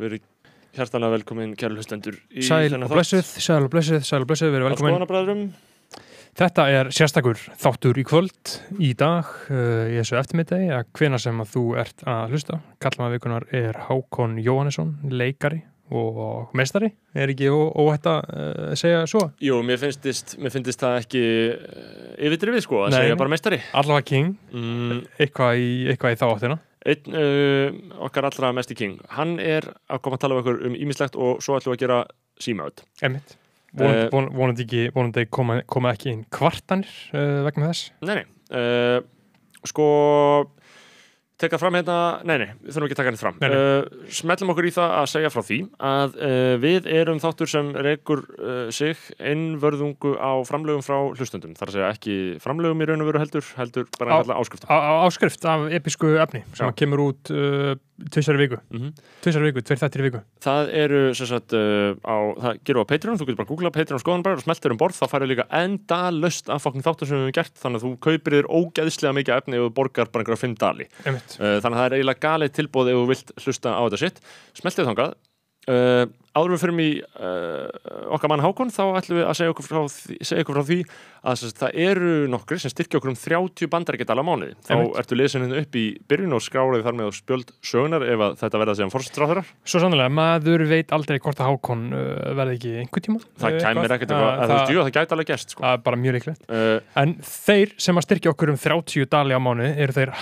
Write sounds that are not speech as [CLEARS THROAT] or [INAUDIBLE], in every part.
Verið hjartanlega velkomin, kæru hlustendur Sæl og blessuð, sæl og blessuð, sæl og blessuð, verið velkomin. Þetta er sérstakur þáttur í kvöld, í dag, uh, í þessu eftirmiddegi, að hvena sem að þú ert að hlusta. Kallmaða vikunar er Hákon Jóhannesson, leikari og meistari. Er ekki óhætt að uh, segja svo? Jú, mér finnst, það ekki uh, yfirdrifið sko, að Nei. segja bara meistari. Allavega King, Mm, eitthvað í, eitthvað í þá áttina. Einn uh, okkar allra mesti king, hann er að koma að tala um okkur um ímislegt og svo ætlum við að gera símaöld. Emmitt. Vonandi, Eh, von, vonandi, ekki, vonandi koma, koma ekki inn kvartanir uh, vegna þess. Nei, nei, uh, sko, teka fram hérna, nei, nei, við þurfum ekki að taka hérna fram. Nei, nei. Uh, smellum okkur í það að segja frá því að uh, við erum þáttur sem reykur uh, sig innvörðungu á framlögum frá hlustundum. Það er að segja ekki framlögum í raun og veru heldur, heldur bara Á- að áskrifta. Á, á, áskrift af episku efni sem Já. kemur út tvisar viku. Mm Tvisar viku, tveir þættir í viku. Það eru, sem sagt, uh, á, það gerur á Patreon, þú getur bara að googla Patreon skoðanbræður og smeltir um borð, þá færðu líka enda löst af fokkin þáttur sem við hefum gert, þannig að þú kaupir þér ógeðslega mikið efni og borgar bara einhverja fimm dali. Uh, þannig að það er eiginlega galið tilbúð ef þú vilt hlusta á þetta sitt. Smeltið þangað. Uh, áður við fyrir mig uh, okkar mann Hákon, þá ætlum við að segja okkur frá því, segja okkur frá því að sagt, það eru nokkri sem styrkja okkur um 30 bandaríkjadala á mánuði. Þá Einmitt. ertu lesin hérna upp í byrjun og skráraði þar með spjöld sögunar ef að þetta verða sem fórstráðurar. Svo sannlega, maður veit aldrei hvort að Hákon uh, verði ekki einhver tíma. Það kæmir ekkert eitthvað, að þú veist, jú, það gæti alveg gerst, sko. Það er bara mjög líklegt. Uh, En þeir sem að styrkja okkur um 30 dali á mánu eru þeir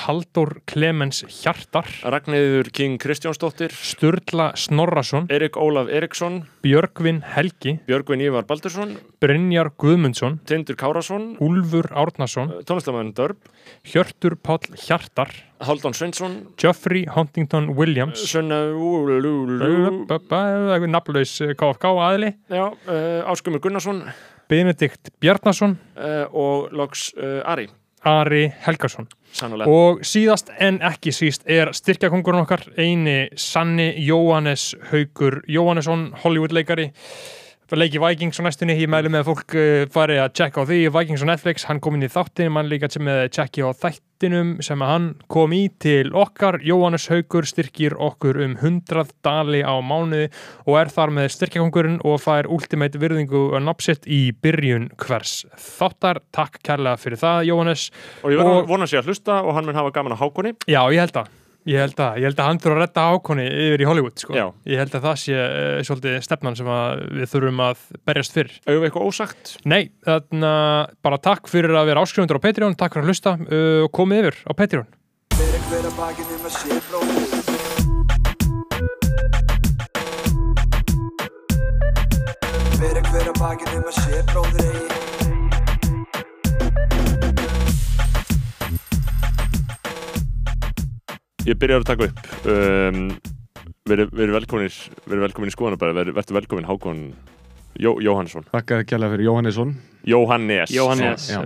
Eriksson, Björgvin Helgi, Björgvin Ívar Baldursson, Brynjar Guðmundsson, Tindur Kárasson, Úlfur Árnason, tónlistamæðin Dörb, Hjörtur Páll Hjartar, Haldón Sveinsson, Geoffrey Huntington Williams, Sunna Úlulúlú, nafnlaus KFK aðli, já, uh, Áskumur Gunnarsson Benedikt Bjarnason, uh, og loks uh, Ari, Ari Helgason. sannlega. Og síðast en ekki síst er styrkjakongurinn okkar eini Sanni Jóhannes Haugur Jóhannesson, Hollywood-leikari leiki Vikings á næstunni, ég mælu með að fólk uh, fari að checka á því, Vikings á Netflix hann kom inn í þáttin, mann líka sem með checki á þættinum sem að hann kom í til okkar, Jóhannes Haugur styrkir okkur um 100 dali á mánuði og er þar með styrkjakongurinn og fær ultimate virðingu og napsitt í byrjun hvers þáttar, takk kærlega fyrir það Jóhannes. Og ég og- vona sér að hlusta og hann mun hafa gaman að hákonni. Já, ég held að Ég held að, ég held að hann þurfa að redda ákonni yfir í Hollywood sko. Já. Ég held að það sé uh, svolítið stefnan sem að við þurfum að berjast fyrir Auðvitað eitthvað ósagt. Nei, þannig að bara takk fyrir að vera áskrifundur á Patreon Takk fyrir að hlusta uh, og komið yfir á Patreon Fyrir hver að bakið um að sé bróðir Fyrir hver að bakið um að sé bróðir Ég byrjar að taka upp. Um, Verið veri velkominir, veri velkomin í skoðanabæði, verið veri velkomin Hákon Jó, Jóhannsson. Þakka að kjalla fyrir Jóhannesson. Jóhannes. Jóhannes Já.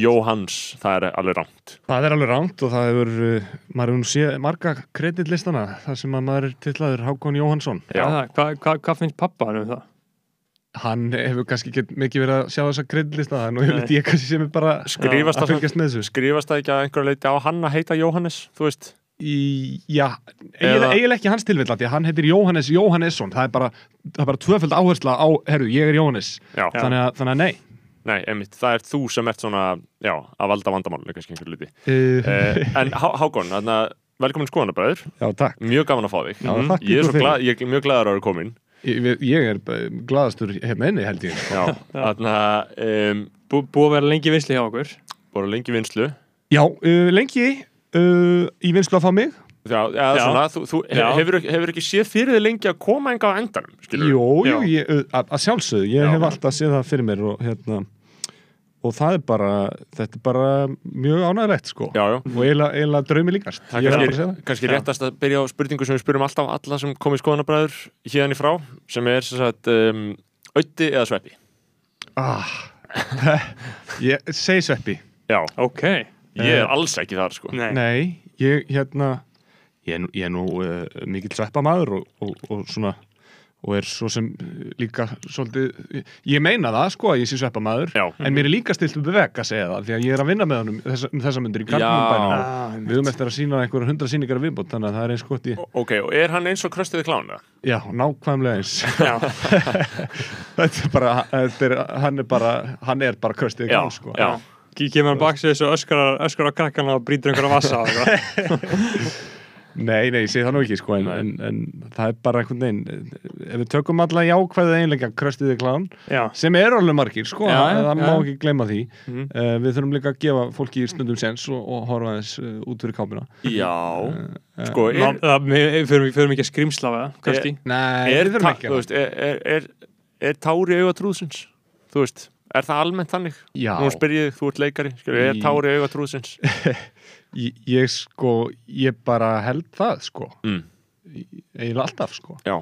Jóhanns, það er alveg rámt. Það er alveg ránt og það hefur, uh, maður hefur nú séð marga kreditlistana þar sem að maður er tillaður Hákon Jóhannsson. Já, það, hvað hva, hva finnst pappa um það? Hann hefur kannski ekki mikið verið að sjá þessa kreditlista, þannig Nei. að ég, ég kannski sem er bara Skrifast að það, fylgjast með þessu. skrifast það ekki að einhverja leiti á hann að heita Jóhannes, þú veist? Í, já, eiginlega, Eða- eiginlega ekki hans tilvill því að hann heitir Jóhannes Jóhannesson. Það er bara, það er bara tvöföld áhersla á, herru, ég er Jóhannes. Þannig að, þannig að nei. Nei, einmitt, það er þú sem ert svona, já, að valda vandamálinu kannski einhverju liti. Uh, Uh, en Há- Hákon, þarna, velkomin skoðanabræður, já, takk. mjög gaman að fá þig. Já, þakka Ég er glað, ég er mjög glaður að vera komin. Ég, ég er bara glaðastur hérna inni, held ég. Já, [LAUGHS] þarna, um, Bú, búið að vera lengi visli hjá okkur bara lengi vinslu. Já, uh, lengi uh, í vinslu að fá mig. Já, já, Já. svona, þú, þú Já. hefur, hefur ekki séð fyrir þig lengi að koma enga á endanum, skilur Jú, jú, ég, uh, að, að sjálfsögðu, ég Já. hef alltaf séð það fyrir mér og hérna og það er bara, þetta er bara mjög ánægilegt sko Já, já. og eiginlega, draumi líkast er kannski, réttast að byrja á spurningu sem við spyrum alltaf alla sem komið skoðanabræður hérna í frá, sem er sem sagt, um, auði eða sveppi. ah, [LAUGHS] Ég segi sveppi Já, Ok, ég er alls ekki þar, sko. nei, Nei, ég hérna ég er nú, ég er nú uh, mikill sveppamaður og, og, og svona og er svo sem líka svolítið, ég meina það sko að ég sé sveppamaður, Já. en mér er líka stilt upp við vekk að segja það, því að ég er að vinna með honum þessa, um þessa myndir í Já. Karlmannbænum Ah, við höfum eftir að sína einhverja hundra sýningar viðbútt, þannig að það er eins gott í Ok, og er hann eins og kröstuði klána? já, nákvæmlega eins Já, [LAUGHS] þetta er bara, þetta er, hann er bara hann er bara kröstið Já, gál sko já. Kemur hann bak sig þessu öskar, öskar á krakkana og brýtur einhverja vassa og eitthvað. [LAUGHS] Nei, nei, ég segi það nú ekki sko en, en, en það er bara einhvern veginn ef við tökum alla jákvæðu einlega kröstiði klán Já, sem eru alveg margir sko, Já, já, það má já. ekki gleyma því Mhm. uh, við þurfum líka að gefa fólki stundum sens og, og horfa aðeins uh, út fyrir kápuna Já, sko, Ná, er, það, við förum, ekki að skrimsla við kannski Nei, er, við þurfum ekki að er, er, er, er tári auga trúðsins? Þú veist, er það almennt þannig? Já, Nú spyr ég þig, þú ert leikari, skilur, er Í- tári auga trúðsins? [LAUGHS] ég, ég sko ég bara held það sko Mm. eiginlega alltaf sko Já,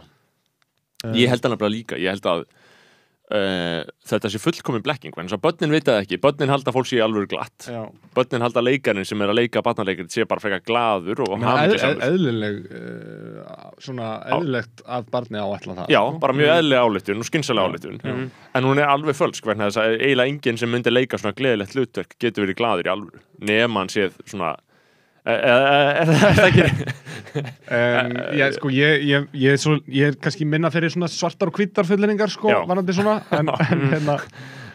ég held hann bara líka, ég held að uh, þetta sé fullkomin blekking, en þess að börnin vita það ekki, börnin halda að fólk sé alveg glatt, Já, börnin halda að leikarinn sem er að leika barnaleikari sé bara frekar glaður og eð, hamingjusamur. eðlileg uh, svona eðlilegt að barni áætla það. Já, bara mjög eðlilega álytun og skynsalega álytun en hún er alveg fölsk vegna þess að eiginlega enginn sem myndi leika svona gleðilegt hlutverk getur verið glaður í alvöru. Nema hann séð svona [LAUGHS] er það ekki Um, ég, sko, ég, ég, ég, svo, ég er kannski minna fyrir svona svartar og hvítar fullinningar sko, varandi svona en, en, hérna,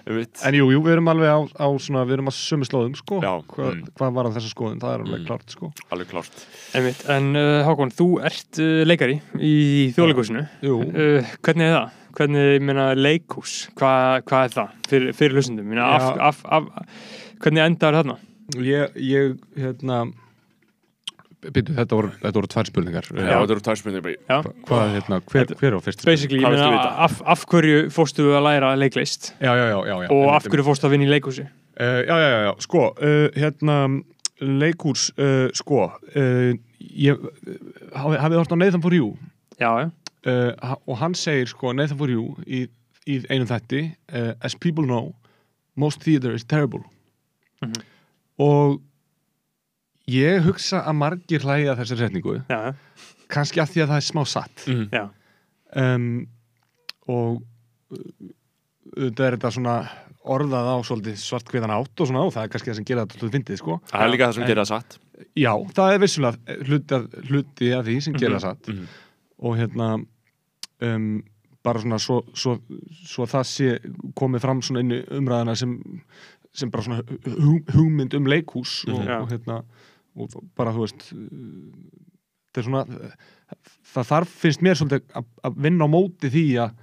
Einmitt. en jú, jú, við erum alveg á, á svona, við erum á sömu slóðum sko, Já, hvað, mm. hvað var að þessa skoðun, það er alveg Mm. klart sko alveg klárt Einmitt. En uh, Hákon, þú ert uh, leikari í þjóðleikúsinu Jú, uh, Hvernig er það? Hvernig, ég meina, leikhús Hvað hva er það fyrir, fyrir hlustundum? Ég meina, af, af, af, hvernig endar þarna? ég, ég hérna Býtu, þetta voru, þetta voru tvær spurningar. Já, þetta eru tærsmyndir bara Já, Hvað, hérna, hver, hver á fyrst basically, ég Hvað viltu meina, vita? af, af hverju fórstu að læra leiklist? Já, já, já, já, já. Og af hverju fórstu að vinna í leikhúsi? Uh, já, já, já, já, sko, uh, hérna, leikús, uh, sko, uh, ég, hafið hort á Nathan for You? Já, já, uh, og hann segir, sko, Nathan for You í, í einum þætti, uh, as people know, most theater is terrible. Mhm. Og ég hugsa að margir hlæja þessari setningu, já, kannski að því að það er smá satt. Já, Um, og uh, þetta er þetta svona orðað á svolítið svartkviðan átt og svona og það er kannski það sem gera þetta svolítið fyndið, sko. Það er líka það sem gerir það satt Já, það er vissulega hluti af, hluti af því sem gera Mhm. satt Mhm. og hérna um, bara svona svo, svo, svo það sé komið fram svona inn í umræðina sem, sem bara svona hug, hugmynd um leikhús og, Mhm. Já. og hérna og bara þú veist þetta svona það þarf finnst mér svolítið að, vinna á móti því að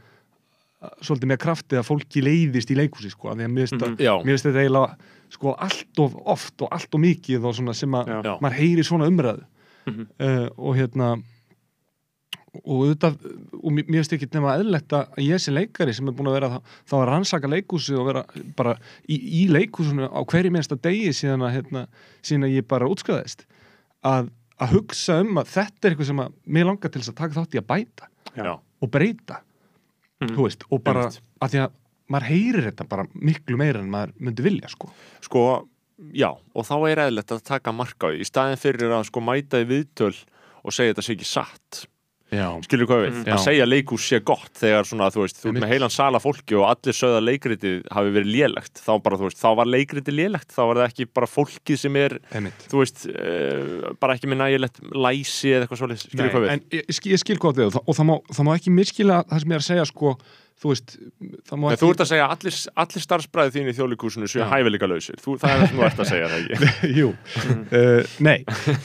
svolítið með krafti að fólki leiðist í leikhúsi sko, af því að mér finnst mér finnst þetta eiginlega sko allt of oft og allt of mikið og svona sem að maður heyri svona umræðu. Mhm. uh, og hérna og auðvitað og mér finnst ekki nema eðlilegt að ég sé leikari sem er búin að vera þá, þá að rannsaka leikhúsi og vera bara í, í leikhúsinu á hverju minnsta degi síðan að, hérna, síðan að ég bara útskriðaðist að, að hugsa um að þetta er eitthvað sem að mér langar til þess að taka þátt í að bæta já, og breyta þú veist, og bara Einmitt. að því að maður heyrir þetta bara miklu meira en maður myndi vilja sko. Sko Já, og þá er eðlilegt að taka marka á því. Í staðin fyrir að sko mæta í viðtöl og segja þetta sé ekki satt skilur hvað við, Mhm. að segja leikhús sé gott þegar svona, þú veist, þú Einmitt. með heilan sala fólki og allir sögða leikritið hafi verið lélegt, þá bara, þú veist, þá var leikritið lélegt, þá var það ekki bara fólkið sem er, einmitt. þú veist uh, bara ekki með nægilegt læsi eða eitthvað svolítið, skilur hvað við en ég, ég skil hvað þig og, það- og það, má, það má ekki miskila það sem ég er að segja sko þú veist, það má Nei, ekki þú ert að segja að allir, allir starfsbræði þín í þjóðleikúsinu séu hæfileika lausir. Þú, það er það sem þú ert að segja það ekki? [LAUGHS] Jú, uh, nei.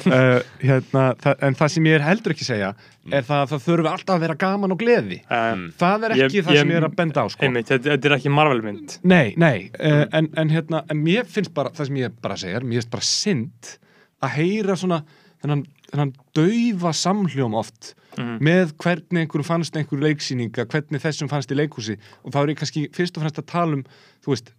Uh, hérna, það, en það sem ég er heldur ekki að segja er það að það þurfi alltaf að vera gaman og gleði. Um, það er ekki Ég- það sem ég er að benda á sko. einmitt, þetta, þetta er ekki marvelmynd Nei, nei, uh, en, en hérna en mér finnst bara, það sem ég bara segja mér finnst bara synd að heyra svona þennan, þennan daufa samhljóm oft Mhm. með hvernig einhverjum fannst einhverju leiksýninga hvernig þessum fannst í leikhúsi og þá er ég kannski fyrst og fremst að tala um þú veist,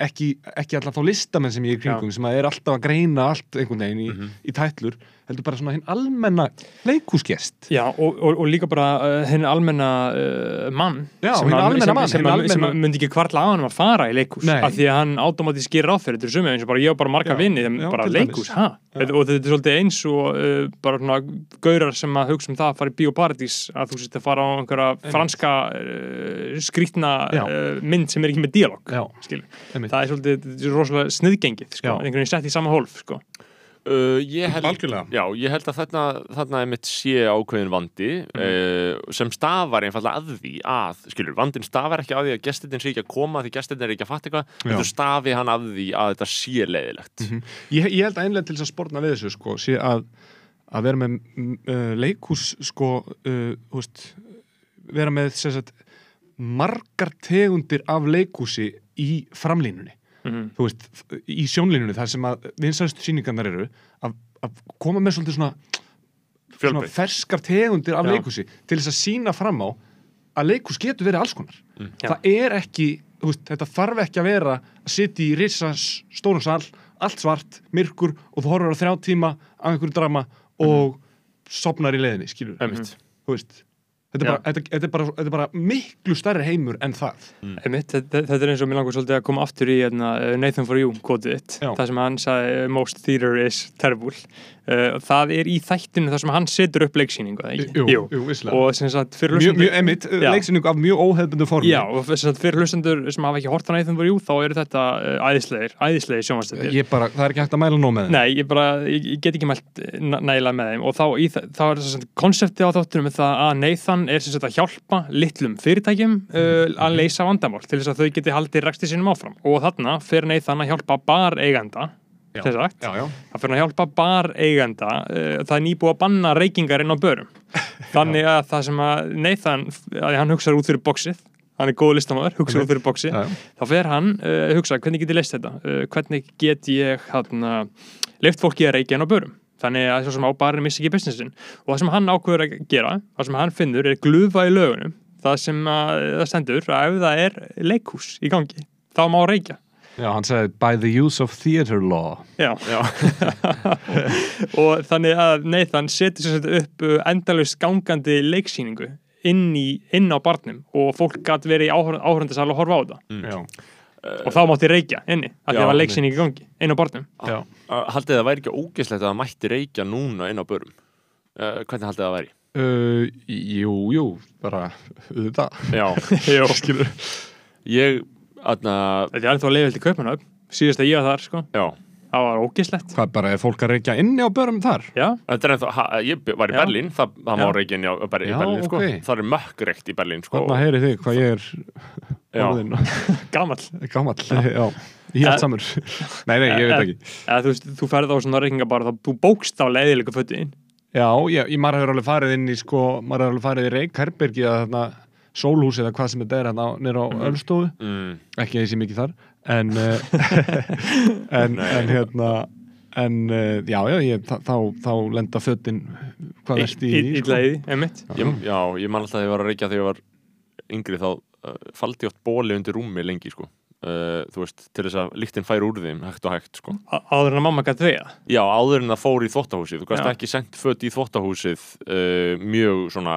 ekki, ekki alltaf þá listamenn sem ég er kringum sem að er alltaf að greina allt einhvern veginn í, Mhm. í tætlur heldur bara svona hinn almenna leikúsgest Já, og, og, og líka bara uh, henni almenna uh, mann Já, sem, hinn almenna sem, mann, sem, hinn sem almenna- að myndi ekki kvarla á hann að fara í leikhús Nei. af því að hann automatist gerir fyrir þetta er sumið eins og bara ég og bara marga Já, já, bara leikhús, ha? og þetta er svolítið eins og uh, bara svona gaurar sem að hugsa um það að fara í bioparadís að þú sést að fara á einhverja franska uh, skrítna Já. uh, mynd sem er ekki með díalog Já, skilur. Einmitt. það er svolítið þetta er rosalega sniðgengið sko. Einhvern veginn sett í sama hólf sko. Uh, ég held. Já, ég held að þarna, þarna er mitt sé ákveðin vandi uh, sem stafar einfallega að því að, skilur, vandin stafar ekki að því að gestirinn sé ekki að koma því gestirinn er ekki að fatta eitthvað, Já. þú stafi hann að því að þetta sé leiðilegt ég, ég held að einlega til þess að spórna við þessu sko, sé að, að vera með mm, uh, leikús sko, uh, þú veist, vera með sem sagt, margar tegundir af leikúsi í framlínunni Mhm. þú veist, í sjónlínunni þar sem að vinsæðustu sýningarnar eru að, að koma með svolítið svona, svona ferskar tegundir af Já. leikúsi til þess að sína fram á að leikús getur verið alls konar Já. það er ekki, þú veist, þetta þarf ekki að vera að sitja í risa stórum sal allt svart, myrkur og þú horfur á þrjá tíma af einhverju drama og sopnar í leiðinni, skilur Einmitt. þú veist þetta er, bara, þetta, þetta, er bara, þetta er bara miklu stærri heimur en það. Einmitt, þetta, þetta er eins og mér langar svolítið að koma aftur í hérna, uh, Nathan for You kvotið þitt, Já. það sem hann sagði most theater is terrible það er í þættinu þar sem hann setur upp leiksýningu eða ekki? Jú, jú, vissulega. og sem sagt fyrir mjög, hlustendur mjög emitt, Já. leiksynningu af mjög óhefbundu formi. Já, og sem sagt fyrir hlustendur sem hafa ekki hort á Nathan for You þá eru þetta uh, æðislegir, æðislegir sjónvastöfir ég bara, það er ekki hægt að mæla nóg með þeim. Nei, ég bara, ég, ég get ekki mælt eh, næ- nægilega með þeim. Og þá, í, þá er þess að konseptið á þáttunum það að Nathan er sem sagt að hjálpa litlum fyrirtækjum uh, að leysa vandamál til þess að þau geti haldið að já, já, það hann að hjálpa bar eiganda uh, það er nýbúið að banna reykingar inn á börum. [LAUGHS] Þannig að það sem að Nathan að hann hugsaður út fyrir bóksið hann er góð listamæður, hugsaður út fyrir bóksið þá fer hann uh, hugsa hvernig get ég leist þetta? Uh, hvernig get ég hann, leift fólki að reykja hann á börum? Þannig að svo sem á barinn missi ekki businessin og það sem hann ákveður að gera það sem hann finnur er glufa í lögunum það sem að, það stendur að ef það er leikhús í gangi þá má reykja já, hann sagði by the use of theater law. Já. Já. [LAUGHS] og þannig að Nathan setur sér þetta upp uh, endalaust gangandi leiksýningu inn, í, inn á barnum og fólk gæti verið í áhörndasal og horfa á þetta já, og þá mátti reykja inni, af því Já, að það var leiksýning í gangi inn á barnum. Uh, Haldið það væri ekki ógeslegt að það mætti reykja núna inn á börum? Uh, Hvernig haldið það væri? Uh, jú, jú, bara auðvitað. Já, [LAUGHS] skilur ég, aðna, Þetta er alveg leiðvilt í Kaupanöf síðast að ég var þar sko, já. Það var ógislegt. Hvað bara er fólk að reykja inni á börum þar? Já, Þetta er ennþá, ha, ég var í Já. Berlín, það, það má Já. reykja inn í, á- bara í Já, Berlín, sko. ok. Það er mökkrekt í Berlín, sko. Þarna heyri þig hvað ég er Já. orðin [LAUGHS] gamall. Gamall, já, ég held samur. Nei, nei, ég veit ekki. Eða, þú, veist, þú ferð á svona reykingabar þá þú bókst á leiðilega fötin Já, ég, ég maður hefur alveg farið inn í sko, maður hefur alveg farið í Reykherbergi að þarna sólhús eða hvað sem þetta er hérna nýra á Ölstofu, Mm, ekki að ég sé mikið þar en uh, [LAUGHS] en, en hérna en uh, já, já, ég, þá, þá, þá lenda fötin hvað verst í því, Ítla í því, einmitt ég, já, ég man alltaf að ég var að reykja þegar ég var yngri þá uh, faldi ég oft bóli undir rúmi lengi, sko. Uh, þú veist, til þess að líktinn færi úr þeim hægt og hægt, sko. Áður en að mamma gæti vega Já, áður en það fór í þvottahúsið. Þú Já. ekki sendt fött í þvottahúsið uh, mjög svona,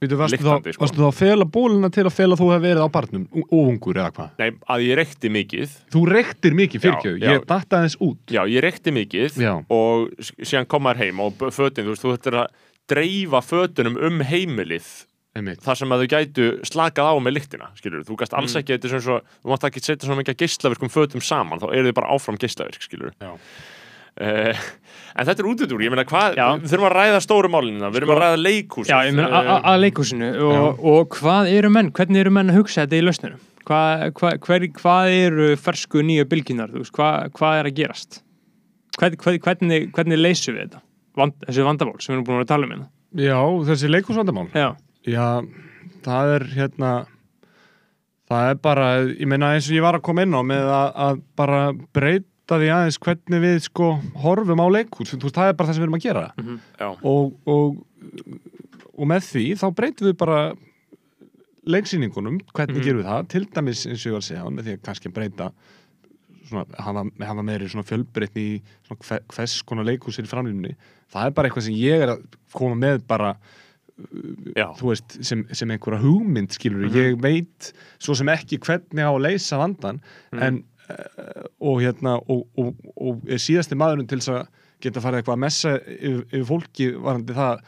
Vítu, varstu, þá, sko. varstu þá að fela bólina til að fela þú hefur verið á barnum og ungur eða hvað? nei, að ég reykti mikið. Þú reyktir mikið fyrirkjöf, Já, já. ég datta aðeins út Já, ég reykti mikið Já. og síðan kom maður heim og fötin, þú veist, þú ættir að dreifa fötunum um heimilið Einmitt. þar sem að þau gætu slakað á með lyktina, skilur þú gast Mm. alls ekki, þetta er svona svo, þú mátt ekki setja svona mikið geislavirkum fötum saman, þá eru þau bara áfram geislavirk, skilur Já. Uh, en þetta er útudúr, ég meina hvað við þurfum að ræða stóru málinu, við þurfum Sko- að ræða leikhús Já, ég meina að leikhúsinu og, og hvað eru menn, hvernig eru menn að hugsa þetta í lausninu? Hvað, hvað, hver, hvað eru fersku nýju bylginar, hvað, hvað er að gerast? Hvern, hvern, hvernig, hvernig leysum við þetta? Vand, þessi vandamál sem við erum búin að tala um hérna. Já, þessi leikhúsvandamál Já, Já, það er hérna það er bara, ég meina eins og ég var að koma inn á með að, að bara breyta því aðeins hvernig við sko horfum á leikhús, þú veist, það er bara það sem við erum að gera. Já. og, og, og með því þá breytum við bara leiksýningunum, hvernig Mhm. gerum við það. Til dæmis eins og ég var að segja, með því að kannski breyta svona, hafa, hafa meiri svona fjölbreytni í svona hve- hvers konar leikhúsir í framlýninni það er bara eitthvað sem ég er að koma með bara Já, þú veist, sem, sem einhverja hugmynd skilur, ég veit svo sem ekki hvernig á að leysa vandan en uh, og hérna og, og, og er síðasti maðurinn til þess að geta farið eitthvað að messa yfir, yfir fólki varandi það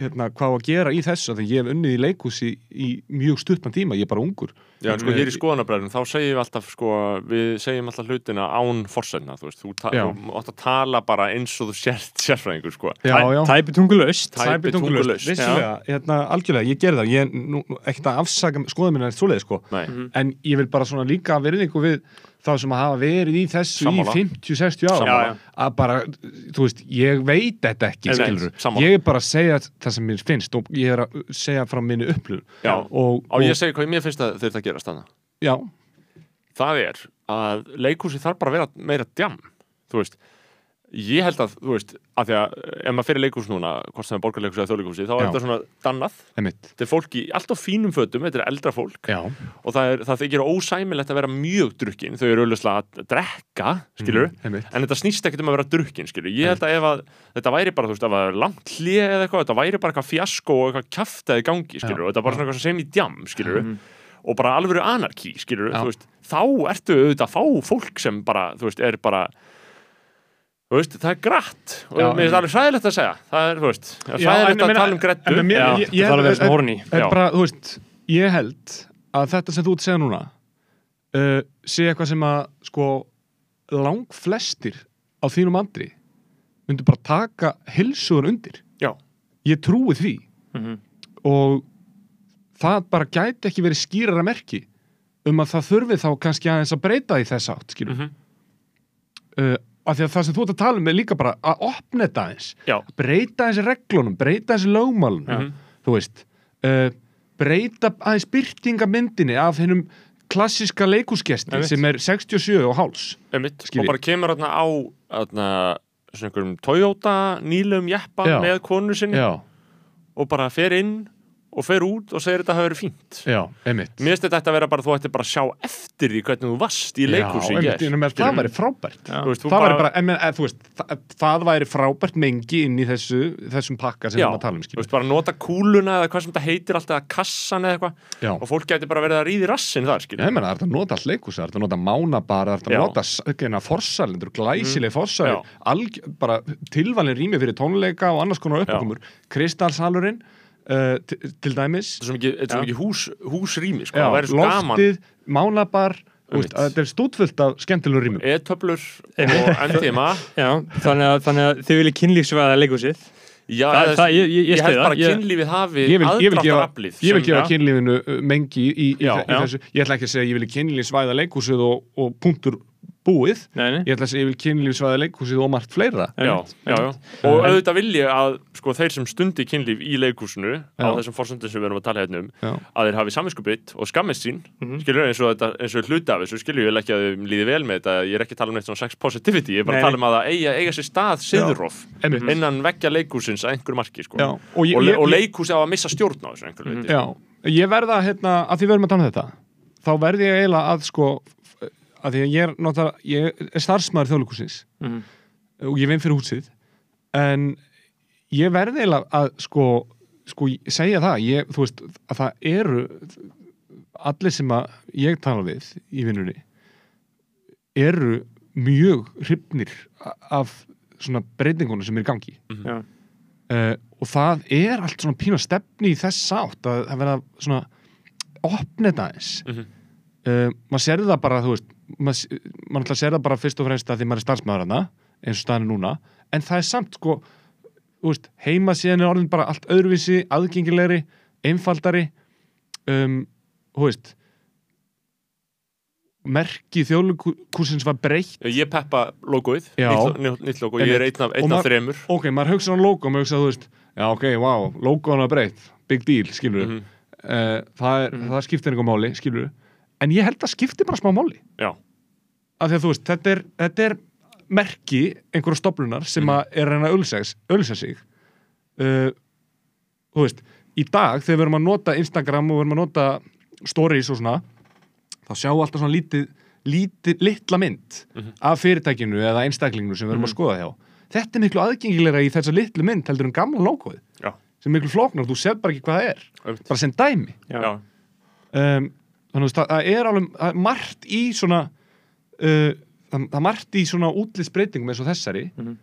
hérna, hvað á að gera í þessu, því ég hef unnið í leikhúsi í mjög stuttan tíma, ég er bara ungur. Já, en sko hér í skoðanabræðinu þá segjum við alltaf sko, við segjum alltaf hlutina án forsenna, þú veist, þú, átt að tala bara eins og þú sért [LAUGHS] sérfræðingur, sko. Já, já. Tæpi tungulaust Tæpi Tæpitungulaust, tungulaust, vissulega, hérna, algjörlega, ég gerði það ég, nú, nú, ekkert að afsaka skoðum minna eitt svoleið, sko, Nei, en ég vil bara svona líka verðingu við þá sem hafa verið í þessu Sammála. í 50-60 ár Sammála. að bara, þú veist, ég veit þetta ekki, skilur ég er bara að segja það sem mér finnst og ég er að segja frá minni upplun Já. og, á ég að segja hvað mér finnst að þetta að gerast þannig. já, Það er að leikhúsi þarf bara að vera meira djam, þú veist. Ég held að, þú veist, að því að ef maður fyrir leikhús núna, hvort sem er borgarleikhúsi eða þjóðleikhúsi, þá er þetta svona dannað. Þetta er fólk í alltaf fínum fötum, þetta er eldra fólk. Já, og það, er, það þykir ósæmilegt að vera mjög drukkin, þau eru auðvitað að drekka, skilur Mhm, einmitt. en þetta snýst ekkert um að vera drukkin, skilur ég held að ef að þetta væri bara, þú veist, ef það er langt hlið eða eitthvað, þetta væri bara eitthvað fjasko og eitthvað kjaftaði gangi, skilur, og þetta er bara svona eitthvað sem í djam, skilur og bara alveg anarki, skilur Já. þú veist, þá ertu auðvitað að fá fólk sem bara, þú veist, er bara þú veist, það er grætt og mér finnst alveg hræðilegt að segja það er, þú veist, það er en að tala um grættu en mér- Já, ég- að horny en Já. bara, þú veist, ég held að þetta sem þú ert að segja núna uh, sé eitthvað sem að sko lang flestir á þínum andri myndu bara taka hilsuður undir Já. ég trúi því Mhm. og það bara gæti ekki verið skýrara merki um að það þurfi þá kannski aðeins að breyta í þess átt skilur Mhm. uh, af því að það sem þú ert að tala um er líka bara að opna þetta aðeins. Já. breyta þessi reglunum, breyta þessi lögmálunum Mhm. þú veist. Uh, breyta aðeins byrtingamyndinni af hennum klassiska leikúsgesti sem er 67 og háls og bara kemur þarna á þarna, svona einhverjum Toyota nýlum jeppa með konu sinni já, og bara fer inn og fer út og segir þetta hafi verið fínt já, einmitt mér finnst þetta að vera bara, þú ætti bara að sjá eftir því hvernig þú varst í leikhúsi já, í einmitt, gær. ég meina, það væri frábært Þú veist, þú það bara- væri bara, en, en, þú veist, það, það væri frábært mengi inn í þessu, þessum pakka sem Já, við erum að tala um veist, bara nota kúluna eða hvað sem þetta heitir alltaf að kassan eða eitthvað Já. og fólk gæti bara verið að ríði rassin þar skilur. Ég meina, það er að nota allt leikhús, það er að nota mánabar, það er að Já. nota hérna, forsalendur, glæsileg mm. Já. bara tilvalin rými fyrir tónleika og annars konar uppákomur. Kristalsalurinn, uh, til, dæmis, þetta er svo mikið, er hús, húsrými sko. Já, það væri svo gaman loftið, mánabar, þú Einmitt. veist, að þetta er stútfullt af skemmtilegu rýmum. e-töflur og [LAUGHS] Já, [LAUGHS] þannig að, þannig að þið viljið kynlífsvæða leikúsið Já, Það- eða- það- ég- ég- ég held bara það. að kynlífið hafi vil, ég vil gefa, aðdráttaraflið ég vil sem- gefa já. kynlífinu uh, mengi í, í, Já, í, já. þessu. Ég ætla ekki að segja að ég vil kynlífsvæða leikhúsið og, og punktur búið. Nei, nei Ég ætla að segja ég vil kynlífsvæða leikhúsið og margt fleira. já, já, já. og auðvitað vil ég að sko, þeir sem stundi kynlíf í leikúsinu á þessum forsöndum sem við erum að tala hérna um að þeir hafi samvinskupið og skammist sín Mhm. skilur eins og, þetta, eins og hluti af þessu skilur ég vil ekki að þeim líði vel með þetta ég er ekki að tala um neitt svona sex positivity ég er bara að tala um að það eiga, eiga sér stað Einmitt. innan veggja leikúsins að einhver marki sko. Og, og og, leikúsi á að missa stjórn á þessu mm ég verða hérna, að því við erum að tala um þetta þá verði ég eiginlega að sko að því að ég er náttúrulega ég er starfsmæður þjóðleikusins Mhm. og ég vinn fyrir húsið. En ég verði eiginlega að sko, sko segja það, ég, þú veist að það eru allir sem að ég tala við í vinnunni eru mjög hrifnir af svona breytingunum sem er í gangi. Já, uh, og það er allt svona pína stefni í þess átt að það verða svona opna þetta aðeins. Mhm. uh, maður sér það bara þú veist maður, maður ætla að sér það bara fyrst og fremst að því maður er starfsmæður hana eins og staðinu núna. En það er samt sko veist, heima síðan er orðin bara allt öðruvísi aðgengilegri, einfaldari. Um, þú veist merki þjóðlugkúsins var breytt. Ég peppa logoið, nýtt, nýtt, nýtt logo. Ég er einn af, einn af þremur. ok, maður hugsa á logo, maður hugsa þú veist já ok, wow, logoan var breytt, big deal skilur Mhm. uh, það, er, það skiptir einhver máli, skilur en ég held að skiptir bara smá máli. Já, af því að þú veist, þetta er, þetta er merki einhverja stofnunar sem að er að reyna að ölsa, sig. Uh, þú veist í dag þegar við erum að nota Instagram og við erum að nota stories og svona þá sjáum við alltaf svona lítið líti, litla mynd Mhm. af fyrirtækinu eða einstaklinginu sem við erum að skoða hjá. Þetta er miklu aðgengilegra í þessa litlu mynd heldur en gamla logoið Já. sem er miklu flóknar, þú sér bara ekki hvað það er. Einmitt. bara sem dæmi. Um, þannig að það- er alveg margt í svona uh, það, er margt í svona útlitsbreytingum eins og þessari Mhm.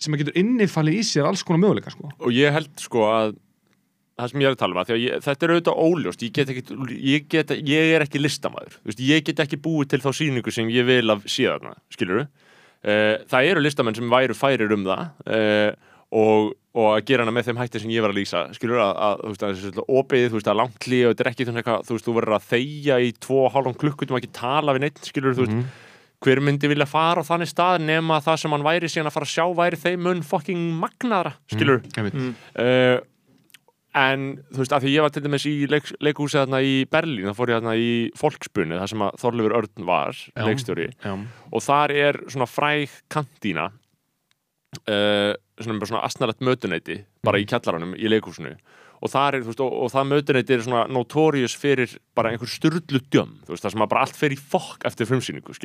sem að getur innifalið í sér alls konar möguleika sko. og ég held sko að það sem ég er að tala um að ég, þetta er auðvitað óljóst ég get ekki, ég, get, ég er ekki listamaður Þú veist, ég get ekki búið til þá sýningu sem ég vil af síðarna, skilur það eru listamenn sem væru færir um það uh, og, og að gera hana með þeim hætti sem ég var að lýsa. Skilur að, að, þú veist, að þessi opið, þú veist, að langt lí og þetta er ekki svona eitthvað, þú veist, þú verður að þegja í tvo og hálfum klukkutum og ekki tala við neitt, skilur, þú veist, Mhm. hver myndi vilja fara á þannig stað nema það sem hann væri síðan að fara að sjá væri þeim mun fucking magnaðra, skilur Einmitt. uh, en þú veist, af því ég var til dæmis í leik, leikhúsi þarna í Berlín, þá fór ég þarna í Folkspunni, þar sem að Þorleifur Örn var leikstjóri, og þar er svona fræg kantína uh, svona, bara svona astnalett mötuneyti bara í kjallaranum í leikhúsinu. Og, er, veist, og, og það mötuneyti er svona notorious fyrir bara einhver styrlu djömm, það sem bara allt fer í fokk eftir frumsýningu,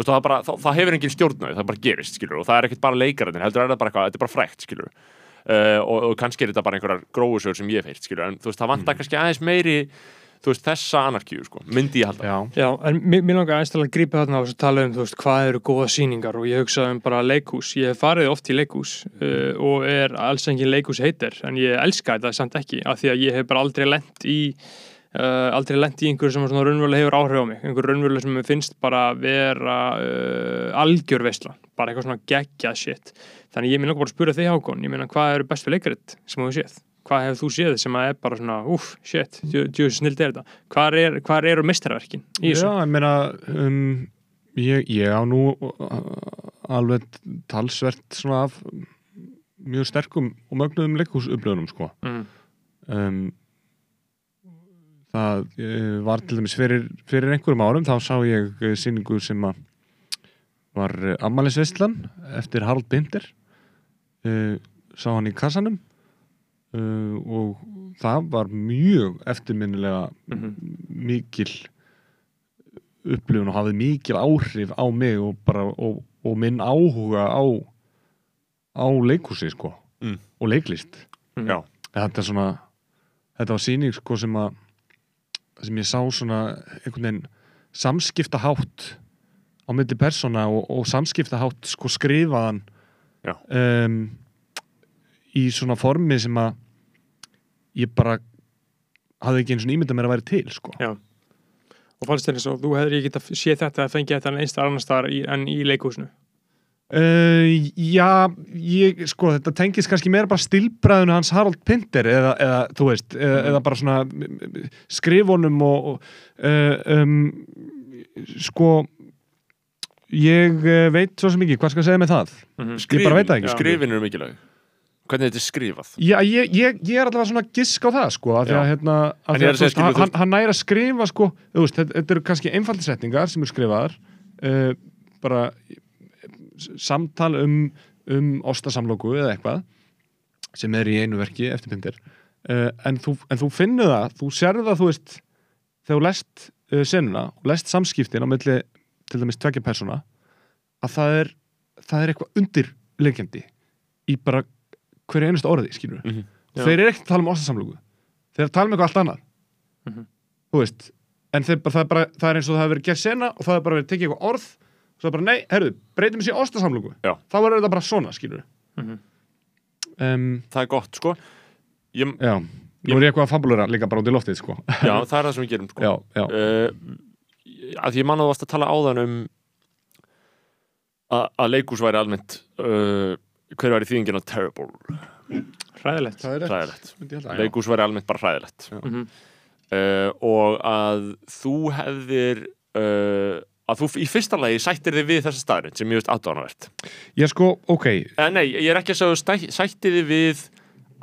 veist, það, bara, það, það hefur engin stjórnaði, það bara gerist, skilur og það er ekkert bara leikarinn, heldur er það bara eitthvað, þetta er bara frækt, skilur uh, og, og kannski er þetta bara einhverjar gróusögur sem ég hef heyrt, skilur en þú veist, það vantar kannski aðeins meiri þú veist, þessa anarkíu, sko, myndi ég halda Já. Já, en mér, langar aðeins til að grípa þarna og svo tala um, þú veist, hvað eru góða sýningar og ég hugsa um bara leikhús, ég hef farið oft í leikhús uh, og er alls engin leikhús heitir, en ég elska þetta samt ekki, af því að ég hef bara aldrei lent í uh, aldrei lent í einhverju sem svona raunverulega hefur áhrif á mig, einhverju raunverulega sem mér finnst bara vera uh, algjör veistla, bara eitthvað svona geggjað shit, þannig ég minn langar bara að spura þig Hákon, ég meina hvað eru best fyrir leikaritt sem þú séð? Hvað hefur þú séð sem að er bara svona, uff, shit, djú snild er þetta? Hvar, er, hvar eru meistarverkin í þessu? Já, ég meina um, ég, ég á nú uh, alveg talsvert svona af mjög sterkum og mögnuðum leikhúsupplöðunum sko. Mm. um, það uh, var til dæmis fyrir, fyrir einhverjum árum þá sá ég uh, sýningu sem að var Ammælisveistlan eftir Harald Binder uh, sá hann í kassanum uh, og það var mjög eftirminnilega Mhm. mikil upplifun og hafði mikil áhrif á mig og, bara, og, og minn áhuga á á leikhúsi sko Mm. og leiklist Mhm. Já. þetta er svona þetta var sýning sko sem að sem ég sá svona einhvern veginn samskiptahátt á myndi persóna og, og samskiptahátt sko skrifaðan Já. um, í svona formi sem að ég bara hafði ekki eins og ímynda mér að væri til sko Já. Og fannst þér eins og þú hefur ekki getað séð þetta að fengið þetta einstar annar staðar í, en í leikhúsinu? Uh, já, ég, sko, þetta tengis kannski meira bara stilbræðinu hans Harald Pinter eða, eða þú veist, eða, Mhm. eða bara svona skrifunum og, og uh, um, sko ég uh, veit svo sem ekki, hvað skal ég segja með það? Ég bara veit það ekki, sko. Skrifin eru mikilvæg Hvernig þetta er skrifað Já, ég, ég, ég er allavega svona gisk á það, sko, því að, Já. hérna, að, að segja, veist, hann, hann, hann næri að skrifa, sko, veist, þetta, þetta eru kannski einfaldi setningar sem eru skrifaðar, uh, bara samtal um, um ostasamlóku eða eitthvað sem er í einu verki eftir pindir uh, en, þú, en þú finnur það, þú sérðu það, þú veist þegar þú lest uh, senuna og lest samskiptin á milli til dæmis tvekja persóna að það er, það er eitthvað undirleikjandi í bara hverju einustu orði, skilur Mhm. Já. þeir eru ekkert að tala um ostasamlóku þeir tala um eitthvað allt annað Mhm. þú veist en þeir, bara, það, er bara, það er eins og það hefur verið gert sena og það er bara verið tekið eitthvað orð og það er bara, nei, herru, breytum þessi ostasamlóku Já. þá verður þetta bara svona, skilur Mhm. um, Það er gott, sko ég, já, nú er ég eitthvað að fabulera líka bara út í loftið, sko Já, það er það sem við gerum, sko já, já, uh, að því ég man að þú varst að tala áðan um að, að leikhús væri almennt uh, hver væri þýðingin á terrible? Er halda, já. leikhús væri almennt bara hræðilegt Mhm. uh, og að þú hefðir uh, að þú í fyrsta lagi sættir þig við þessa staðrind sem ég veist aðdánavert ég sko, ok, uh, nei, ég er ekki að segja sættir þig við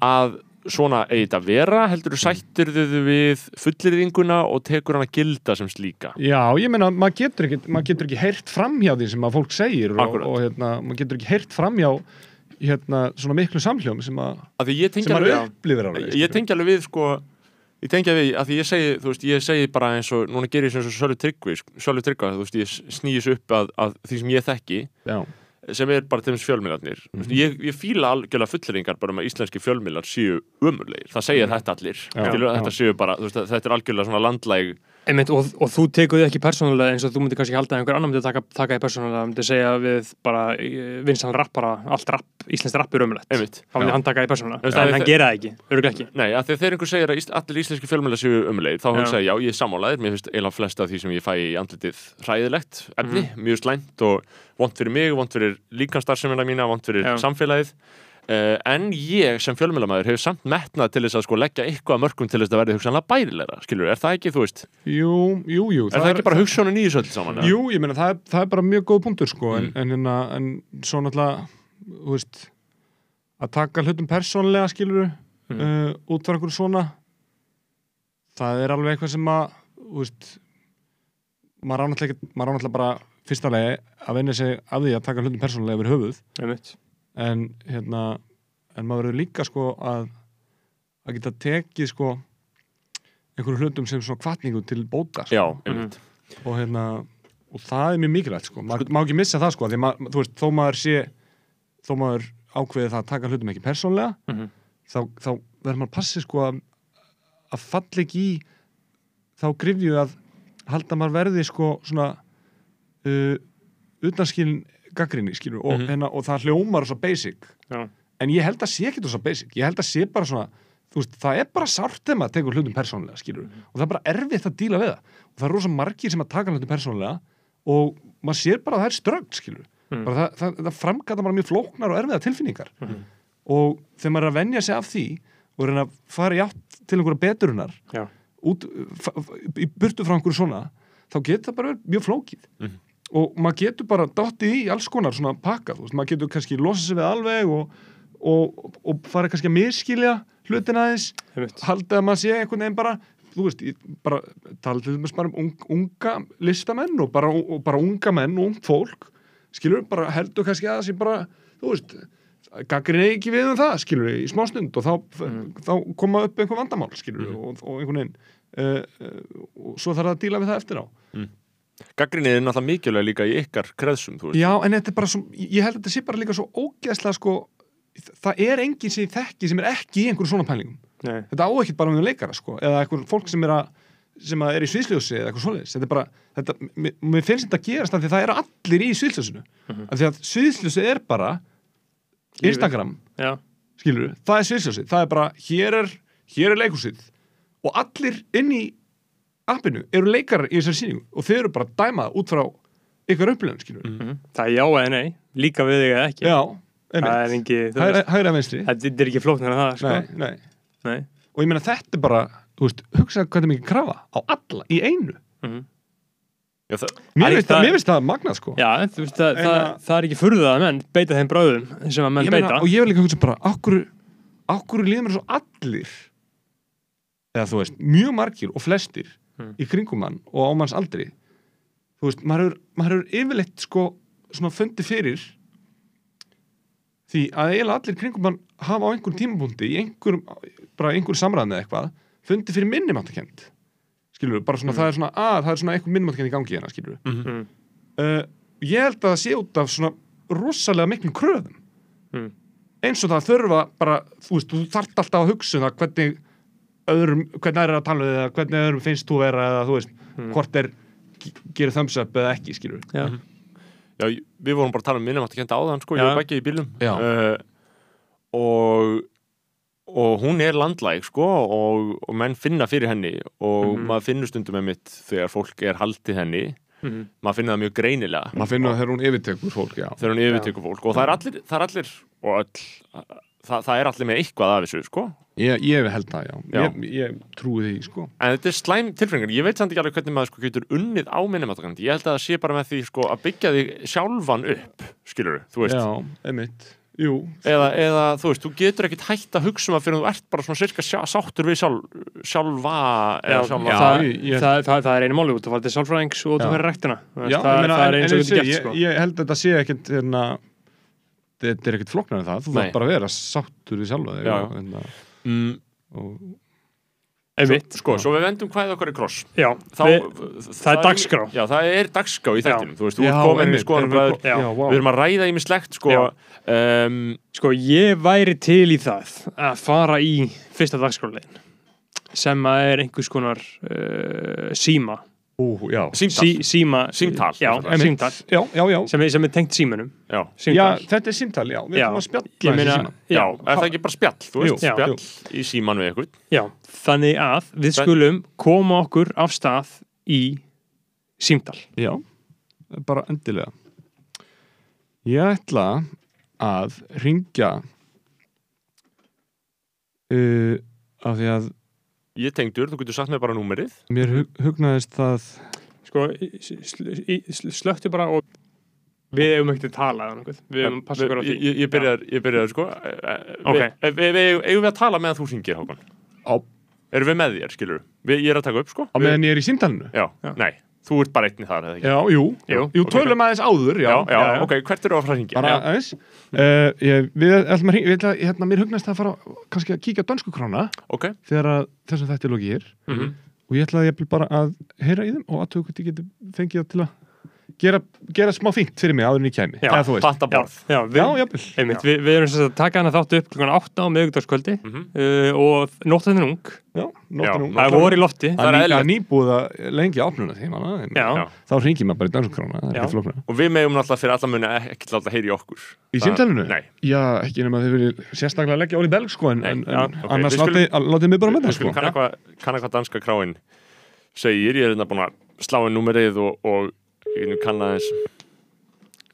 að svona eigi þetta að vera heldur þú sættir þig við fullirðinguna og tekur hann að gilda sem slíka. Já, ég meina maður getur ekki, maður getur ekki heyrt framhjá því sem að fólk segir og, Akkúrat. og hérna, maður getur ekki heyrt framhjá hérna, svona miklu samhljóm sem sem maður upplifir alveg ég tengi alveg við sko Ég tengja við að því ég segi, veist, ég segi bara eins og, núna gerir ég sem svo Sölvi Tryggvi, Sölvi Tryggva, þú veist, ég snýðis upp að, að því sem ég þekki, Já, sem er bara þess fjölmiðlarnir. Mm ég, ég fíla algjörlega fulleringar bara um að íslenski fjölmiðlar séu ömurlegir. Það segir þetta allir. Já, Skilur, já. þetta séu bara, veist, þetta er algjörlega svona landlæg Einmitt, og, og þú tekur þið ekki persónulega eins og þú myndir kannski halda að einhver annar myndi taka, taka því persónulega myndi segja við bara vinstan rappara, allt rapp, íslenskt rapp er ömulegt þá myndi hann taka því persónulega. En hann gera það ekki, örgulega ekki. Nei, að þegar einhver segir að allir íslenski fjölmiðlar séu ömurlegir, þá hugsa ég, já, ég er sammálaðir, mér finnst eiginlega flest af því sem ég fæ í andlitið hræðilegt efni, mjög slæmt og vont fyrir mig, vont fyrir líkanstarfsemina mína, vont fyrir samfélagið. Uh, en ég sem fjölmiðlamæður hefur samt metnað til þess að sko leggja eitthvað að mörgum til þess að verði hugsanlega bærilegra, skilur, er það ekki, þú veist, jú, jú, jú er það, ekki bara hugsanlega nýjus öll saman? Jú, ég meina, það er, það er bara mjög góð punktur sko, Mm. en, en, en, en svo náttúrulega þú veist að taka hlutum persónlega skilur Mm. uh, út frá einhverju svona það er alveg eitthvað sem að þú veist maður á náttúrulega, ekki- maður á náttúrulega bara fyrsta legi að venja sig af því að taka hlutum persónlega yfir höfuð. En hérna en maður verður líka sko að að geta tekið sko einhverju hlutum sem svona kvatningu til bóta sko Já, einmitt. og hérna og það er mjög mikilvægt sko, maður má ekki missa það sko því maður, þú veist, þó maður sé þó maður ákveði það að taka hlutum ekki persónlega Mhm. þá, þá verður maður að passi sko að, að falla ekki í þá grifju að halda maður verði sko svona uh, utanskilin gaggrinni skilur og, Mhm. hérna, og það hljómar svo basic Já. en ég held að sé ekki svo basic ég held að sé bara svona þú veist, það er bara sárt þegar maður tekur hlutum persónlega skilur Mhm. og það er bara erfitt að díla við það og það er rosa margir sem að taka hlutum persónlega og maður sér bara að það er skilur Mhm. bara það, það, það framkata bara mjög flóknar og erfiða tilfinningar Mhm. og þegar maður er að venja sig af því og reyna að fara í átt til einhverja beturunar út, í burtu frá einhverju svona þá getur það bara verið mjög flókið Mhm. Og maður getur bara dottið í alls konar svona pakka, þú veist, maður getur kannski losað sig við alveg og, og, og fara kannski að miskilja hlutin aðeins haldið að maður sé einhvern veginn bara þú veist, bara tala til þess bara um ung, unga listamenn og bara, og bara unga menn og ungt fólk skilur, bara heldur kannski að það sé bara þú veist, gaggrið ekki við um það skilur, í smástund og þá, þá koma upp einhver vandamál skilur, og, og einhvern veginn uh, uh, og svo þarf það að díla við það eftir á Gaggrinnið er náttúrulega mikilvæg líka í ykkar kreðsum, þú veist. Já, en þetta er bara svo, ég held að þetta sé bara líka svo ógeðslega sko, það er enginn sem ég þekki sem er ekki í einhverjum svona pælingum. Nei. þetta á ekkert bara um leikara sko, eða einhver fólk sem er að sem er í sviðsljósi eða eitthvað svoleiðis. Þetta er bara, þetta, mér, mér finnst þetta að gerast af því að það eru allir í sviðsljósinu. Af því að sviðsljósi er bara Lífið. Instagram, skilur það er sviðsljósi, það er bara, hér er hér er leikhúsið. Og allir inn í appinu eru leikarar í þessari síningu og þeir eru bara að dæma það út frá ykkar upplifun, skilur Mhm. Það er já eða nei, líka við þig eða ekki. Já, Það er einmitt engi, þú Hægra, veist, hægra vinstri. þetta er ekki flóknar en það, sko. Nei, nei. Nei. Og ég meina þetta er bara, þú veist, hugsaðu hvað það er mikið krafa á alla í einu. Mhm. Já, það, Það Mér er finnst það- það, það magnað sko. Já, þú veist, það, En það, að- það er ekki furðað að menn beita þeim bráðum sem að menn Ég beita. meina, og ég vil líka hugsa bara okkur, okkur líður mér svo allir? Eða þú veist, mjög margir og flestir Hmm. í kringum mann og á manns aldri þú veist, maður hefur, yfirleitt sko svona fundið fyrir því að eiginlega allir í kringum mann hafa á einhverjum tímapunkti í einhverjum, bara einhverjum samræðin eða eitthvað fundið fyrir minnumáttakend skilur bara svona, það er svona, að það er svona einhver minnumáttakend í gangi hérna, skilur Mm. uh, ég held að það sé út af svona rosalega miklum kröðum Mm. eins og það þurfa bara, þú veist, þú þarft alltaf að hugsa um það hvernig öðrum, hvernig er að tala við eða hvernig öðrum finnst þú vera eða þú veist, Mm. hvort er gerir thumbs up eða ekki, skilur Já, já, við vorum bara að tala um minnum að kenda áðan, sko, ég Já. var ekki í bílum. Uh, og, og hún er landlæg, sko, og, og menn finna fyrir henni og Mhm. maður finnur stundum með mitt þegar fólk er haldið henni, Mhm. maður finnur það mjög greinilega. maður finnur það þegar hún yfirtekur fólk, já þegar hún yfirtekur fólk og það er allir, það er allir og öll, það, það er allir með eitthvað af þessu, sko. Ég, ég held það, já, Já. Ég, ég trúi því, sko. En þetta er slæm tilfengar, ég veit samt ekki alveg hvernig maður sko getur unnið á minnumáttakandi ég held að það sé bara með því sko að byggja þig sjálfan upp, skilur þú veist. Já, emitt, jú. Eða, eða þú veist, þú getur ekkit hægt að hugsa um að fyrir þú ert bara svona sirka sjá, sáttur við sjálf, sjálfa já, sjálfa það, ég- það, það, það er einu að fara til sálfræðings og Já. að fara rektina það, já, það, ég meina, það en, er eins og ég, þetta gert sko. ég held að þetta sé ekkit hérna, þetta er ekkit flóknar en það, þú þarf bara að vera sáttur við sjálfa þig Já, og, hérna, mm, og einmitt. Sko, svo við vendum hvað okkar í kross. Já, þá, við, það er dagskrá. Já, það er dagskrá í þættinum. Þú veist, þú Já, ert komin við- vá. Við erum að ræða í mislegt sko Já. um, Sko, ég væri til í það að fara í fyrsta dagskrálegin sem að er einhvers konar uh, síma Ú. Símtal sí, síma Símtal. Já, símtal Já, já, já. sem er, sem er tengt símanum Já, Já, símtal. þetta er símtal, já. Við ætlum að spjalla meina, er það ekki bara spjall Þú veist, Jú. Já. spjall í síman við ykkur Já, þannig að við skulum koma okkur af stað í símtal. Já, bara endilega. Ég ætla að ringja uh, af því að Ég tengdur, þú getur sagt mér bara númerið mér hug, hugnaðist það Sko, í- sl- í- sl- slökktu bara og við hefum ekki til að tala eða nokkuð. Við hefum passa okkur á því. Ég, ég, byrjar, ég byrjar sko eh, Ok. Við, við, við, eigum við að tala meðan þú syngir, Hákon á, Erum við með þér, skilur við? Ég er að taka upp, sko á meðan ég er í símtalinu. Já, Já. nei, þú ert bara einni þar, eða ekki? Já, jú. Jú, Jú, ok. tölum aðeins áður, já. já, já, já, já. ok, hvert eru að fara að syngja? Bara aðeins. Uh, ég, við ætlum að ringja, að, hérna, mér hugnaðist að fara kannski að kíkja á dönsku krána Ok, þegar að þessum þetta er lokið hér. mhm og ég ætlaði jafnvel bara að heyra í þeim og að þú getur fengið það til að gera, gera smá fínt fyrir mig áður en ég kæmi Já, Já, borð já, við, Já, jafnvel einmitt, við, við erum sem sagt að taka hana þáttu upp klukkan 8 á miðugdagskvöldi Mhm. uh, og nóttan er ung. Já, nóttan ung. Já, Það er vor í lofti. Það er er að lengi ápnuna Já. Já. þá ringir maður bara í er Já. flóknara Og við megum náttúrulega fyrir alla muni ekki láta heyri okkur Í símtælinu? Nei, Já, ekki nema þau viljið sérstaklega leggja orðið belg sko en, já, annars látið mig bara með það sko segir Ég er hérna búin að slá inn númerið og, og ég nú kanna þess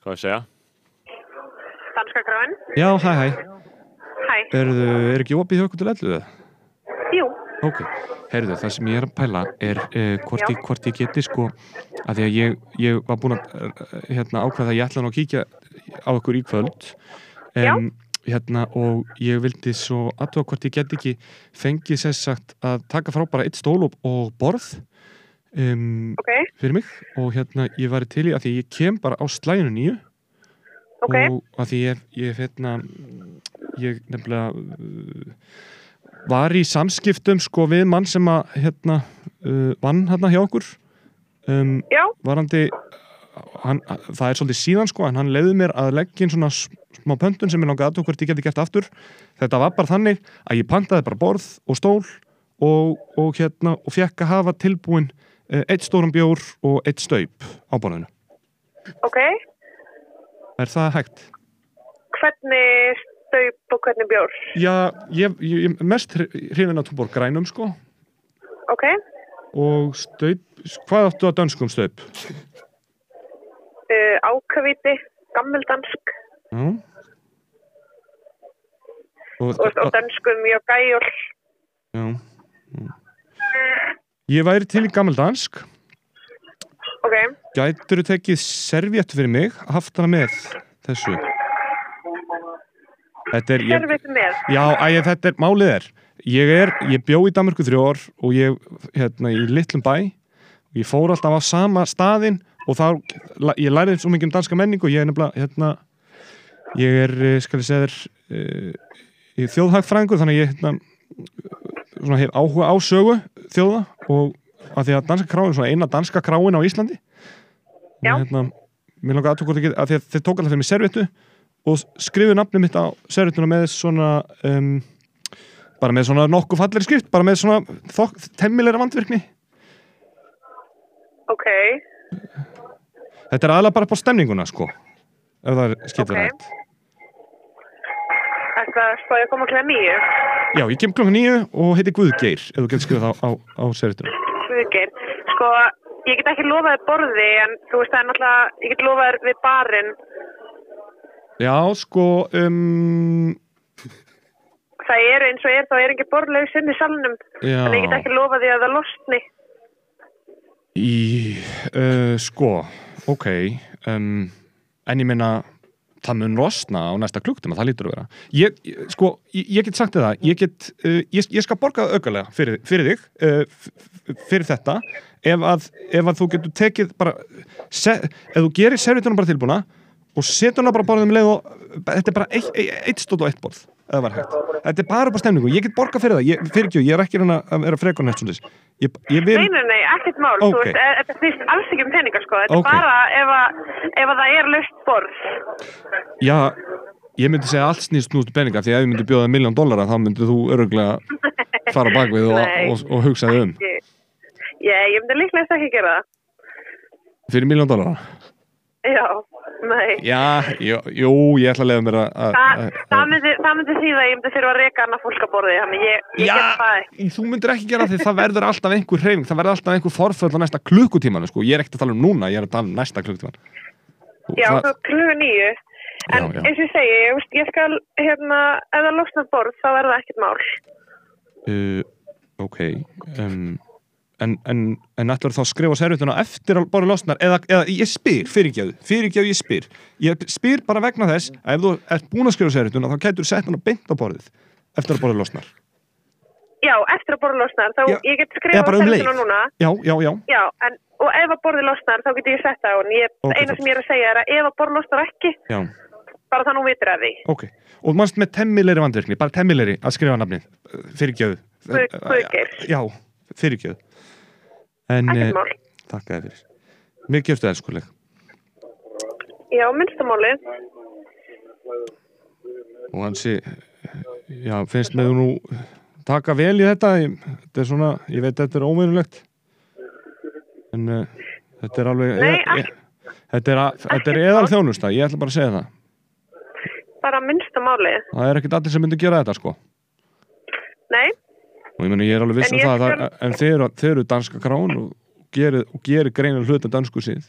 Hvað ég segja? Danska gráin. Já, hæ, hæ, Hæ. Erðu, er ekki opið hjá okkur til ellu eða? Jú. Ok, heyrðu, það sem ég er að pæla er uh, hvort, ég, hvort ég geti sko að því að ég, ég var búin að uh, hérna, ákveða að ég ætla nú að kíkja á okkur í kvöld um, hérna, og ég vildi svo aðtóa hvort ég get ekki fengið sér sagt að taka frá bara eitt stól og, og borð um, Ok. fyrir mig og hérna ég var til í að því ég kem bara á slæðinu nýju Ok. og að því ég, ég hérna ég nefnilega uh, var í samskiptum sko við mann sem að hérna uh, vann hérna hjá okkur um, varandi hann, það er svolítið síðan sko en hann leiði mér að leggja inn svona smá pöntun sem ég langaði að hvort ég geti gert aftur þetta var bara þannig að ég pantaði bara borð og stól og, og hérna og fekk að hafa tilbúin eitt stóran bjór og eitt staup á borðinu Ok. er það hægt? Hvernig staup og hvernig bjór? Já, ég, ég mest hrifin að túbor grænum sko Ok. og staup, hvað áttu að dönskum staup? Uh, ákavíti, gammeldansk Já og, og, og dansku mjög gæjól. já. Ég væri til í gammeldansk Ok. Gætur þú tekið servéttu fyrir mig haft hana með þessu Þetta er ég, Servitu með. Já, æ, þetta er, málið er Ég er, ég bjó í Danmarku þrjó ár og ég, hérna, í litlum bæ og ég fór alltaf á sama staðinn og þá, ég lærið svo mikið um danska menningu og ég er nefnilega, hérna ég er, eh, skal ég segja þér uh, ég er þjóðhagfræðingur þannig að ég, hérna svona hef áhuga á sögu þjóða og að því að danska kráin er svona eina danska kráin á Íslandi Já. hérna, mér langar aðtöku að, að því að þeir tók alltaf fyrir mig servéttu og skrifu nafnið mitt á servéttuna með svona um, bara með svona nokkuð falleri skrift bara með svona þokk, temmilegra vandvirkni Ok. þetta er aðalega bara på stemninguna sko ef það er skiptur Ok. rætt Ætla að spáði að koma klæða nýju. já, ég kem klokkan nýju og heiti Guðgeir ef þú getur skrifað á, á, á servéttuna Guðgeir. Sko, ég get ekki lofað þér borði en þú veist það er náttúrulega, ég get lofað þér við barinn. já, sko um, Það er eins og er, þá er ekki borðlaus inn í salnum. já En ég get ekki lofað því að það losni. Í, uh, sko, ok, um, en ég meina, það mun rosna á næsta klukktum að það lítur að vera. Ég, sko, ég, ég get sagt það, ég get, uh, ég, skal borga það aukalega fyrir, fyrir þig, uh, fyrir þetta, ef að, ef að þú getur tekið bara, se, ef þú gerir servitunum bara tilbúna og setur hana bara borðið um leið og, þetta er bara eitt stótt og eitt borð. Eða var hægt Þetta er bara upp á stemningu, ég get borgað fyrir það. Ég, fyrir ekki, ég er ekki reyna að vera svona ég, ég vil, Nei, nei, nei, ekkert mál, þú Ok. veist, e- þetta snýst alls ekki um peninga, sko, þetta Ok. er bara ef að, ef að það er löst borð. já ég myndi segja allt snýst snúst um peninga því að ef ég myndi bjóða miljón dollara þá myndi þú öruglega fara bakvið og, [LAUGHS] og, og hugsa þig um. Ég, ég, myndi líklega ekki gera það. fyrir miljón dollara Já, nei. Já, jú, jú, ég ætla að leiða mér að- að Þa, að- það myndi, þýða að ég myndi þurfa að reka annað fólk að borði, þannig ég, ég Já, get það ekki. þú myndir ekki gera því það verður alltaf einhver hreyfing, það verður alltaf einhver forföll á næsta klukkutímanu, sko, ég er ekkert að tala um núna ég er að tala um næsta klukkutíman Já, það, það kluga nýju. En Já, já. eins og ég segi, ég, ég skal, hérna, ef það losnar borð, þá er það ekkert mál. uh, ok um, en, en, en ætlar þá að skrifa servituna eftir að bara losnar? Eða, eða ég spyr, fyrirgjöðu, fyrirgjöðu ég spyr. Ég spyr bara vegna þess að ef þú ert búin að skrifa servituna þá kætur sett hana beint á borðið eftir að borðið losnar. Já, eftir að borð losnar, þá Já, ég get skrifað bara um servítuna núna. já, já, já, Já, en, og ef að borðið losnar, þá get ég sett það á Ok, eina sem ég er að segja er að ef að borð losnar ekki, já. bara það nú vitur að því. ok, og mannst með temmilegri vandvirkni bara temmilegri að skrifa nafnið. Fyrirgjöðu Guð- Guðgeir. já, fyrirgjöðu en eh, þakka þér fyrir. Mér gefstu elskuleg. Já, minnstamálið. og hann sé já, finnst með þú nú taka vel í þetta. Þetta er svona, ég veit þetta er óvinnulegt en uh, þetta er alveg Nei, ég, ég, þetta er, er eðal þjónusta, ég ætla bara að segja það. Bara minnstamálið. það er ekkert allir sem myndi gera þetta sko. Nei, og ég meni ég er alveg viss um það, það en þeir þeir eru danska krán og gerir, gerir greina hluta dansku síð.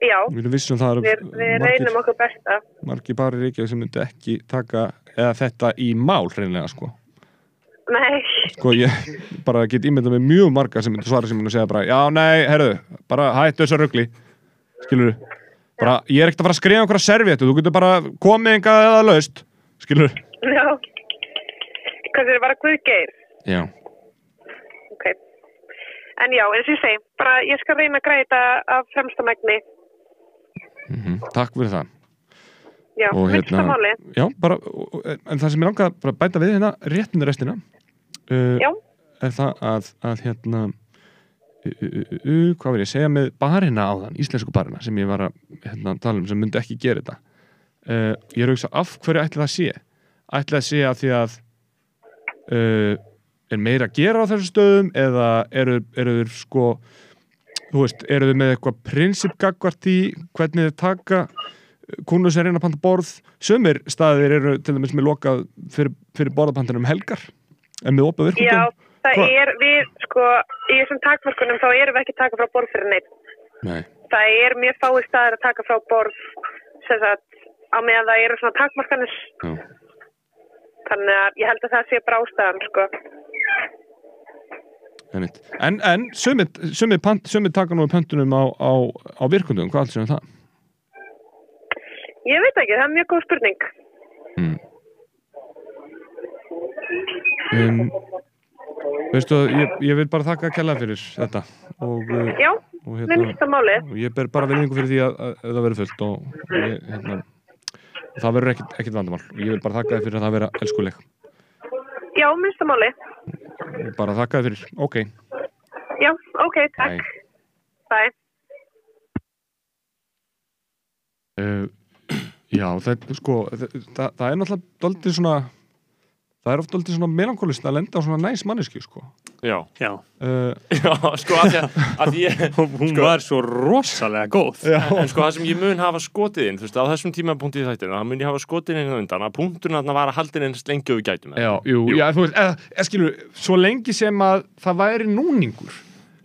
Já, við um við, við reynum okkur besta. margir bara ríkja sem myndi ekki taka eða þetta í mál hreinlega sko. Nei, sko ég bara get ímyndað með mjög marga sem myndi svara sem myndi segja bara já nei, herðu, bara hættu þessar rugli. Skilur bara ég er ekkert að fara að skrifa einhverja servéttu þú getur bara komið engað eða laust. Skilur já. Hvað er bara Guðgeir? já, Ok. En já, eins og ég segi, bara ég skal reyna að græta af fremsta megni. mm takk fyrir það Já, hérna, já, bara en það sem ég langa að bæta við hérna réttinu restina uh, er það að, að hérna uh, uh, hvað vil ég segja með barina á þann, íslensku barina sem ég var að hérna, tala um sem myndi ekki gera þetta uh, ég er að hugsa af hverju ætli það sé ætli það sé að því að uh, er meira að gera á þessum stöðum eða eru, eru þeir sko þú veist, eru þeir með eitthvað prinsipgagvart í hvernig þeir taka kúnur sem reyna að panta borð sömur staðir eru til dæmis með lokað fyrir, fyrir borðapantanum helgar en með opað virkundum Já, það Hvað? er við, sko, í þessum takmörkunum þá erum við ekki að taka frá borð fyrir neitt. Nei. Það er mjög fáið staðir að taka frá borð, sem sagt, á meðan það eru svona takmörkanir. Já. Þannig að ég held að það sé bara ástæðan, sko. En, en sumir taka nú pöntunum á, á, á virkundum, hvað alls er það? Ég veit ekki, það er mjög góð spurning. Mm. Um, veistu, ég, ég vil bara þakka að kella fyrir þetta og, Já, og, hérna, minnstamálið. og ég ber bara velningu fyrir því að, að, að það verður fullt og, og ég, hérna, það verður ekkit, ekkit vandamál og ég vil bara þakka þér fyrir að það vera elskuleg Já, minnstamálið. og bara þakka þér fyrir, ok Já, ok, takk. Bye. Bye. Uh, [CLEARS THROAT] já, það, sko, það, það, það er náttúrulega doldið svona það er oft doldið svona melankolist að lenda á svona næs manneski, sko. Já, Já, uh, já, sko að því að, ég hún var svo rosalega góð. Já, En sko það sem ég mun hafa skotið inn, þú veist, á þessum tímapunkti í þættinu, það mun ég hafa skotið inn undan að punkturinn þarna var að haldin eins lengi og við gætum. Já, jú, já, þú veist, eða, eða skilur, svo lengi sem að það væri núningur.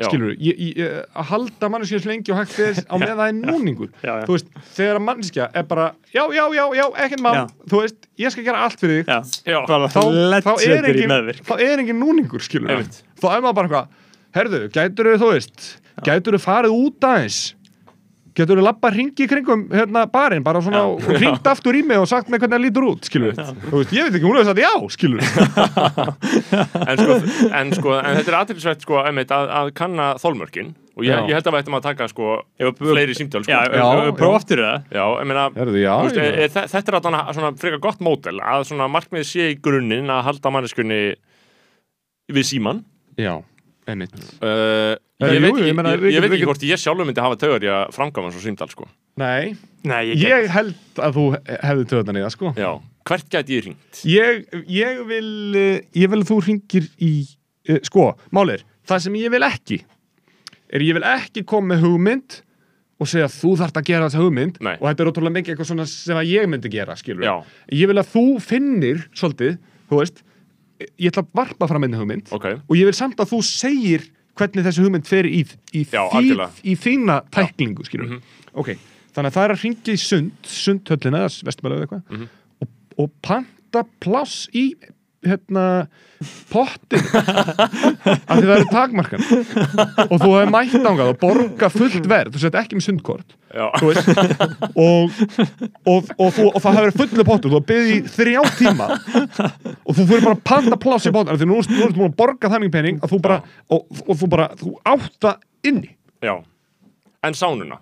Skilur, ég- að halda manneskja eins lengi og hægt er á [LAUGHS] með það er núningur. Já, já. þú veist, þegar að manneskja er bara já, já, já, já, ekkert Já. þú veist, ég skal gera allt fyrir þig. Þá, þá, er engin, þá er engin núningur skilur Einmitt. þá er maður bara eitthvað herðu, gætur þú veist gætur þú farið út aðeins getur þú lappa hringi kringum hérna barinn, bara svona hringt aftur í mig og sagt mig hvernig það lítur út, skilur þú veist, ég veit ekki, hún hefur sagt já, skilur [LAUGHS] en sko, en sko, en þetta er aðtilsvægt sko, einmitt, að, að kanna þólmörkin og ég, ég held að við ættum að taka sko við- fleiri símtöl sko. Já, já, Já, já, prófa já. aftur það ég meina Herðu, já, þú veist, já. e, e, þe- þetta er allan svona frekar gott mótel að svona markmið sé í grunninn að halda manneskunni við síman já, einmitt. Uh, Eh, ég, jú, ég, ég ég, veit ekki hvort ég sjálfur myndi hafa tögur í að framkvæma svo símtal sko. Nei, Nei, ég held að þú hefði töðan í það sko já, hvert gæti ég ringt ég, ég vil eh, ég vil að þú ringir í uh, sko, málir, það sem ég vil ekki er ég vil ekki koma með hugmynd og segja þú þarft að gera þessa hugmynd Nei. og þetta er ótrúlega mikið eitthvað svona sem að ég myndi gera skilur Já. ég vil að þú finnir svolítið, þú veist ég ætla að varpa fram einni hugmynd ok, og ég vil samt að þú segir hvernig þessi hugmynd fer í, í, Já, þí, algjörlega. í þína tæklingu skilur Mhm. ok, þannig að það er að ringja í sund sundhöllina, vestumælega eða eitthvað Mhm. og, og panta pláss í hérna pottin. Af því það eru takmarkan og þú hefur mætt ángað og borga fullt verð, þú sett ekki með sundkort. Veist. Og, og, og, þú, og það hefur fullu pottu þú hefur byggðið í þrjá tíma. Og þú fyrir bara að panta pláss í pottin. Því nú nú ertu búin að borga þannig pening að þú bara, og, og þú bara, þú átt það inni. Já. En sánuna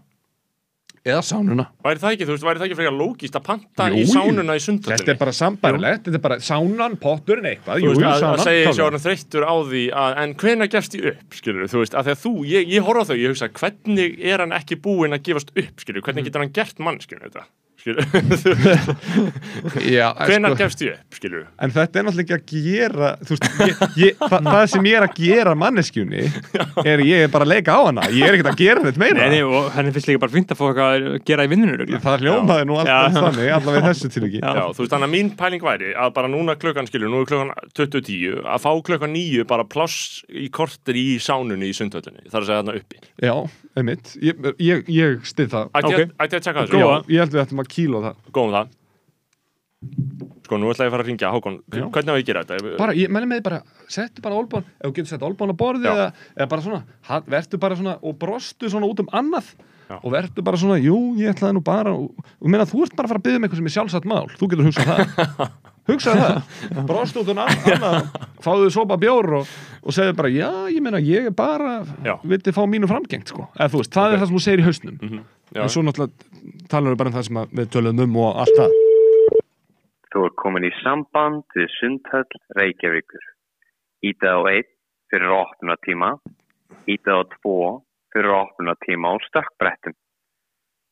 eða sánuna. Væri það ekki, þú veist, væri það ekki frekar lógist að panta Jú, í sánuna í þetta sundhöllinni er bara sambarilegt, þetta er bara sánan, potturinn eitthvað. Þú jú, veist, jú, að, að sánan, segja sjá hann þreyttur á því að, en hvenær gefst ég upp, skilur þú veist, að að þú, ég, ég horf á þau, ég hugsa hvernig er hann ekki búinn að gefast upp, skilur hvernig getur hann gert mann, skilur þetta [LAUGHS] hvenær sko, gefst ég upp, skilur? En þetta er náttúrulega ekki að gera veist, ég, ég, það, það sem ég er að gera manneskjunni er ég er bara að leika á hana. Ég er ekkert að gera þetta meira. Nei, nei, og henni finnst líka bara fínt að fá eitthvað að gera í örugglega. það hljómaði nú alltaf þannig allavega þessu Já. Já, þú veist, þannig að mín pæling væri að bara núna klukkan, skilur, nú er klukkan 20.10 að fá klukkan 9 bara pláss í kortir í sánunni í sundhöllinni. Þar að segja þarna uppi. Já, einmitt, ég, ég, ég stið það Ætti ég að tjekka þessu? Já, Góða. ég held við ættum að kíla það Góðum það. Sko, nú ætla ég að fara að ringja, Hákon, Já. hvernig á ég gera þetta? bara, ég menn með bara, settu bara olbán ef þú getur sett olbán á borðið Já. eða, eða bara svona, ha- vertu bara svona og brostu svona út um annað Já. og vertu bara svona, jú, ég ætlaði nú bara og, og meina, þú ert bara að fara að byggja um eitthvað sem er sjálfsagt mál þú getur hugsað það [LAUGHS] hugsaði það, brostu út um annað fáðu þið sopa bjór og, og segðu bara, já, ég meina, ég er bara vildi fá mínu framgengt, sko eða þú veist, það Ok. er það sem þú segir í hausnum Mhm. Já, en svo náttúrulega talar við bara um það sem við töluðum um og allt það Þú er komin í samband við Sundhöll Reykjavíkur. Íta á 1 fyrir opnunatíma, íta á 2 fyrir opnunatíma á stökkbrettum.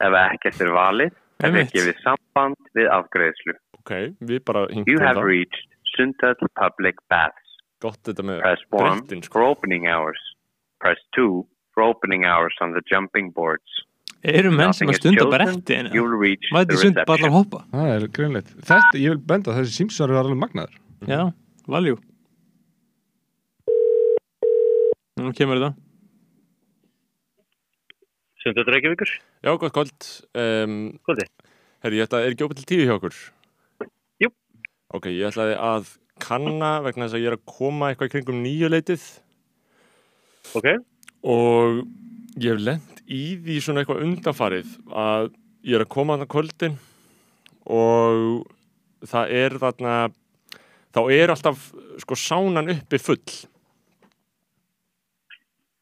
Ef ekkert er valið, er Einmitt. ekki við samband við afgreðslu. Ok, við bara You hingum have það. reached Sundhöll Public Baths. Gott þetta með Press 1 brettin, sko. for opening hours. Press 2 for opening hours on the jumping boards. Eru menn sem að stunda en You'll reach the mæti sund bara að reception. hoppa það er greinleitt, þetta, ég vil benda að þessi símsvar er alveg magnaður Já, valjú Nú kemur þetta Sundhöll Reykjavíkur, Já, gott kvöld. Um, kvöldi. herri, ég ætla, er ekki opið til tíu hjá okkur? Ok, ég ætlaði að kanna vegna þess að ég er að koma eitthvað kringum nýju leitið. Ok, og ég hef lent í því svona eitthvað undanfarið að ég er að koma þarna kvöldin og það er þarna þá er alltaf sko sánan uppi full.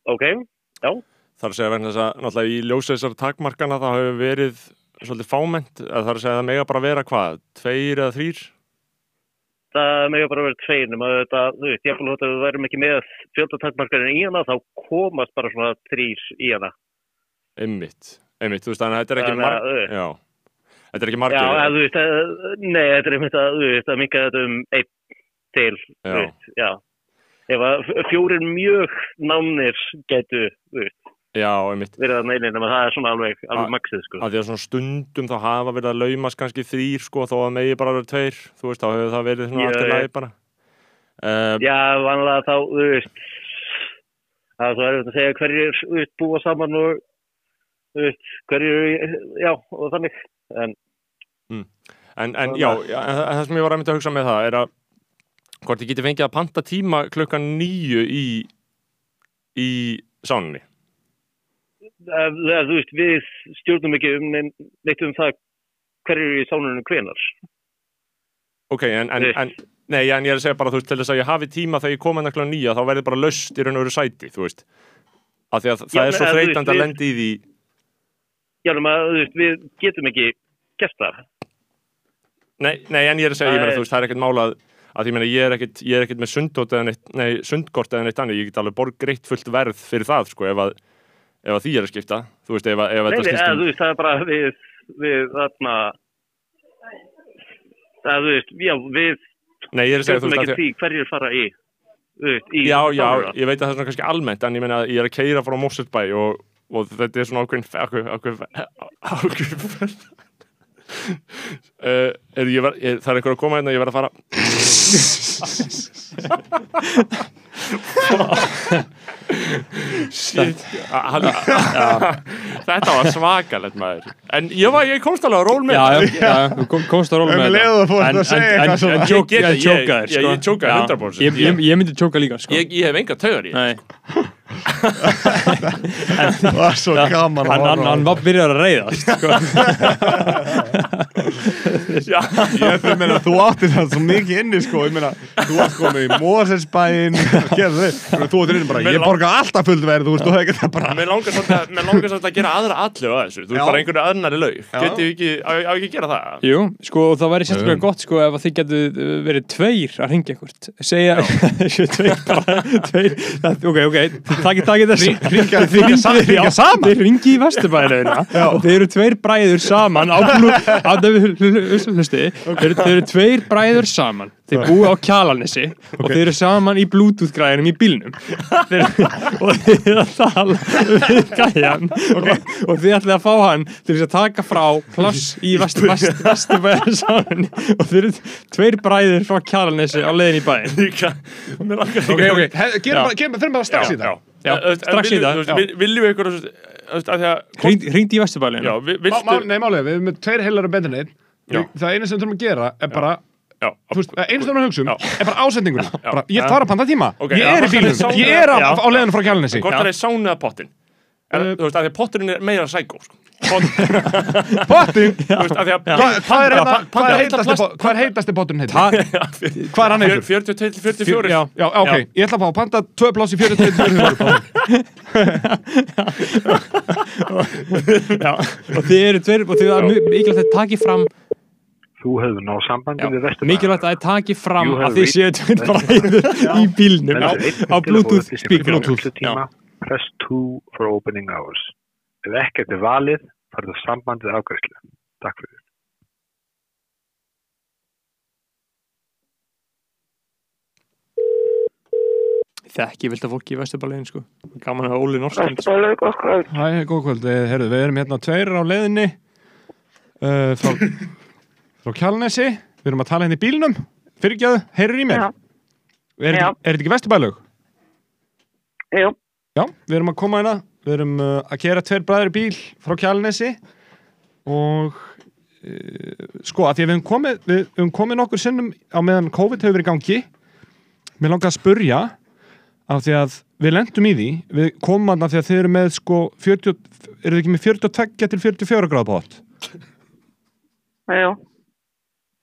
Ok, já, þar að segja vegna þess að náttúrulega í ljósa þessar takmarkana það hefur verið svolítið það er að segja að það mega bara vera hvað, tveir eða þrýr það með bara verið tveir nema þetta, þú veist, ég að við værum ekki með fjöldatakmarkarinn í hana, þá komast bara svona þrýr í hana. einmitt, einmitt, þú veist þannig að þetta er ekki að, marg já, þetta er ekki Já, margir að, þú veist, að, nei, þetta er einmitt að, þú veist, að minka þetta um einn til, þú Já. veist, já. Ef að fjórir mjög nánir getu, þú veist, já, einmitt. Verið að neilin, nema það er svona alveg, alveg maxið, sko. að því að svona stundum þá hafa verið að laumast kannski þrýr sko þó að megi bara vera tveir. Þú veist þá hefur það verið svona Já, allt í já. lagi bara. Uh, Já, vanlega þá, þú veist, það er svo erfitt að segja hverjir, þú veist, búa saman og, þú veist, hverjir, já, og þannig, en, en, en já, en það það sem ég var að mynda að hugsa með það er að hvort ég geti fengið að panta tíma klukkan nýju í í sánunni að, að, þú veist, við stjórnum ekki um nein- neitt um það hverjir eru í sánunum hvenar. ok, en, en, en nei, en ég er að segja bara þú veist til þess að ég hafi tíma þegar ég kom hennar klukkan nýja þá verði bara löst í raun og veru sæti þú veist af því að það Já, er svo þreytandi að lendi í því Já, þú veist, við getum ekki gert það. nei, nei, en ég er að segja, ég meina, er- þú veist, það er ekkert málað að ég meina, ég er ekkert, ég er ekkert með sundótt eða neitt, nei, sundkort eða neitt annað, ég get alveg borg greitt fullt verð fyrir það, sko, ef að ef að því er að skipta, þú veist, ef að, ef Nei, þetta skipta um þú veist, það er bara við, við, þarna, það, þú veist, já, við Nei, ég er að segja, þú veist, að því hverjir fara í, þú veist, í Já, já, sáluna. ég veit að það er svona kannski almennt en ég meina að ég er að keira frá Mosselbæ og, og þetta er svona ákveðin ákveðin ákveðin ákveðin uh, er, ég var, er, það er einhver að koma hérna? Ég verð að fara [LAUGHS] Shit. Hann, Þetta var svakalegt maður. En ég, var, ég komst alveg að ról með Já, já, já, kom, komst að róla Um með En- en- en- en Ég tjók- get það, ég ég- sko. ég tjókaði Já. 100%. Ég, ég, ég myndi tjóka líka, sko. Ég, ég hef enga taugar í Nei, Það var svo gaman hann, hann, hann var byrjar að reyðast sko. [LAUGHS] Já, Ég meina, þú áttir það svo mikið inni sko, ég meina, þú varst komið í Moselsbæinn, [LAUGHS] þú áttir inni bara, Mér ég borga alltaf fullt verð, þú veist, þú hefði ekki það bara, Mér langar svolítið að- gera aðra allu að þessu. Þú veist bara einhverju aðnari laug. Getið við ekki, á á ekki að gera það? Jú, sko, og það væri sérstaklega gott sko ef að þið getur uh, verið tveir að ringja ykkur. Segja, [LAUGHS] tveir bara, [LAUGHS] tveir, ok, ok takið, takið þessu. Já, saman. Þið ringi í Vesturbæðina og þeir eru tveir bræður saman. Þeir, eru- þeir eru tveir bræður saman. Þeir búi á kjalanessi og þeir eru saman í bluetooth græðinum í bílnum. Þeir, og eru að tala við gæjan og, og þið ætlaði að fá hann til þess að taka frá pláss í Vestur, Vestur, Vesturbæðina saman og þeir eru tveir bræður frá kjalanessi á leiðin í bæðin Líka, mér langar ok, ok, he- Já. gerum fyrir bara strax í það. Já, strax í það. Viljum við ykkur að því að ringdi í viltu Nei, málega, við erum með tveir heilar neitt, Já. það eina sem við þurfum að gera er bara, einu sem við hugsa um er bara ásendingunni, bara, ég þarf að panta tíma, Ok, ég já, er í skal ég bílnum, sána- ég er á, á leiðinu frá kjálnessi, hvort það er sánu eða pottin Er, Uh, þú veist, að því að potturinn er meira sækó sko. Pott, [LAUGHS] pottin, að að hvað er hérna, Panta- hvað er panta- heitasti, plast- pot- hvað er [LAUGHS] er hann heitur? 42 til 44 Já. Já, ok, Já. ég ætla að fá að panta tvö pláss í 43 [LAUGHS] Já, og þið eru tveir og þið er mikilvægt að taki fram Þú hefur náð sambandi já, við Vesturbæ. mikilvægt að þið taki fram að þið séu tveir bræður í bílnum á, á bluetooth Tíma, press 2 for opening hours. Ef ekkert er valið, farðu sambandið afgræslu. Takk fyrir. þekki vilt að fólki í Vesturbæliðin sko gaman að Óli Norskjöld Vesturbælaug, gott kvöld. Hæ, góð kvöld, Eh, herru, við erum hérna tveir á leiðinni uh, frá, frá Kjálnesi við erum að tala hérna í bílnum. Fyrirgjöðu, heyrir í mér? Já. Er, þetta- ekki vesturbælug? Jú, Já, við erum að koma hérna. Við erum uh, að kera tveir bræður í bíl frá Kjálnesi og uh, sko, að því að við höfum komið við höfum komið nokkur sinnum á meðan COVID hefur verið í gangi mér langar að spurja af því að við lendum í því. Við komum að því að þið eru með sko 40, eru þið ekki með 42 til 44 gráð bótt jú.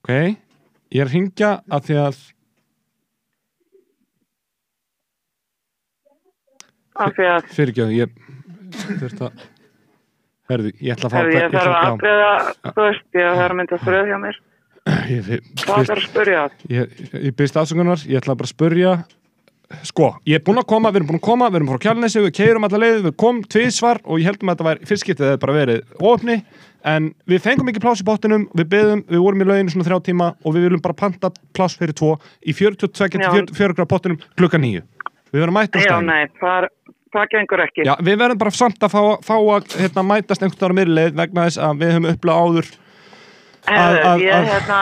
Ok, ég er að ringja af því að Af því að, fyrirgjöðu, ég þurft að herðu, ég ætla að fá hefði ég þarf að já, afgreða, þú veist, ég þarf að mynda að spyrja hjá mér. ég, ég, Hvað þarf að spyrja? ég, ég byrst afsökunar, ég ætla bara að spurja sko, ég er búinn að koma við erum búinn að koma, við erum frá Kjálnesi, við keirum alla leið við komum tvísvar og ég heldum að þetta var fyrst skiptið eða bara verið óöfni en við fengum ekki pláss í bóttinum, við beðum við vorum í lauginu svona þrjá tíma og við viljum bara panta pláss fyrir tvo í 42 til Já. 44 gráð bóttinum klukkan nýju við verðum mætt á nei, það, gengur ekki. Já, við verðum bara samt að fá, fá að hérna, mætast einhvern veginn á miðleið vegna þess að við höfum upplega áður að- ég, að- hérna,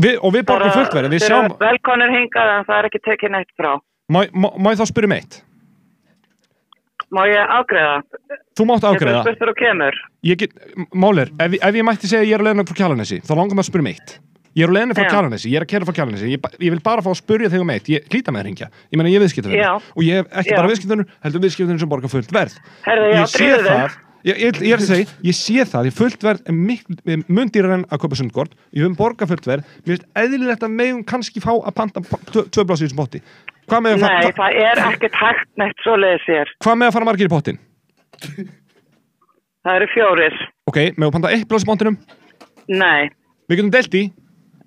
við, og við borgum eru velkonir hingað en það er ekki tekið neitt frá. má, ég þá spyrja um eitt? Má ég afgreða? Þú mátt Getur ágreða spurt þegar þú kemur? ég get, Málir, ef, ef ég mætti segja að ég er á leiðinu frá Kjalanesi þá langar maður að spyrja um eitt Ég er á leiðinu frá Já. Kjalanesi, ég er að kera frá Kjalanesi ég, ég vil bara fá að spyrja þig um eitt, ég hlýta með að ringja Ég meina ég er viðskiptunum Já. og ég hef ekki Já. bara viðskiptunum heldur viðskiptunum sem borgar fullt verð Herðu, Ég sé það Ég, ég, ég er að segja, ég sé það, ég fullt verð er mun dýrar en að kaupa sundgort ég höfum borgað fullt verð, mér finnst eðlilegt að megum kannski fá að panta tvö blásið í þessum Nei, fara, það er ekkert hægt neitt svoleiðis hér. hvað með að fara margir í pottin? Það eru fjórir. Ok, með að panta eitt pláss í pottinum Nei. Við getum delt í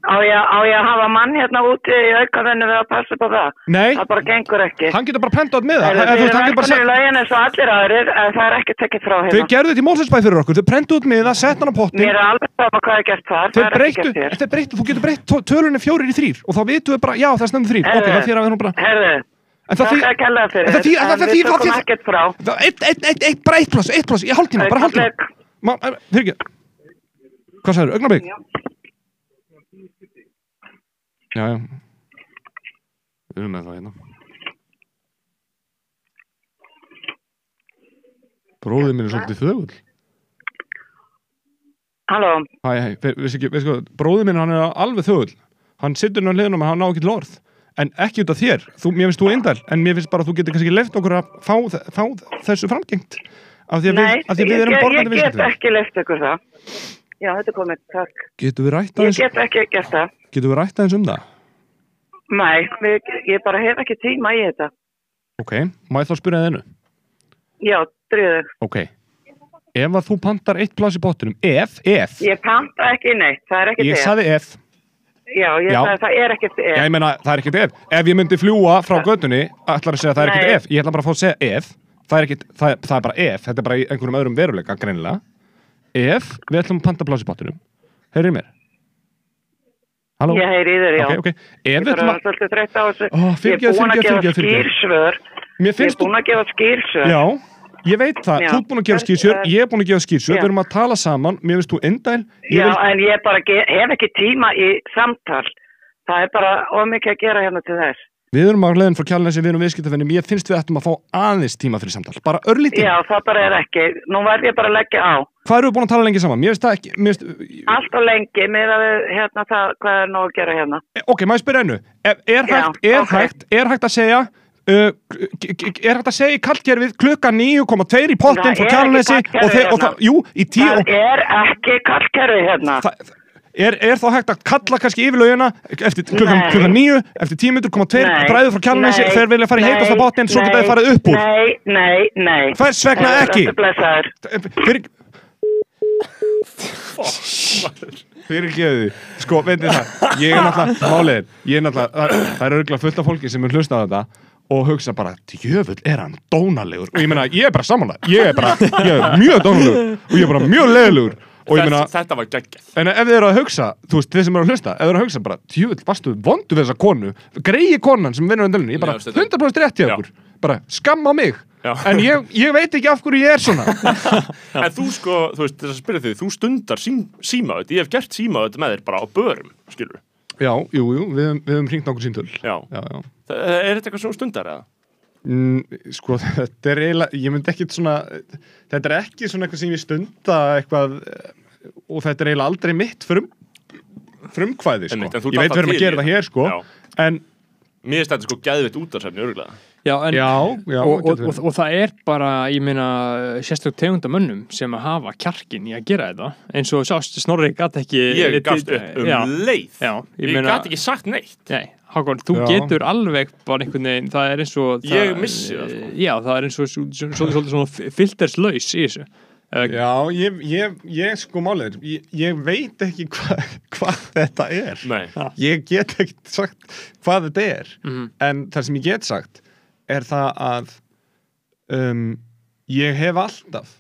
Á ég, á ég að hafa mann hérna úti í aukavennu við að passa upp á það? Nei, Það bara gengur ekki. hann getur bara át með það. Er getur bara velkonir í lögin eins og allir aðrir, en það er ekki tekið frá Þau hérna. gerðu þetta í Mólsensbæ fyrir okkur, þau prentu út með það, sett hann á pottin Mér er alveg sama hvað er gert þar, Þau það er ekki breyttu, gert hér. þau breyttu, þú getur breytt tölunni fjórir í þrýr og þá vitum við bara, já það er snöndið þrýr Ok, það þýr að við erum bara Herðu, En það þýr, fyrir, það þýr- það við þýr- Já, já. Við erum með það hérna. Bróðið minn er svolítið þögull. Halló, Hæ, hæ, veist ekki, veist hvað, bróðið minn hann er alveg þögull. Hann sittur á hliðinum og hann ná ekki til orð En ekki út af þér, þú, mér finnst þú eindæl En mér finnst bara að þú getur kannski leift okkur að fá, fá þessu framgengt. Af því að nei, við, af því að við ég, erum ég, borgandi ég get ekki leift ykkur það. Já, þetta komið, takk. Getur við rætt Ég aðeins, get ekki gert það. Getur við rætt aðeins um það? Nei, við, ég bara hef ekki tíma í þetta. Ok, má ég þá spyrja það einu? Já, drýðu. Ok, ef að þú pantar eitt pláss í pottunum Ef, ef, Ég panta ekki neitt, það er ekki ég þér. saði ef Já, ég Já. sagði það er ekki Já, þér. ég meina, það er ekkert ef Ef ég myndi fljúa frá göttunni, ætlar að segja að það er ekkert Nei. ef Ég ætla bara að fá að segja ef Það er, ekkert, það, það er bara ef, þetta er bara í einhverjum öðrum veruleika greinilega Ef við ætlum að panta pláss í pottunum Heyrðu í mér? Halló? Ég heyri þér, já. Ok, ok, ef Ég var að svolítið þreytt á þessu. Ó, er að fyrirgefðu, fyrirgefðu. skýrsvör. Mér Ég er búin að gefa skýrsvör. Já, ég veit það, Já. þú ert búin að gefa skýrsjör, það- ég er búin að gefa skýrsjör Já. Við erum að tala saman, mér finnst þú indæl ég Já, vil- en ég bara hef ekki tíma í samtal. Það er bara ómikið að gera hérna til þess. Við erum á hliðin frá kjálnesi, við erum viðskiptafinnum Ég finnst við ættum að fá aðeins tíma fyrir samtal Bara örlítið, Já, það er á. hvað eru við búin að tala lengi saman? Mér finnst það ekki mér finnst, Allt og lengi að við, hérna, það, hvað er nú að gera hérna? Ok, maður spyrja ennu Er, er, Já, hægt, er, ok. hægt, er hægt að segja uh, Er hægt að segja í kallgerfið klukkan 9.2 í pottin Það frá er kallkerfi og, og hérna. það, jú, í tíu Það er ekki kallkerfi hérna. það, er, er þá hægt að kalla kannski yfir laugina eftir klukkan, 9 eftir 10 minnur koma 2 Nei, bræður frá nei, þeir vilja fara í heitasta nei, pottin svo geta þeir farið upp úr Nei, nei, nei. Hvers vegna Eh, ekki? Fyrir fyrir geðu sko, veitir það, ég er náttúrulega máliðin, ég er náttúrulega, það, það er örgulega fullt af fólki sem er hlusta á þetta og hugsa bara, djöfull er hann dónalegur? Og ég meina, ég er bara samanlega ég er bara, ég er mjög dónalegur og ég er bara mjög leðilegur og ég meina, þetta, var geggjað. En ef þið eru að hugsa þú veist, þið sem eru að hlusta, ef þið eru að hugsa bara, djöfull, varstu vondu við þessa konu? Greiði konan sem vinnur á dölunni, ég bara, Já, þetta- 100% rétt hjá Já. okkur bara, skamma mig. En ég, ég veit ekki af hverju ég er svona. [LAUGHS] En þú sko, þú veist, þess að spyrja þig, þú stundar sím, símaöð, ég hef gert símaöð með þér bara á börum, skilur Já, jú, jú, við, höfum hringt nokkur síntöl Já. já, já. Er þetta eitthvað svona stundar eða? Mm, sko, [LAUGHS] þetta er eiginlega, ég myndi ekkit svona þetta er ekki svona eitthvað sem ég stunda eitthvað og þetta er eiginlega aldrei mitt frum, frumkvæði, sko. Ég veit til að gera það hér, sko en, Mér finnst þetta sko gæðvitt útarsefni, örgulega Já, en, já, já og, og, og, og það er bara, ég meina, sérstök tegunda mönnum sem að hafa kjarkin í að gera þetta. Eins og sást, Snorri gæti ekki Ég gafst upp um já, leið. Já, Ég, ég gæti ekki sagt neitt. Nei, Hákon, þú Já. getur alveg bara einhvern veginn, það er eins og Ég það, missi það, sko. Já, það er eins og svo- svo- svolítið svona filterslaus í þessu. Já, ég, ég, ég sko málið, ég, ég veit ekki hva, hvað þetta er. Nei, ég get ekki sagt hvað þetta er. Mhm. en það sem ég get sagt er það að um, ég hef alltaf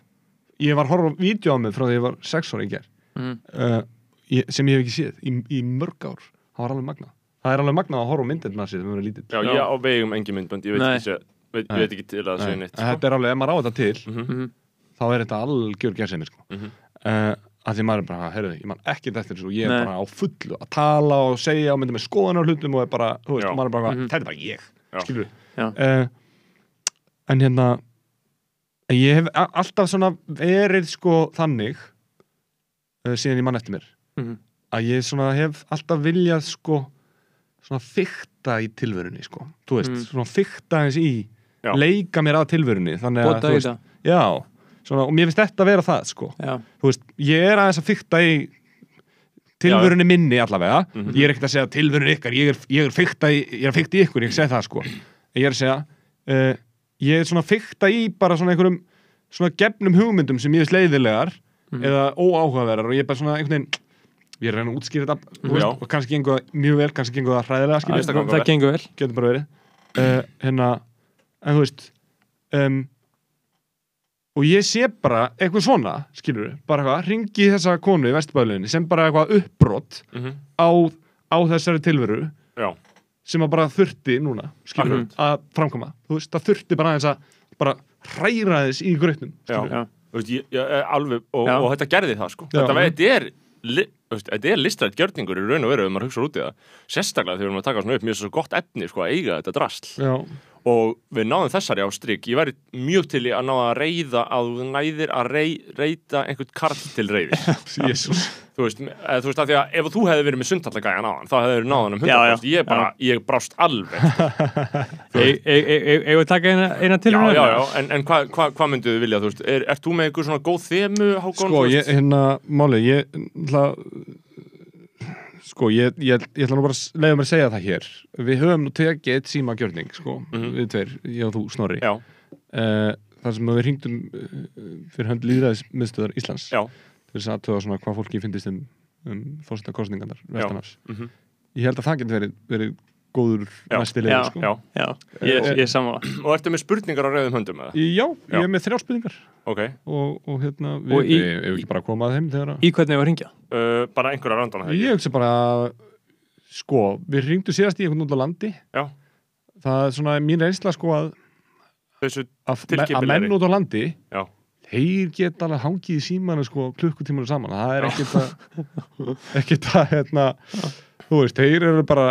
ég var að horfa á vídeo á mig frá því ég var sex ára í ger Mhm. uh, ég, sem ég hef ekki séð í, í mörg ár, það var alveg magnað það er alveg magnað að horfa á sér maður er lítill já, ég á vegum engin myndbönd, ég veit Nei. ekki, sé- veit, ég veit ekki til að það segja Nei, neitt en þetta er alveg, ef maður á þetta til Mhm. þá er þetta algjör gerðsemi sko. Mhm. uh, að því maður er bara, heyrðu, ég man ekkert eftir þessu og ég er Nei. bara á fullu að tala og segja og mynda með skoðan á hlutum og er bara, þú veist, Já. maður er bara, Mhm. þetta er bara ég Já. skilur Já. Uh, en hérna ég hef alltaf svona verið sko þannig uh, síðan ég mann eftir mér. Mhm. að ég svona hef alltaf viljað sko svona fykta í tilverunni sko, þú veist, Mm. svona fykta eins í Já. leika mér að tilverunni þannig að, þú í veist, þetta já. Svona, og mér finnst þetta að vera það sko. Já, þú veist, ég er aðeins að fykta í tilverunni minni allavega. Mhm. ég er ekkert að segja tilverunni ykkar ég er, ég er, fykta í, ég er að fykta í ykkur, ég segi það sko ég er að segja uh, ég er svona fykta í bara svona einhverjum svona gefnum hugmyndum sem ég er sleiðilegar eða óáhugaverðar og ég er bara svona einhvern veginn ég er að reyna að útskýra þetta þú veist, og kannski gengur það mjög vel, kannski gengur það hræðilega það það gengur vel. Getur bara verið. Uh, hérna, en þú veist um, og ég sé bara eitthvað svona, skilur bara eitthvað, ringi þessa konu í vesturbæðuleginni sem bara eitthvað uppbrott Mhm. á, á þessari tilveru Já, sem að bara þurfti núna skilur, að framkoma, þú veist, það þurfti bara aðeins að bara hræra þess í grötnum já. Þú veist, ég, ég, eh, alveg, og, og þetta gerði það sko. Já. Þetta, var- þetta er li- veist, þetta er listrætt gjörningur í raun og veru ef maður hugsa út í það. Sérstaklega þegar við erum að taka svona upp mjög svo gott efni sko, að eiga þetta drasl. Já, og við náðum þessari á strik. Ég væri mjög til í að ná að reyða að þú næðir að rey, reyta einhvern karl til reyði [LAUGHS] þú veist, eða, þú veist að því að ef þú hefði verið með sundhallagæjan á hann þá hefði verið náðan um 100% Já, já. ég bara, ég brást alveg. [LAUGHS] Eigum við að taka eina, eina til já, já, já, en, en hvað hva, hva mynduðu vilja, þú veist, er, ert þú með einhver svona góð þemu, Hákon? Sko, ég, hérna, máli, ég ætla, sko, ég, ég, ég ætla nú bara að leiða mér að segja það hér. Við höfum nú tekið eitt síma gjörning, sko, við tveir, ég og þú, Snorri. Já, Uh, þar sem við hringdum uh, fyrir hönd líðræðismiðstöðar Íslands. já, Til þess að aðtöða svona hvað fólki finnist um, um fórsetakostningarnar vestanafs. mhm. Ég held að það getur verið, verið góður næsti já, leið, sko. já Já, ég, ég er sammála og ertu með spurningar á reyðum höndum eða? Já, Já. ég er með þrjá spurningar Ok, og, og hérna, við, Og í- við, við ekki bara að koma að þeim þegar að Í hvernig að ringja? uh, bara einhverja randana Ég hugsa bara sko, við ringdu síðast í einhvern út á landi Já. það er svona mín reynsla sko að, Þessu, að, Tilkippilegri. að menn út á landi Já. þeir geta alveg hangið í símanu sko klukkutímanu saman, það er ekkert að [LAUGHS] ekkert að hérna þú veist, þeir eru bara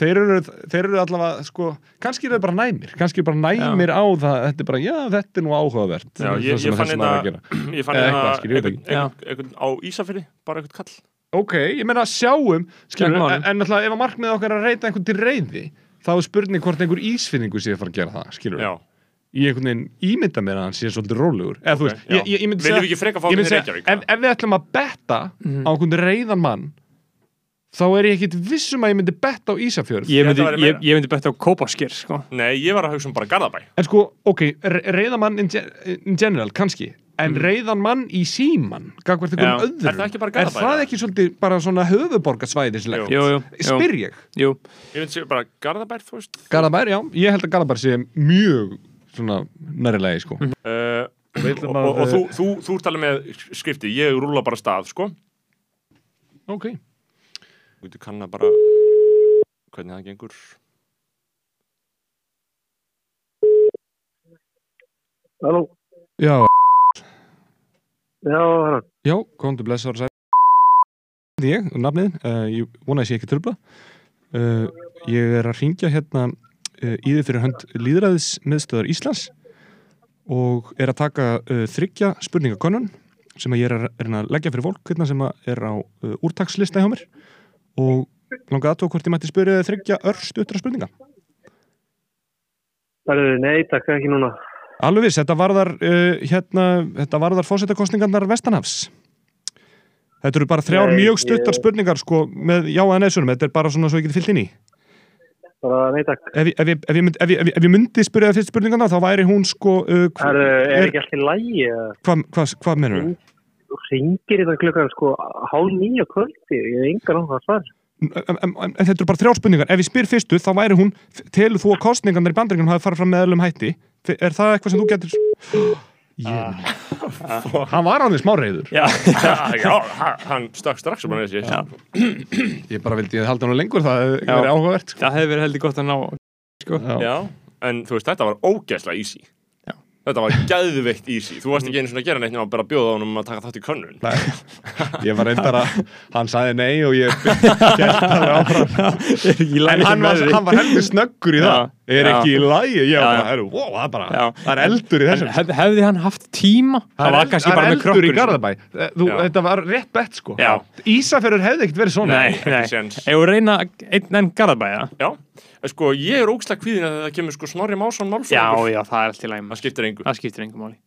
þeir eru, þeir eru allavega sko kannski eru þeir bara næmir, kannski bara næmir á það, þetta er bara, já, þetta er nú áhugavert. Já, [CLEARS THROAT] ég, fann hérna ég fann eitthvað, skilur, ég einhvern, einhvern á Ísafirði, bara einhvern kall. Ok, ég meina sjáum skilur, en, en náttúrulega ef að markmið okkar er að reyta einhvern til reyði þá er spurning hvort einhver ísfinningu sé að fara að gera það, skilur Já, Ég einhvern veginn ímynda mér að hann sé svolítið rólegur. Eða þú Ok, veist, já. ég, ég, myndi segja, ef, ef við ætlum að betta á einhvern reyðan mann þá er ég ekkit vissum að ég myndi betta á Ísafjörð. Ég held myndi, að væri ég, meira. ég myndi betta á Kópaskir sko. nei, ég var að hugsa um bara Garðabæ. En sko, ok, re- reyðan mann in, gen- in general, kannski en reyðan mann í síman gagvart einhverjum Já. öðrum. Er það ekki bara Er Garðabær, það eða? ekki svolítið bara svona höfuborgarsvæðislegt? Jú, jú, jú, Spyr ég. Jú. Ég myndi segja bara Garðabær, þú veist. Garðabær, já, ég held að Garðabær sé mjög svona nærilegi sko. Uh, Við og, ætlum og, að- og þú, þú, þú ert alveg með skrifti ég rúla bara af stað, sko. Ok Þú getur kanna bara hvernig það gengur? Halló, Já, já, herra. já, komdu blessaður og sæl Ég, nafnið, uh, ég vona að ég sé ekki tröfla uh, Ég er að ringja hérna uh, í þið fyrir hönd líðræðis miðstöðar Íslands og er að taka uh, þryggja spurningakönnun sem ég er að reyna að leggja fyrir fólk hérna sem að er á uh, úrtakslista hjá mér og langaði aðtók hvort ég mætti spyrja þið þryggja örstutra spurninga Það er nei, takk, ekki núna. Alveg viss, þetta varðar uh, hérna, þetta varðar fósettakostningarnar Vestanhafs Þetta eru bara þrjár Nei, mjög stuttar ég- spurningar sko með já eða neðsunum, þetta er bara svona svo ég geti fyllt inn í Bara nei, takk. Ef ef ef ef ég, myndi spyrja það fyrst spurningarna þá væri hún sko uh, hva, Er, er ekki allt í lægi? hvað hva, hva menur þú? Ringir þetta klukkan sko hálf nýja kvöldi. Ég hef engan á það svar. En, en, en þetta eru bara þrjár spurningar ef ég spyr fyrstu þá væri hún telur þú að kostningarnar í bandaríkjum hafi farið fram með öllum hætti er það eitthvað sem þú getur [GASPS] ég, hann var [LAUGHS] hann smá reyður Já, já, já, ha- hann stakk strax um hann þessi ég bara vildi ég halda hann lengur það Já. verið áhugavert sko. það hefði verið heldur gott að ná sko. Já. Já, en þú veist, þetta var ógeðslega easy. Þetta var gæðveikt easy. Þú varst ekki einu svona að gera neitt nema bara að bjóða honum að taka þátt í könnun. Nei, [LAUGHS] ég var reyndar að hann sagði nei og ég [LAUGHS] er ekki í en hann var, með hann var heldur snöggur í það. Já. er Já. ekki í lagi? Ég var bara, wow, það er bara Já. það er eldur í þessum hef, hefði hann haft tíma? Það það er var eld- kannski það er bara með eldur í krokkur Garðabæ. Þú, Já. þetta var rétt bett sko. Ísafjörður hefði ekkert verið svona. Nei, nei, ef við reyna einn enn Garðabæja Já, en sko, ég er ógeðslega kvíðin að það kemur sko Snorri Másson já, málfræðingur. Já, það er allt í lagi Það skiptir engu. Það skiptir engum máli.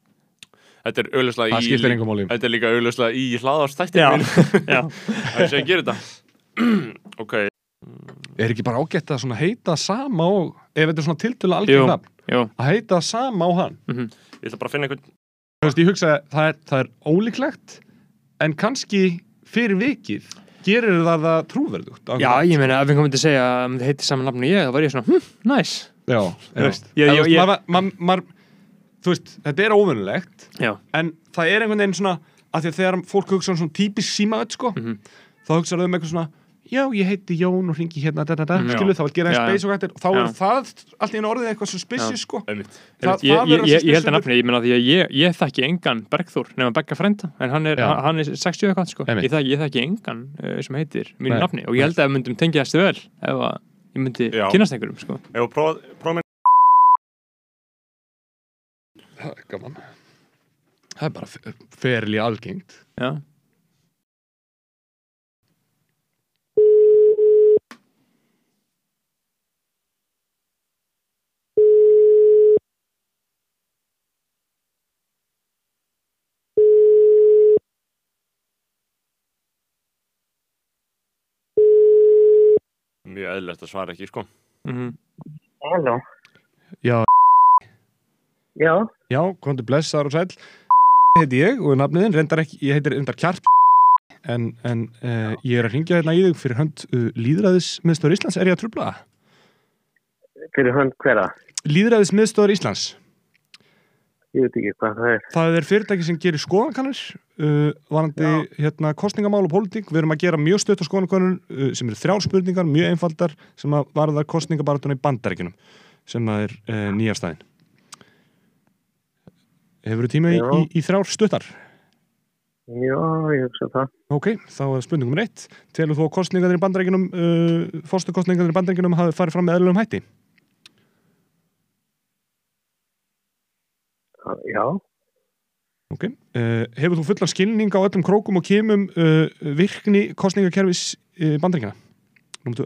Þetta er auðvitað það í skiptir engum máli. Þetta er líka auðvitað í hlaðarstættin já, [LAUGHS] já, Það er sem að gera þetta. [CLEARS THROAT] Ok, er ekki bara ágætt að heita sama og ef þetta er svona tiltölu Jú. algjör nafn að heita sama á hann? Ég ætla bara að finna einhvern Þú veist, ég hugsa að það er, það er ólíklegt en kannski fyrir vikið gerir það það trúverðugt Já, ég meina, ef einhvern myndi segja að myndi heiti saman nafn og ég, þá var ég svona, hm, næs Já, Þú veist, þú veist, þetta er óvinnulegt Já. en það er einhvern veginn svona að þegar fólk hugsa um svona típisk símaöld sko, Mhm. þá hugsa þau um eitthvað svona já, ég heiti Jón og hringi hérna da, da, da, skilu, þá vil gera eins Já. space og hættir og þá Já. er það allt í einu orðið eitthvað spessi sko Einmitt. Það- ég, það ég, ég, ég held að nafni, ég meina því að ég, ég þekki engan Bergþór nema Begga frenda, en hann er, hann er 60 eitthvað sko, ég þekki, ég þekki engan uh, sem heitir mínu Nei. nafni og ég held að við myndum tengja þessu vel ef að ég myndi kynast einhverjum sko. Ef þú prófa, prófa með það er gaman það er bara fe- ferli algengt Já. Mjög eðlilegt að svara ekki, sko. Mm Halló. já, Já, já, komdu blessaður og sæl heiti ég og nafniðin reyndar ekki, ég heitir reyndar Kjarp en, en uh, ég er að ringja hérna í þig fyrir hönd uh, Líðræðismiðstöður Íslands, er ég að trubla það? fyrir hönd hverja? Líðræðismiðstöður Íslands Ég veit ekki hvað það er. Það er fyrirtæki sem gerir skoðankanir uh, varandi hérna, kostningamál og pólitík. Við erum að gera mjög stöðt á skoðankanur uh, sem eru þrjár spurningar, mjög einfaldar sem að varða kostningabaratuna í bandaríkinum sem að er uh, nýjafstæðin. Hefur þú tíma í, Já. í, í þrjár stuttar? Já, ég hugsa það. Ok, þá er spurning nummer eitt. Telur þú að kostningarnir í bandaríkinum, uh, fórstu kostningarnir í bandaríkinum hafi farið fram með eðlum hætti? Já, Ok. Uh, hefur þú fullan skilning á öllum krókum og kemum uh, virkni kostningakerfis uh, bandaríkina? Númer 2.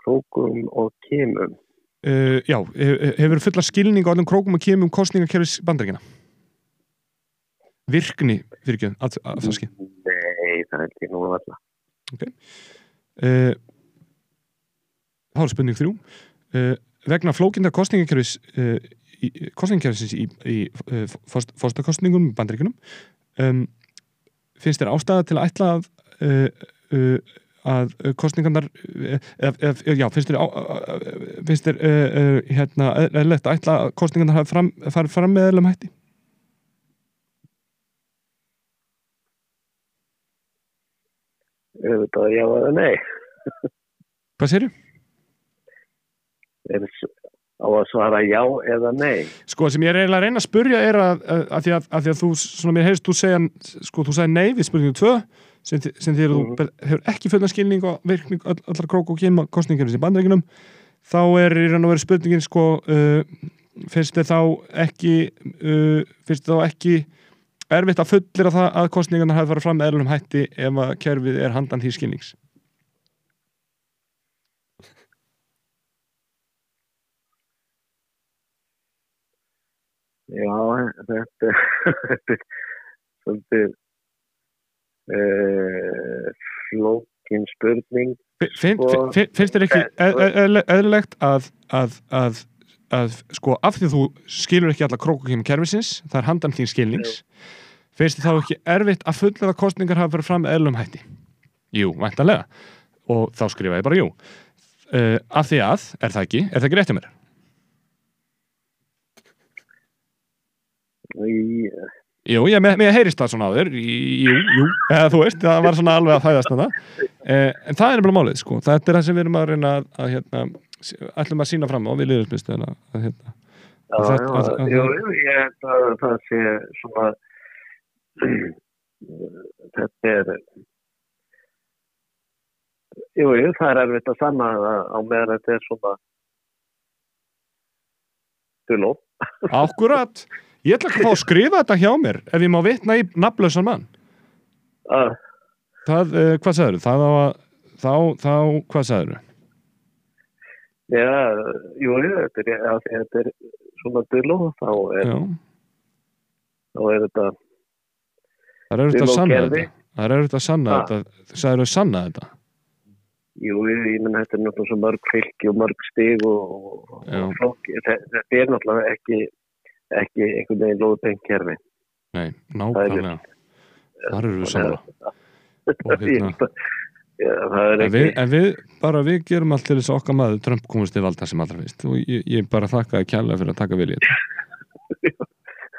krókum og kemum. Já, he- hefur fullan skilning á öllum krókum og kemum kostningakerfis bandaríkina? Virkni, ekki, það skil. Nei, það held ég nú alltaf. Uh, þá er spurning þrjú. Uh, vegna flókinda kostningakerfis uh, í, kostningakerfisins í, í uh, fórstakostningum í bandaríkunum um, finnst þér ástæða til að ætla að uh, að kostningarnar já, finnst þér finnst þér hérna, eðlilegt að ætla að kostningarnar hafi fram, farið fram með eðlum hætti Auðvitað já eða nei. Hvað segirðu? Er á að svara já eða nei. Sko, sem ég er eiginlega að reyna að spurja er að, að, að, því, að, því að þú, svona mér heyrst, þú segja, sko, þú segja nei við spurningu 2 sem, sem að Mhm. þú hefur ekki fullan skilning og virkning öll, allar krók og kema kostningar í bandaríkinum, þá er í raun og verið spurningin, sko, uh, finnst þið þá ekki, uh, finnst þið þá ekki erfitt að fullir að það að kostningarnar hafi farið fram með eðlunum hætti ef að kerfið er handan því skilnings? Já, [LAUGHS] þetta, er svolítið uh, flókin spurning. Finn, Sko- finn, finnst þér ekki Eh, eð- eðlilegt að, að, að, að sko af því þú skilur ekki alla krókukým kerfisins, það er handan þín skilnings finnst þér þá ekki erfitt að fullera kostningar hafa verið fram eðlum hætti Jú, væntanlega og þá skrifa ég bara jú uh, af því að, er það ekki, er það ekki rétt hjá mér? Í, Jú, ég með, heyrist það svona á þér. Jú, jú, eða þú veist, það var svona alveg að fæðast þetta eh, En það er nefnilega málið, sko. Þetta er það sem við erum að reyna að, að hérna, ætlum að sína fram á við liðismistöðuna að, hérna, já, að að- jú, ég held að það sé svona, [CLEARS THROAT] þetta er, jú, jú, það er erfitt að sanna það á meðan þetta er svona, duló. Akkurat Ég ætla ekki að fá að skrifa þetta hjá mér ef ég má vitna í nafnlausan mann. Uh, Það, uh, hvað sagður Það að þá, þá, hvað sagður já, jú, þetta er, þetta er svona duló, þá er, Já, þá er þetta, það er auðvitað að sanna gerði. þetta. Það er auðvitað að sanna Ha. þetta. Sagður að sanna þetta? Jú, ég menna þetta er náttúrulega mörg fylki og mörg stig og, og. Þe- Þetta er náttúrulega ekki, ekki einhvern veginn lóðbengt kerfi. Nei, nákvæmlega. Þar eru við saman [LAUGHS] Og hérna- En við, en við, bara við gerum allt til þess að okkar maður Trump komist til valda sem allra fyrst. Og ég, ég bara þakka að kjærlega fyrir að taka vilja þetta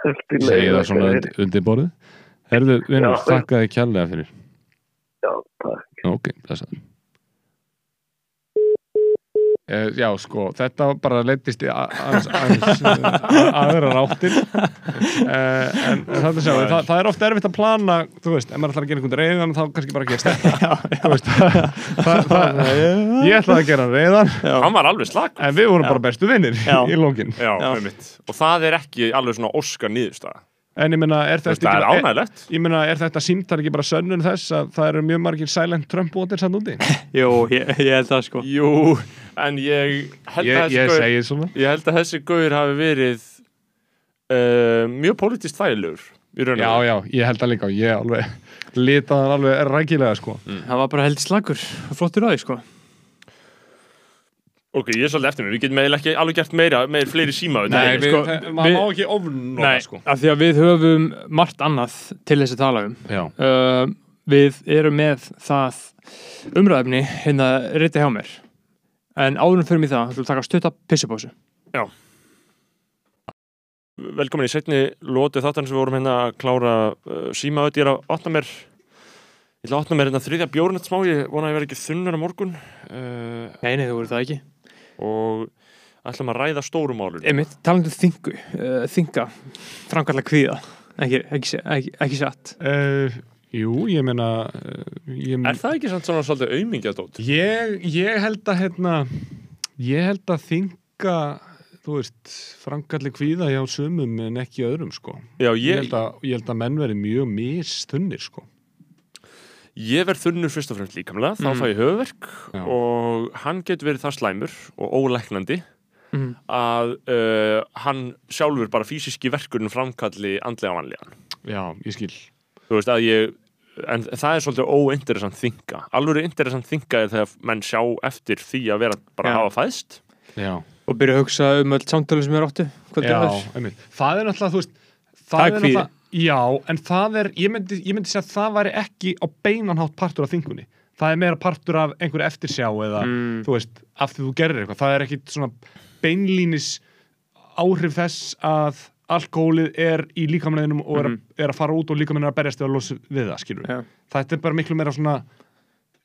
allt í Ég lagi, segi það svona þakka undir, borðið. Herðu, vinnur, Já. þakka þið kjærlega fyrir. Já, takk. Ok, blessaður já, sko, þetta bara leittist í uh, aðra ráttir uh, en það, það er ofta erfitt að plana, þú veist, ef maður ætlar að gera einhvern reyðan þá kannski bara gerst þetta. [LAUGHS] Þú veist, það, það, ég ætlaði að gera reyðan Hann var alveg slag en við vorum bara bestu vinnir í lókin. Og það er ekki alveg svona Óskar nýðustæða en ég meina, er þetta Það er ekki- ánægilegt ég meina, er þetta símtar ekki bara sönnun þess að það eru mjög margir silent Trump-votir sann úti? [LAUGHS] Jú, ég, ég held það sko. Jú, en ég held Ég, að ég þessi gaur segi svona. Ég held að þessi gaur hafi verið uh, mjög pólitískt þægilegur í raun Já, og já, ég held það líka. Ég alveg litaði hann alveg rækilega sko. Það var bara held slagur, flottur á því sko Ok, ég er svolítið eftir mig, við getum eiginlega ekki alveg gert meira, meir fleiri síma Nei, við, sko, það- maður við- má ekki ofnóta Nei, sko. af því að við höfum margt annað til þess að tala um. Já, uh, Við erum með það umræðefni hérna reyndi hjá mér. En áðurum fyrir mig það, þú vil taka stutta pissupásu Velkomin í setni lóti þáttan sem við vorum hérna að klára uh, síma Ég er að opna mér. Ég ætla að opna mér hérna þriðja bjórnett smá Ég vona að ég verði ekki þunnar á morgun. Uh, Nei, nei, þú voru það ekki Og ætlum að ræða stórum málun Einmitt, talandi um þingu, uh, þinga framkalla kvíða ekki, ekki, ekki, ekki satt. Uh, jú, ég meina uh, ég, Er það ekki samt svona svolítið aumingjadót? ég, ég held að hérna ég held að þinga þú veist, frangalli kvíða hjá sumum en ekki öðrum sko. Já, ég, ég, held að, ég held að menn veri mjög misþunnir sko ég verð þunnur fyrst og fremst líkamlega, þá Mm. fæ ég höfverk Já. og hann getur verið það slæmur og ólæknandi mm. að uh, hann sjálfur bara fysiski verkurinn framkalli andlega vanlíðan. Já, ég skil Þú veist að ég, en það er svolítið óinteressant þinga. Alveg interessant þinga er þegar menn sjá eftir því að vera bara að hafa fæðst. Já, og byrja að hugsa um öll samtölu sem er áttu hvað Já, er það? einmitt. það er náttúrulega, þú veist það, Það er náttúrulega, já, en það er ég myndi, ég myndi segja að það væri ekki á beinanhátt partur af þingunni það er meira partur af einhverju eftirsjá eða, Mm. þú veist, af því þú gerir eitthvað það er ekki svona beinlínis áhrif þess að alkohólið er í líkamleginum og er, Mhm. er að fara út og líkamlegin er að berjast að losa við það, skilur Já. þetta er bara miklu meira svona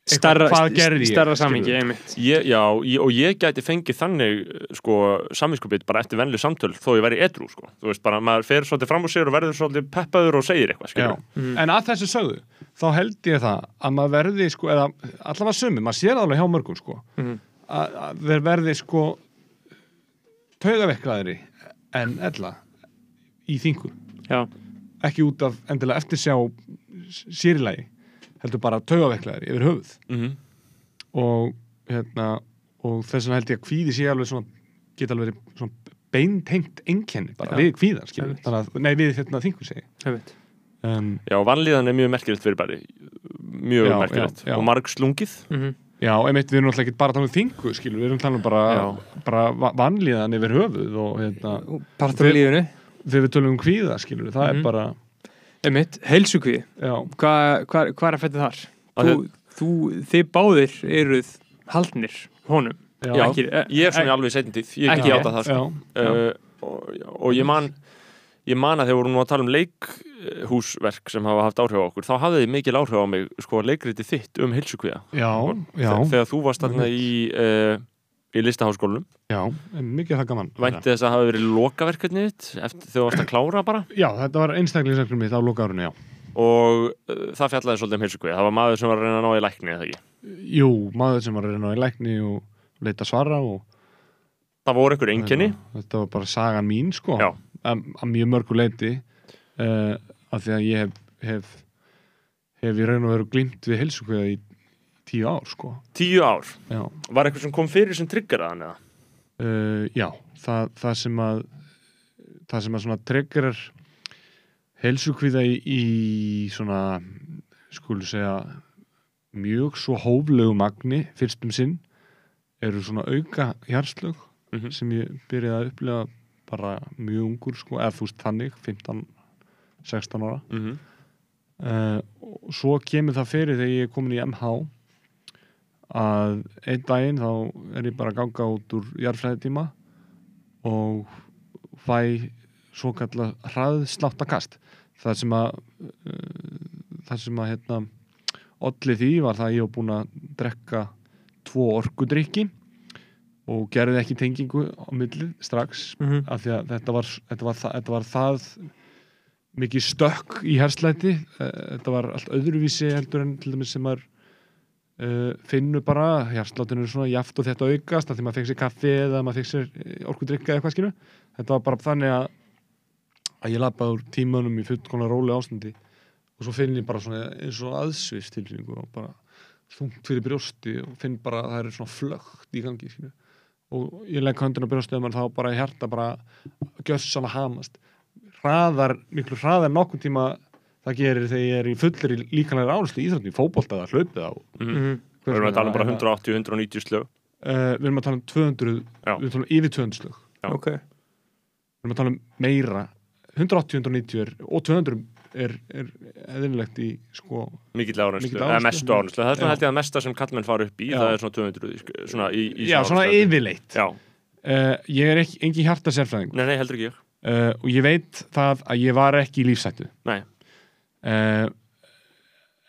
Starra, starra samingi, einmitt Ég, já, ég, og ég gæti fengið þannig sko, samvinskupið bara eftir venlu samtöl þó ég væri edru, sko. Þú veist, bara maður fer svolítið fram úr sér og verður svolítið peppaður og segir eitthvað. Mm. En að þessu sögðu, þá held ég það að maður verði, sko, eða allavega sumi, maður sér alveg hjá mörgum, sko, Mhm. að, að þeir verði, sko, taugaveiklaðri en ella í þingu. Já, Ekki út af endilega eftirsjá sýrilagi, heldur bara taugaveiklaðri yfir höfuð. Mm Og, hérna, og þess vegna held ég að kvíði sé alveg svona, geta alveg verið svona beintengt einkenni bara við kvíðan, að, nei, við hérna þingu segi. Um, Já, vanlíðan er mjög merkilegt fyrir bæri. Mjög já. Og marg slungið. mm Já, einmitt, við erum náttúrulega ekki bara að tala um þingu, skilur, við erum að tala um bara, bara va- vanlíðan yfir höfuð og hérna, Partur af Við- lífinu, þegar við tölum um kvíða, skilur, það Mhm. er bara, einmitt, heilsukvíði. Já, Hvað hva, hva er að fætta þar? Þú, þú, þið báðir eruð haldnir honum. Já, Já, Ekki- e- ég er svona e- alveg setjum tíð. Ég ekki játa það, sko. já, uh, og, og ég man ég man að þegar vorum nú að tala um leikhúsverk sem hafa haft áhrif á okkur þá hafði þið mikil áhrif á mig sko leikriti þitt um já, þegar þú varst þarna í uh, í listaháskólanum. Já, mikið það gaman. vænti þess að hafa verið lokaverkefnið þitt eftir þegar þú varst að klára bara? Já, þetta var einstaklingsverkefni mitt á lokárunni, já. og uh, það fjallaði svolítið um heilsukviða það var maður sem var að reyna að ná í lækni eða ekki? Jú, maður sem var að reyna á í lækni og leita svara og það voru einhver einkenni. Þetta, var bara sagan mín, sko, að að mjög mörgu leiti, uh, af því að ég hef, hef, hef í tíu ár, sko. tíu ár Já. var eitthvað sem kom fyrir sem triggeraðan eða Uh, já, það, það sem að það sem að svona triggerar helsukvíða í, í svona skulu segja mjög svo hóflegu magni fyrst um sinn eru svona auka hjarslög Mhm. sem ég byrjaði að upplega bara mjög ungur sko, eða þú veist þannig 15, 16 ára Mhm. uh, og svo kemur það fyrir þegar ég er komin í MH að einn daginn þá er ég bara að ganga út úr jarðfræðitíma og fæ svo kalla hraðsláttakast það sem að uh, það sem að hérna olli því var það að ég var búin að drekka tvo orkudrykki og gerði ekki tengingu á millið strax Mhm. af því að þetta var, þetta var, það, þetta var það mikið stökk í herslæti þetta var allt öðruvísi heldur en til dæmis sem maður uh, finnur bara, hjarslátinu er svona jaft og þetta aukast, að því maður fekk sér kaffi eða maður fekk sér orkudrykka eða eitthvað skinu þetta var bara þannig að að ég lappaði úr tímanum í fullkona róli ástandi og svo finn ég bara svona eins og aðsvist tilfinningu og bara þungt fyrir brjósti og finn bara að það er svona flögt í gangi skilju. og ég legg höndin á brjósti og þá bara hjarta bara gjössan að hamast hraðar, miklu hraðar nokkuð tíma það gerir þegar ég er í fullir líkanlega áherslu í íþróttum, fótbolta eða hlaupið á Mhm. Við erum að tala um bara 180-190 slög Uh, við erum að tala um 200 Já. við erum að tala um yfir 200 slög Já. Ok. við erum að tala um meira 180-190 er, og 200 er, er eðlilegt í sko mikill Mikill eða áherslu. mestu árenslu það er svona held ég að mesta sem kallmenn fara upp í Já. það er svona 200 sk- svona í, í já, svona áherslu. yfirleitt já, uh, ég er ekki, engin hjarta sérfræðing nei, nei, heldur ekki ég uh, og ég veit það að ég var ekki í lífsættu nei, uh,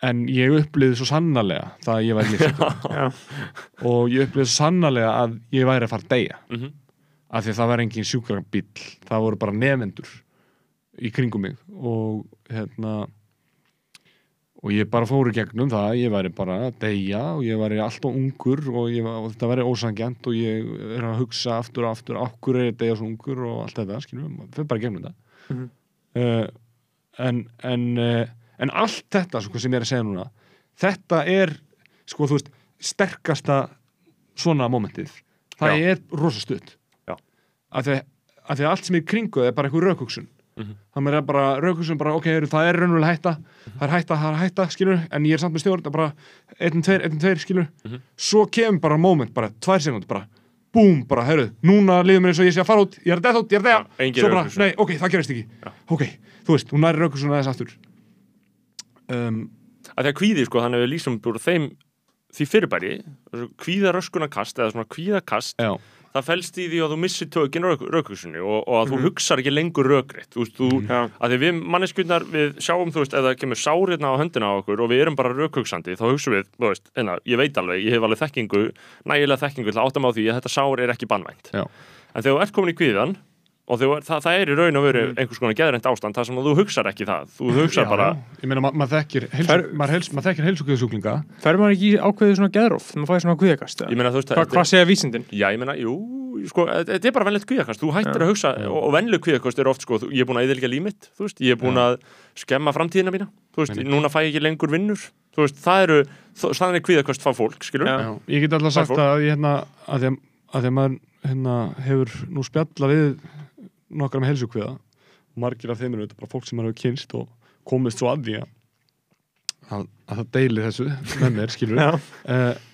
en ég upplýði svo sannarlega það að ég var í lífsættu Já. og ég upplýði svo sannarlega að ég væri að fara að deyja Mhm. af því að það var engin sjúkrabíll það voru bara nefendur í kringum mig og hérna og ég bara fór í gegnum það að ég væri bara að deyja og ég væri alltaf ungur og, ég, var- og þetta væri ósangjant og ég er að hugsa aftur og aftur okkur er ég að deyja svo ungur og allt þetta skilum, við fyrir bara í gegnum þetta Mhm. uh, en en, uh, en allt þetta sko, sem ég er að segja núna þetta er sko veist sterkasta svona momentið það Já. er rosa stutt Já. af því, að allt sem er í kringu það er bara einhver raukhugsun Mhm. þannig er bara raukhugsun bara ok, heyrðu, það er raunverulega hætta það er hætta, það er hætta, skilur en ég er samt með stjórn, það er bara einn, tveir, einn, tveir, skilur Mhm. svo kemur bara moment, bara tvær sekundur bara búm, bara, heyrðu, núna líður mér eins og ég sé að fara út, ég er að deða út, ég er að deða engin svo bara, rökhugsun. nei, ok, það gerist ekki. Já. ok, þú veist, hún næri raukhugsun aðeins aftur. Um, að því að kvíði sko, þannig að við lýsum búið þeim því fyrirbæri, kvíðaröskunarkast eða svona kvíðakast já, það felst í því að þú missir tökin raukhugsunni og, og að þú Mhm. hugsar ekki lengur rökritt þú veist, þú, Já. að því við manneskjurnar við sjáum, þú veist, ef það kemur sárið á höndina á okkur og við erum bara rökhugsandi þá hugsaum við, þú veist, enna, ég veit alveg ég hef alveg þekkingu, nægilega þekkingu til að áttam á því að þetta sár er ekki bannvænt Já. en þegar þú ert komin í kvíðan og þegar, það, það er í raun og veru Mhm. einhvers konar geðrænt ástand þar sem að þú hugsar ekki það. Þú hugsar já, bara, já. ég meina, ma maður þekkir heilsu, Fer- maður, heils, maður þekkir heilsugjöðsjúklinga Fer maður ekki ákveðið svona geðróf? Þegar maður fæði svona veist Hva, hvað segja vísindin? Já, ég meina, jú, sko, þetta er bara venlegt kvíðakast, þú hættir að hugsa og, og venlegu kvíðakast er oft, sko, þú- ég er búin að eðilga límitt, þú veist, ég er búin að skemma framtíðina mína, þú veist, núna fæ ég ekki lengur vinnur, þú veist, það eru þannig kvíðakast fá fólk, skilur Já. Já, ég get alltaf sagt að ég hérna að því að, að, því að maður hérna, hefur nú spjalla við nokkra með helsukviða margir af þeim eru þetta bara fólk sem hefur kynst og komist svo að því að, að, að það deili þessu með mér, skilur uh,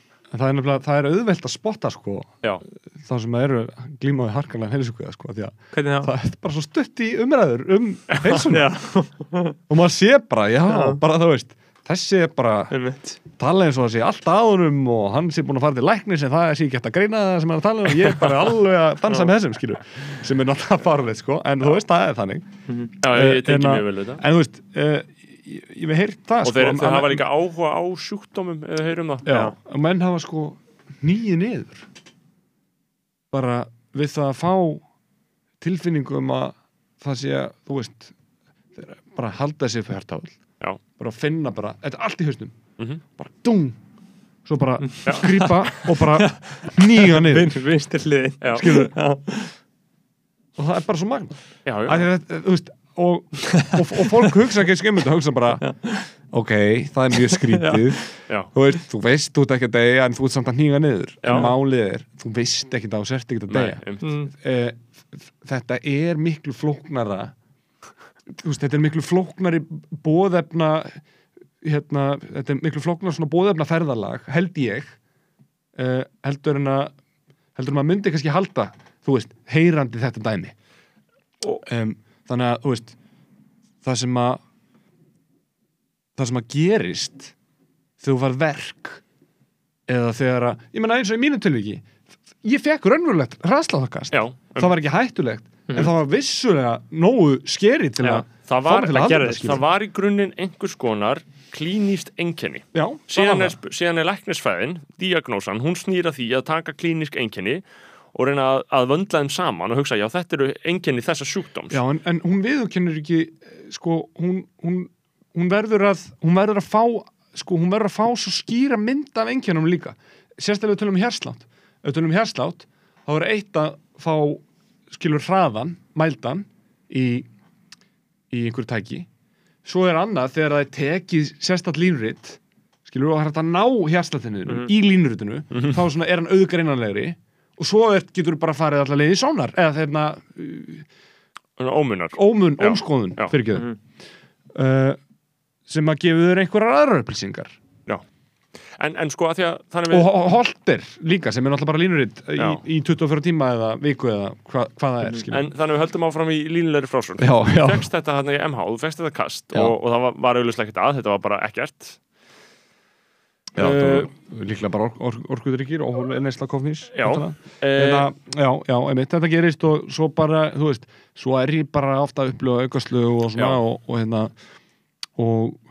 [LAUGHS] það er nefnilega, það er auðvelt að spotta sko, þá sem eru glímaði harkanlega helsukviða sko, því að Hvernig það? það er bara svo stutt í umræður um [LAUGHS] heilsuna. Já, og maður sé bara, já, Já. bara þú veist þessi er bara tala eins og það sé allt á honum og hann sé búin að fara til læknis en það sé ekki hægt að greina það sem hann er tala um. Og ég er bara alveg að dansa með þessum skilur sem er náttúrulega farlegt sko. En þú veist það er þannig. Já, ég, ég tengi En að- mjög vel þetta. en þú veist uh, ég, ég hef heyrt það Og sko þeir, þeir hafa líka áhuga á sjúkdómum, eða heyrum það. já, og menn hafa sko nýju niður. Bara við það að fá tilfinningu um að það sé að þú veist bara halda sér fyrir hærtafl Já. bara finna bara, þetta er allt í hausnum Mhm. bara dung svo bara grípa og bara [LAUGHS] nýga niður. Já, skilur Já. og það er bara svo magna já, já. að og, og, og fólk hugsa ekki skemmund og hugsa bara ok, það er mjög skrítið Já. þú veist, þú veist, þú ert ekki að deyja en þú ert samt að hníga niður Já. en málið er, þú veist ekki það og sért ekki að einmitt. Mm. eh, þetta er miklu flóknara veist, þetta er miklu flóknari bóðefna hérna, þetta er miklu flóknar svona bóðefna ferðalag, held ég uh, heldur en að heldur en að myndi kannski halda þú veist, heyrandi þetta dæmi. Um, þannig að, þú veist það sem að það sem að gerist þú var verk eða þegar að, ég menna eins og í mínu tilviki ég fekk raunverulegt hraðsláðakast Já, það var ekki hættulegt en það var vissulega nógu skeri til að það var, til að skilur. það var í grunninn einhvers konar Já, það síðan er, síðan er læknisfæðin, diagnósan hún snýra því að taka klínísk einkenni og reyna að, að vöndla þeim saman og hugsa, já þetta eru einkenni þessa sjúkdóms. Já, en, en hún viðurkennur ekki sko, hún, hún, hún verður að hún verður að fá sko, hún verður að fá svo skýra mynd af einkennum líka. Sérstaklega við tölum um herslátt ef við tölum um herslátt, þá er eitt að fá skilur hraðan mældan í í einhverju tæki svo er annað þegar það er tekið sérstætt línuritt skilur og það hægt að ná hérsláttinniðinu Mhm. í línuritinu þá svona er hann auðgreinanlegri og svo er, getur þú bara farið allar leiði í sónar eða þeirna ómunar ómun, Já. ómskoðun Já. fyrir ekki Mhm. uh, sem að gefa þér einhverjar aðrar upplýsingar. En, en sko að því að þannig og ho- holter líka sem er náttúrulega bara línuritt í, í 24 tíma eða viku eða hva, hvað það er skilur. En þannig við höldum áfram í línulegri já. Þú fegst þetta hann í MH, þú fegst þetta kast og, og það var, var auðvitað ekkert að, þetta var bara ekkert Já, Uh, líklega bara or, or, orkuðrykkir og neysla kofnís Já. væntanlega. Eh, Þetta, já, já, einmitt, þetta gerist og svo bara, þú veist, svo er ég bara ofta að upplifa aukaslu og svona Já. og, og hérna og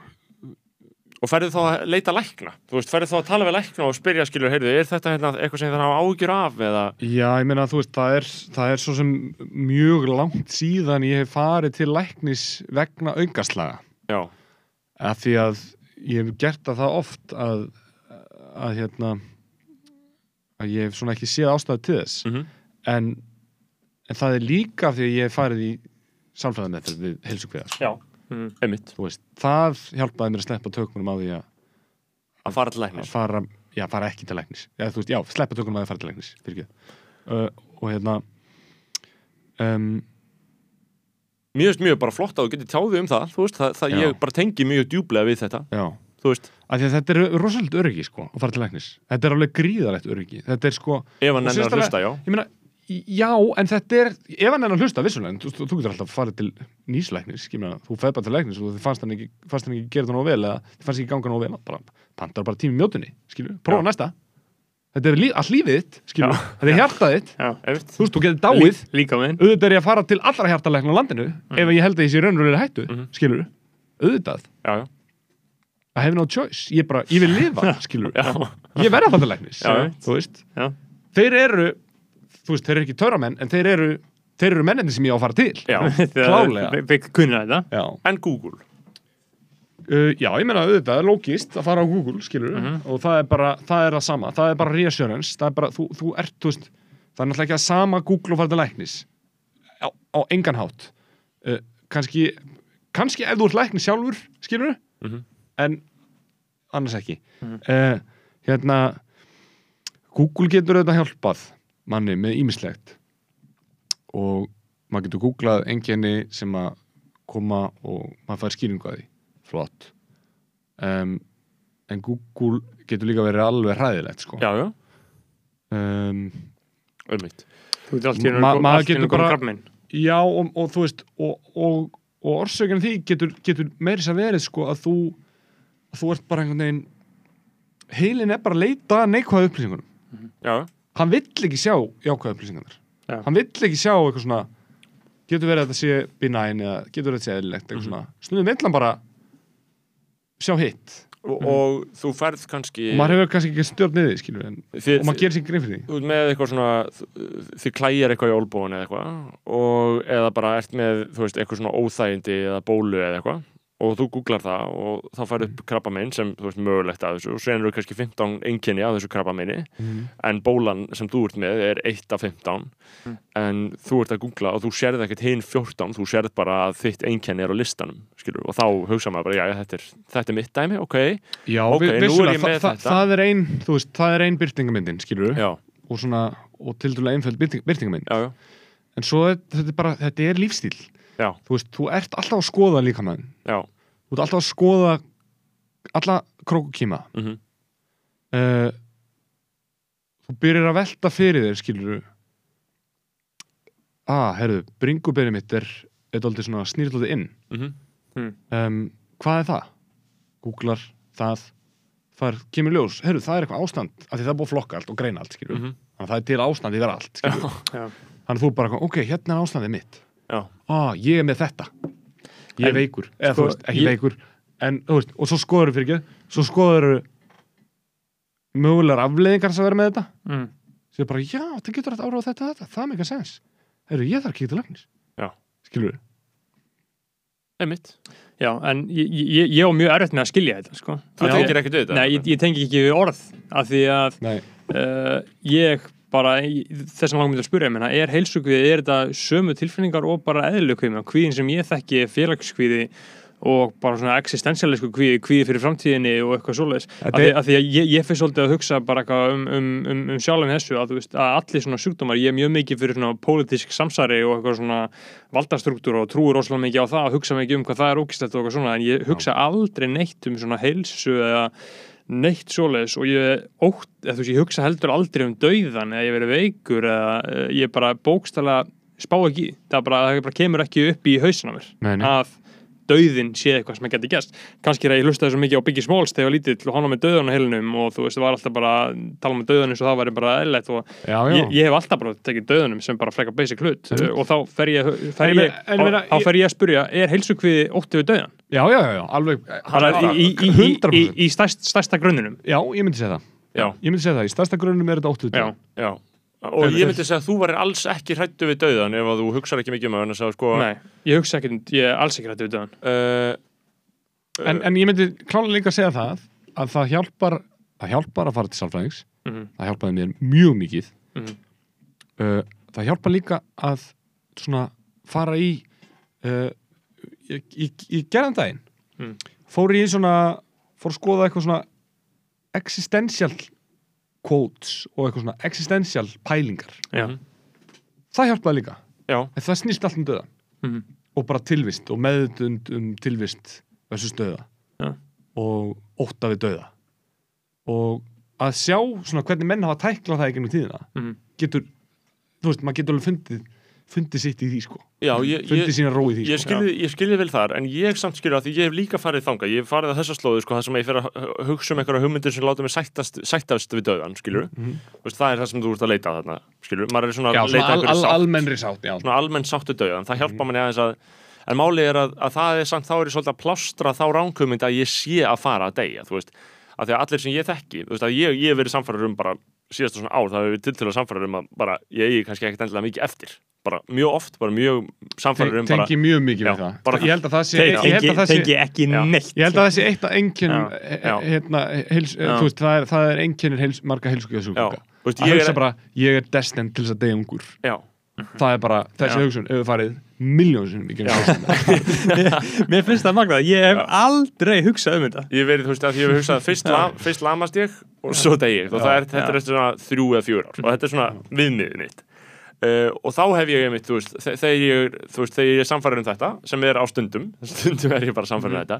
Og ferðu þá að leita lækna Þú veist, ferðu þá að tala við lækna og spyrja skilur, heyrðu, er þetta hérna, eitthvað sem það hafa ágjur af eða, Já, ég meina, þú veist, það er, það er svo sem mjög langt síðan ég hef farið til læknis vegna aukaslaga. Já. Af því að ég hef gert það það oft að, að hérna, að ég hef svona ekki séð ástæðu til þess. Mhm. En, en það er líka af því að ég hef farið í samfæðameðferð við heilsugveðar. Já, mm. einmitt. Veist, það hjálpaði mér að sleppa tökunum á því að Að fara til læknis? Fara, já, fara ekki til læknis. Já, veist, já, sleppa tökunum á því að fara til læknis fyrir uh, og hérna um, Mér finnst mjög bara flott að þú getur tjáðið um það Þú veist, það, það ég bara tengi mjög djúblega við þetta já, Þú veist, af því að þetta er rosalega öryggi sko, að fara til læknis. Þetta er alveg gríðalegt öryggi. Þetta er sko ef hann og nennir að hlusta, já. ég meina, já, en þetta er ef hann er að hlusta, vissulega, en þú, þú, þú getur alltaf að fara til nýslæknis, ég meina, þú feð bara til læknis og þið fannst hann ekki, fannst hann ekki gera það nóg vel eða þið fannst ekki ganga nóg vel, bara pantar bara tími mjótunni, skilju, prófa næsta. Þetta er lí, allt lífið þitt, skilju þetta er hjartað þitt, þú veist, þú getur dáið. Auðvitað er ég að fara til allra hjartalækna á landinu ef ég held að ég sé raunverulega hættu mm Mhm. skilur, auðvitað. Já, já, I have no choice, ég bara, ég vil lifa skilur, [LAUGHS] já, ég verð að fara til já. þú veist, Já. þeir eru þú veist, þeir eru ekki törramenn en þeir eru, þeir eru mennindi sem ég á að fara til. Já. [LAUGHS] Klálega. Við kunna þetta. Já, En Google? Uh, já ég meina auðvitað, er lógist að fara á Google skilur, Mhm. og það er bara, það er það sama. Það er bara reassurance, það er bara, þú, þú ert þú veist, það er náttúrulega ekki að sama Google og fara til læknis. Á, á engan hátt. Uh, kannski, kannski ef þú ert læknis sjálfur skilur, Mhm. en annars ekki. Mhm. uh, hérna Google getur auðvitað hjálpað manni með ímislegt og maður getur googlað enginni sem að koma og maður fær skýringu að því. Flott. Um, en Google getur líka verið alveg hræðilegt sko. Já, já, um, Ma- maður getur bara- já og, og þú veist og, og, og orsökinn því getur, getur meiri sér verið sko að þú að þú ert bara einhvern veginn heilin er bara að leita að neikvæða upplýsingunum. Já, hann vill ekki sjá jákvæða upplýsingarnar. Já. hann vill ekki sjá eitthvað svona getur verið að þetta sé benign eða getur verið að þetta sé eðlilegt Mhm. svona. Stundum vill hann bara sjá hitt. Og, og þú ferð kannski og maður hefur kannski ekki stjórn niður skilur en, Þið- og maður gerir sér grein fyrir því. Með eitthvað svona þið klæjar eitthvað í olbúin eða eitthvað og eða bara ert með veist, eitthvað svona óþægindi eða bólu eða eitthvað og þú googlar það og þá færðu upp krabbamein sem þú veist mögulegt af þessu og sen eru kannski 15 einkenni af þessu krabbameini. En bólan sem þú ert með er 1 af 15 en þú ert að googla og þú sérð ekkert hinn 14 þú sérð bara að þitt einkenni er á listanum skilur, og þá hugsa maður bara, já, þetta er, þetta er mitt dæmi, ok. Já, Ok, vi- nú er ég með þa- þetta. það er ein þú veist, það er ein já, og svona, og til dæla einföld byrting, byrtingamynd já, já, en svo þetta er bara, þetta er lífstíl Já. þú veist, þú ert alltaf að skoða líka mann já, þú ert alltaf að skoða alla krókukíma Mhm. uh, þú byrjar að velta fyrir þér skilur ah, herðu, bringuberi mitt er eitthvað svona snýrðlóði inn Mhm. um, hvað er það? googlar það það kemur ljós, herru það er eitthvað ástand af því það er búið að flokka allt og greina allt skilur Mhm. þannig að það er til ástand yfir allt skilur þannig að þú bara, ok, hérna er ástandið mitt. Ah, ég er með þetta ég er En, veikur, eða sko, þú veist, ekki ég- veikur en, þú veist, og svo skoður fyrir ekki svo skoður mögulegar afleiðingar sem vera með þetta Mm. sem er bara, já, það getur að ára á þetta, þetta það er mikið sens, herru, ég þarf að kíkja til læknis Já. skilur Einmitt. Já, en ég, ég, ég á mjög erfitt með að skilja þetta sko. Þú tengir ekkert við þetta? Nei, ég, ég tengi ekki við orð af því að Nei. uh, ég bara þess að langum myndi að spyrja menna, er heilsugviði, er þetta sömu tilfinningar og bara eðlugviði, kvíðin? Sem ég þekki er félagskvíði og bara svona existentialisku kvíði, kvíði fyrir framtíðinni og eitthvað svoleiðis, af því, því að ég, ég fyrir svolítið að hugsa bara eitthvað um, um, um, um sjálfum þessu að, veist, að allir svona sjúkdómar, ég er mjög mikið fyrir svona pólitísk samsari og eitthvað svona valdastruktúr og trúur rosalega mikið á það og hugsa mikið um hvað það er ógistætt og eitthvað svona en ég hugsa aldrei neitt um svona heilsu eða neitt svoleiðis og ég ótt, veist, ég hugsa heldur aldrei um dauðan eða ég verið veikur eða eh, ég bara bókstala spá ekki, það bara, það bara kemur ekki upp í hausina mér nei. að dauðin sé eitthvað sem geti gæst kannski er að ég hlustaði svo mikið á Biggie Smalls þegar ég var lítill og hann var með dauðan á heilinum og þú veist, það var alltaf bara að tala um dauðan eins og það væri bara eðlætt og Já, já. Ég, ég hef alltaf bara tekið dauðanum sem bara freka basic hlut Mhm. og þá fer ég, fer En ég en þá- þá fer ég að spurja er heilsugviði ótti við dauðan? já, já, já, já, alveg Bara í, í, í, í, í, 100% í stærst, stærsta grunnunum já, ég myndi segja það Já. ég myndi segja það, í stærsta grunnum er þetta óttu Já, Já. Og ég myndi segja að þú varir alls ekki hrættu við dauðan ef að þú hugsar ekki mikið um það, en sko... nei, ég hugsa ekki, ég er alls ekki rætti við dauðan Uh, en, en ég myndi klálega líka að segja það að það hjálpar það hjálpar að fara til sálfræðings Mhm. það hjálpaði mér mjög mikið Mhm. uh, það hjálpar líka að svona fara í uh, ég, ég, ég gerðan daginn Mm. fór í svona fór að skoða eitthvað svona existential quotes og eitthvað svona existential pælingar Já. það hjálpaði líka já, en það snýst allt um döðan Mhm. og bara tilvist og meðutund um tilvist versus döða Já. og ótta við döða og að sjá svona hvernig menn hafa tæklað það í gennum tíðina Mhm. getur, þú veist, maður getur alveg fundið fundið sitt í því sko já, ég, ég, því ég sko. skilði, ég skilði vel þar en ég samt skilði að því ég hef líka farið þangað ég hef farið að þessa slóðu, sko, það sem ég fer að hu- hugsa um einhverja hugmyndir sem láta mig sættast, sættast við dauðan, skilur Mhm. veist, það er það sem þú ert að leita þarna skilur, maður er svona já, að leita al, al, almennri sátt já. svona almenn sáttu dauðan, það hjálpa manni aðeins að en máli er að, að það er samt þá er ég svolítið að plástra þá ránkumynd að ég sé að fara að deyja, þú veist. Að því að allir sem ég þekki, síðasta svona ár, það hefur við til til að samfærar um að bara ég eigi kannski ekkert endilega mikið eftir. Bara mjög oft, bara mjög samfærar um bara, tengi mjög mikið Já, við það. bara- ég held að það sé Tengi, ég held að það sé tengi ekki neitt. Ég held að það sé eitt af einkennum Já, he- já. hérna, heils, Já. þú veist, það er, það er einkennir heils, marga veist, að hugsa bara, ég er destined til þess að deyja ungur. Já, það er bara, þessi hugsun hefur farið mikið [LAUGHS] Mér finnst það magnað, ég hef aldrei hugsað um þetta. Ég verið, þú veist, að ég hef hugsað fyrst, la, fyrst lamast ég og svo degi ég og er, þetta er eftir svona þrjú eða fjör ár. Og þetta er svona viðmiðið mitt uh, og þá hef ég einmitt, þú veist, þe- þegar ég veist, þegar ég er samfæður um þetta sem er á stundum, [LAUGHS] stundum er ég bara samfæður um þetta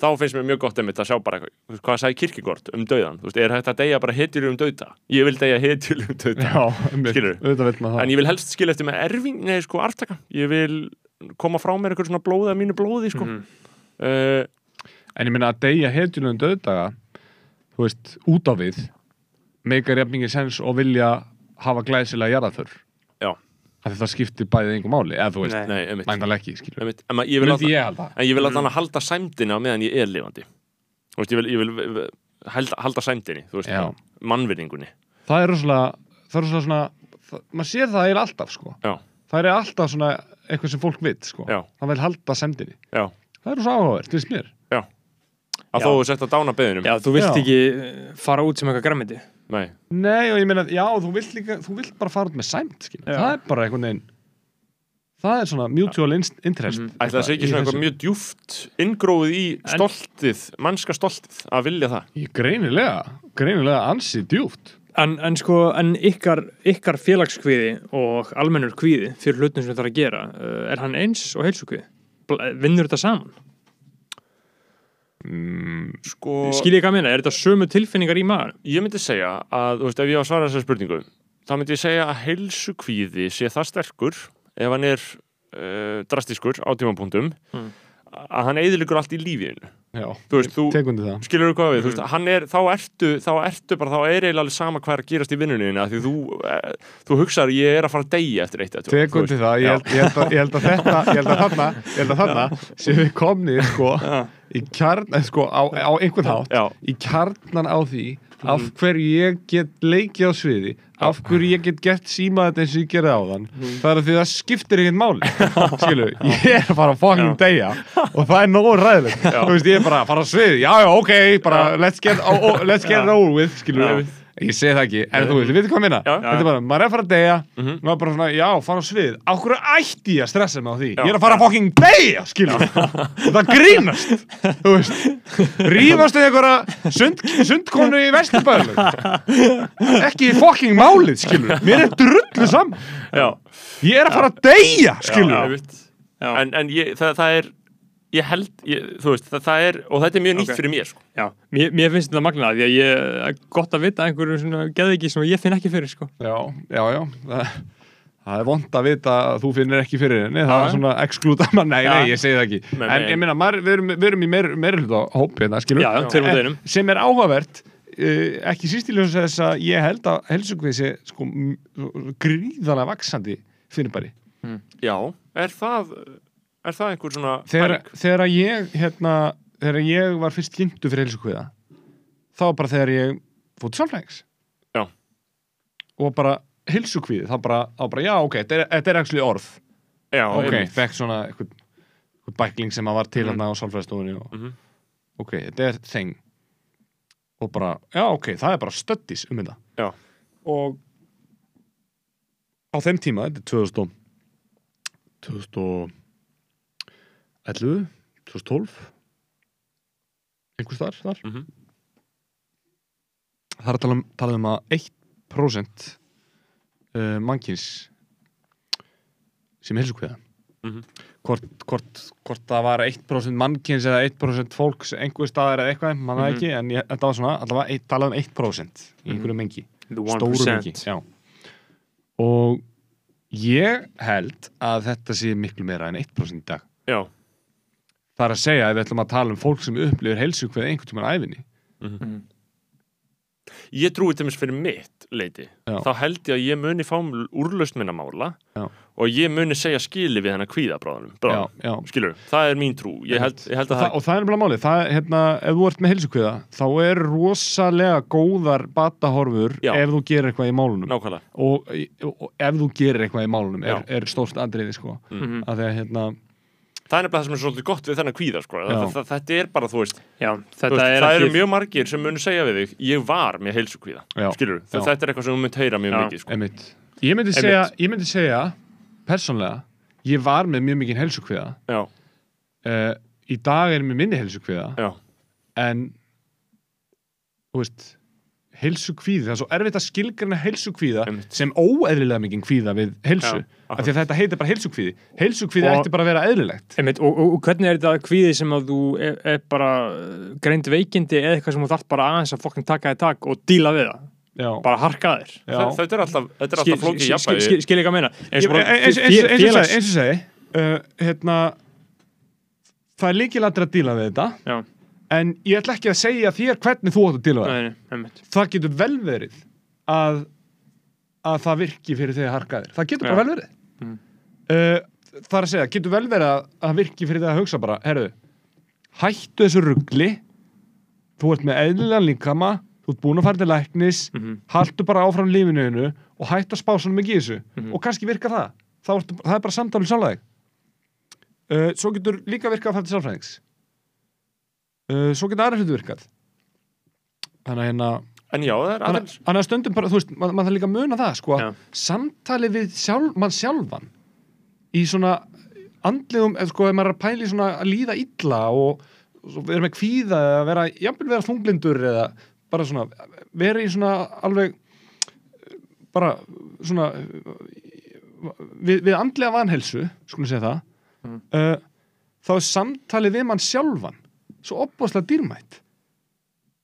þá finnst mér mjög gott einmitt að sjá bara hvað sagði kirkigort um dauðan þú veist, er hægt að deyja bara hetjur um dauða? Ég vil deyja hetjur um dauða. Maður það. En ég vil helst skilja eftir með erfing, nei sko arftaka. Ég vil koma frá mér eitthvað svona blóð af mínu blóði sko. Mhm. uh, En ég minna að deyja heitjulegum döðdaga þú veist, út á við meikar jafningi sens og vilja hafa glæsilega jarðaför Já. Að það skiptir bæðið einhver máli eða þú veist, mæntalega ekki. En ég vil alltaf að halda. sæmdina meðan ég er lifandi. Veist, ég vil, ég vil halda, halda sæmdini, mannvirðingunni. Það er rosalega, það er rosalega svona það, maður sér það er alltaf sko. Það er alltaf svona eitthvað sem fólk vitt sko. Það vil halda semdini Já. það er rosa áhugavert, finnst mér Að þú sett að dána beðinum Já, þú vilt Já. ekki eh, fara út sem eitthvað græmiti Nei, Nei, og ég meina, já, þú vilt líka þú vilt bara fara út með sæmt, skilur Já. það er bara einhvern veginn það er svona mutual interest Mhm. ætla það sé ekki svona eitthvað mjög djúft inngróið í stoltið, mannska stoltið að vilja það Í greinilega, greinilega ansi djúpt En, en sko, en ykkar, ykkar félagskviði og almennur kviði fyrir hlutum sem þetta er að gera, uh, er hann eins og heilsukviði? Bl- Vinnur þetta saman? Mm, sko, Skiljið hvað að minna, er þetta sömu tilfinningar í maður? ég myndi segja að, þú veist, ef ég á að svara þessar spurningu þá myndi ég segja að heilsukvíði sé það sterkur ef hann er uh, drastiskur á tímapunktum Mm. að hann eðiligur allt í lífinu já, þú veist, þú tekundi það. skilur þú hvað við, þú Mm. veist, hann er, þá ertu þá ertu bara, þá er eiginlega alveg sama hvað er að gerast í af því þú, eh, þú hugsar ég er að fara að deyja eftir eitt þú tekundi það, ég held, ég, held að, ég held að þetta ég held að [LAUGHS] þarna, ég held að þarna sem við komnið sko í kjarn, eh, sko, á, á einhvern hátt Já, í kjarnan á því af hverju ég get leikið á sviði af hverju ég get gett síma þetta eins og ég gerði á þann það er að því það skiptir ekkert máli [LAUGHS] skilu, ég er að fara að fucking deyja og það er nógu ræðilegt þú veist, ég er bara að fara á sviði, já já, ok bara let's get, oh, oh, let's get it over with skilu, ég segi það ekki. En þú veist, við veitum hvað minna, þetta er bara maður er að fara að deyja, Mhm. maður er bara svona já, fara á svið, á hverju ætti ég að stressa mig á því? Já. ég er að fara að fucking deyja, skilu það grínast, þú veist. Rífast við einhverja sund, sundkonu í vesturbæðinu ekki fucking málið, skilur mér er drullu saman já, ég er að fara að deyja, skilur en, en ég, það, það er ég held, ég, þú veist, það, það er og þetta er mjög nýtt Ok. fyrir mér sko. Já, mér, mér finnst þetta magnað því að ég er gott að vita einhverju svona geðviki sem ég finn ekki fyrir sko. já, já, já það, það er vond að vita að þú finnir ekki fyrir henni það Já. er svona maður, [LAUGHS] nei, Já. nei, ég segi það ekki Nei, en nei. ég minna, við, erum, við erum í meir, meiri hluta hóp hérna, skilur Já, já, tveir á deginum. sem er áhugavert uh, ekki síst í ljós þess að ég held að helsugvið sé sko, gríðalega vaksandi fyrirbæri já, er það er það einhver svona þegar, pæling? þegar ég hérna, þegar ég var fyrst kynntu fyrir heilsukviða þá bara þegar ég fótt sálfræðings Já. og bara heilsukviði, þá bara, bara já ok, þetta er, actually orð já, ok, fekk svona eitthvað, eitthvað bækling sem að var til hérna á sálfræðistofunni og Mhm. ok, þetta er þeng og bara, já ok, það er bara stöddis um þetta Já. og á þeim tíma, þetta er 2000 2011 2012 einhvers þar, þar. Mhm. það er að tala um, tala um að 1% uh, mannkins sem helsukviða Mhm. hvort, hvort, hvort það var 1% mannkins eða 1% fólks einhver staðar eða eitthvað, mann það Mhm. ekki en ég, þetta var svona, allavega eitt, talað um 1% í einhverju mengi, stóru 1%. mengi já. og ég held að þetta sé miklu meira en 1% í dag já, það er að segja ef við ætlum að tala um fólk sem upplifir heilsukvið einhvern tímann æfinni ég trúi til mér fyrir mitt leiti, Já. þá held ég að ég muni fá úrlaust minna mála Já. og ég muni segja skili við hennar kvíðabráðanum skilur, það er mín trú. Ég held, ég held að það, það, og það er bara málið, það, hérna, ef þú ert með heilsukviða þá er rosalega góðar batahorfur Já. ef þú gerir eitthvað í málunum. Nákvæmlega. Og, og ef þú gerir eitthvað í málunum er, er stórt andriði sko. Mhm. að því að hérna það er nefnilega það sem er svolítið gott við þennan kvíða sko. Það, þetta er bara, þú veist, Já, þú þetta veist er það eru mjög margir sem muni segja við þig ég var með heilsukvíða, Já. skilur Já. þetta er eitthvað sem þú mynd heyra mjög Já. mikið sko. einmitt. ég myndi segja, ég myndi segja persónlega, ég var með mjög mikið heilsukviða já, uh, í dag er mér minni heilsukviða já, en þú veist heilsukvíði, það er svo erfitt að skilgrana heilsukvíða Einmitt. sem óeðlilega mikið kvíða við heilsu, Já, af því að þetta heitir bara heilsukvíði. Heilsukvíði Og- ætti bara að vera eðlilegt. Einmitt, og, og, og hvernig er þetta kvíði sem að þú er, er bara uh, greind veikindi eða eitthvað sem þú þarf bara aðeins að fokkin taka í tak og díla við það, já, bara harka þér? Þetta er alltaf, þetta er Skil- alltaf flókið skil- jafnvægi. skil- skil ekki að meina. Eins og segi- það er líkilættir að díla við þetta. Já. En ég ætla ekki að segja þér hvernig þú átt að díla við Nei, það það getur vel verið að að það virki fyrir þig að harka þér. Það getur bara vel verið. Mm. uh, það er að segja, getur vel verið að að virki fyrir þig að hugsa bara, herru hættu þessu ruggli þú ert með eðlilega líkama þú ert búin að fara til læknis Mhm. haltu bara áfram lífinu þínu og hættu að spá svona mikið í þessu. Mhm. og kannski virka það, það, ertu, það er bara samtalið sjálf þig uh, svo getur líka virkað að fara til sálfræðings uh, svo getur aðra hlutu virkað þannig að hérna En já, það er aðeins þannig að stundum bara, þú veist, maður mað þarf líka að muna það, sko, Já. samtali við sjálf, mann sjálfan í svona andlegum, eða sko, ef maður er að pæla í svona að líða illa og svo vera með kvíða eða vera, jafnvel vera þunglindur eða bara svona, vera í svona alveg bara svona við, við andlega vanhelsu, skulum segja það Mm. uh, þá er samtalið við mann sjálfan svo opbáslega dýrmætt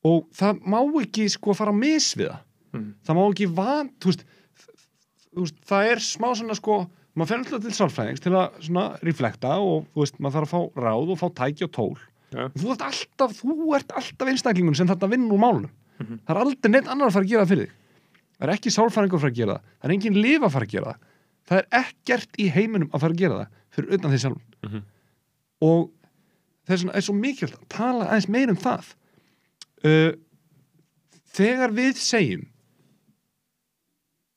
og það má ekki sko fara að mis við það Mm. það má ekki van þú veist, þú veist, það er smá svona sko maður fer alltaf til sálfræðings til að svona reflekta og þú veist, maður þarf að fá ráð og fá tæki og tól Ja. þú ert alltaf, þú ert alltaf einstaklingun sem þetta vinn úr málunum Mhm. það er aldrei neitt annar að fara að gera það fyrir þig það er ekki sálfræðingur að fara að gera það það er engin lif að fara að gera það það er ekkert í heiminum að fara að gera það fyrir utan því sjálfum Mhm. og þess vegna er svo mikilvægt að tala aðeins meir um það. Uh, þegar við segjum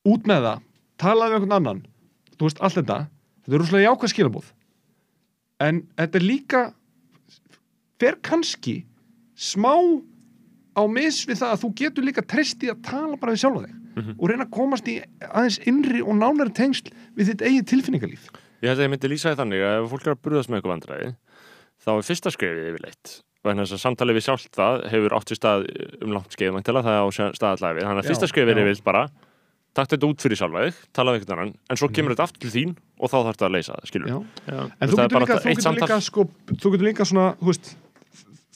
út með það talaðu við einhvern annan. Þú veist allt þetta, þetta er rúslega jákvæð skilabóð en þetta er líka fer kannski smá á mis við það að þú getur líka treyst í að tala bara við sjálfa þig Mhm. og reyna að komast í aðeins innri og nánari tengsl við þitt eigið tilfinningalíf. Ég held að ég myndi lýsa því þannig að ef fólk er að burðast með eitthvað vandræði þá er fyrsta skrifið yfirleitt vegna þess að samtalið við sjálft það hefur átt í stað um langt skeið mæntilega það er á staðallæfi þannig að fyrsta skrifið er yfirleitt bara takt þetta út fyrir sjálfa þig, tala við einhvern annan en svo kemur þetta aftur til þín og þá þarf þetta að leysa það, skilur Já. Já. En Þú getur bara líka, þú getur líka, samtal. sko, þú getur líka svona, þú veist,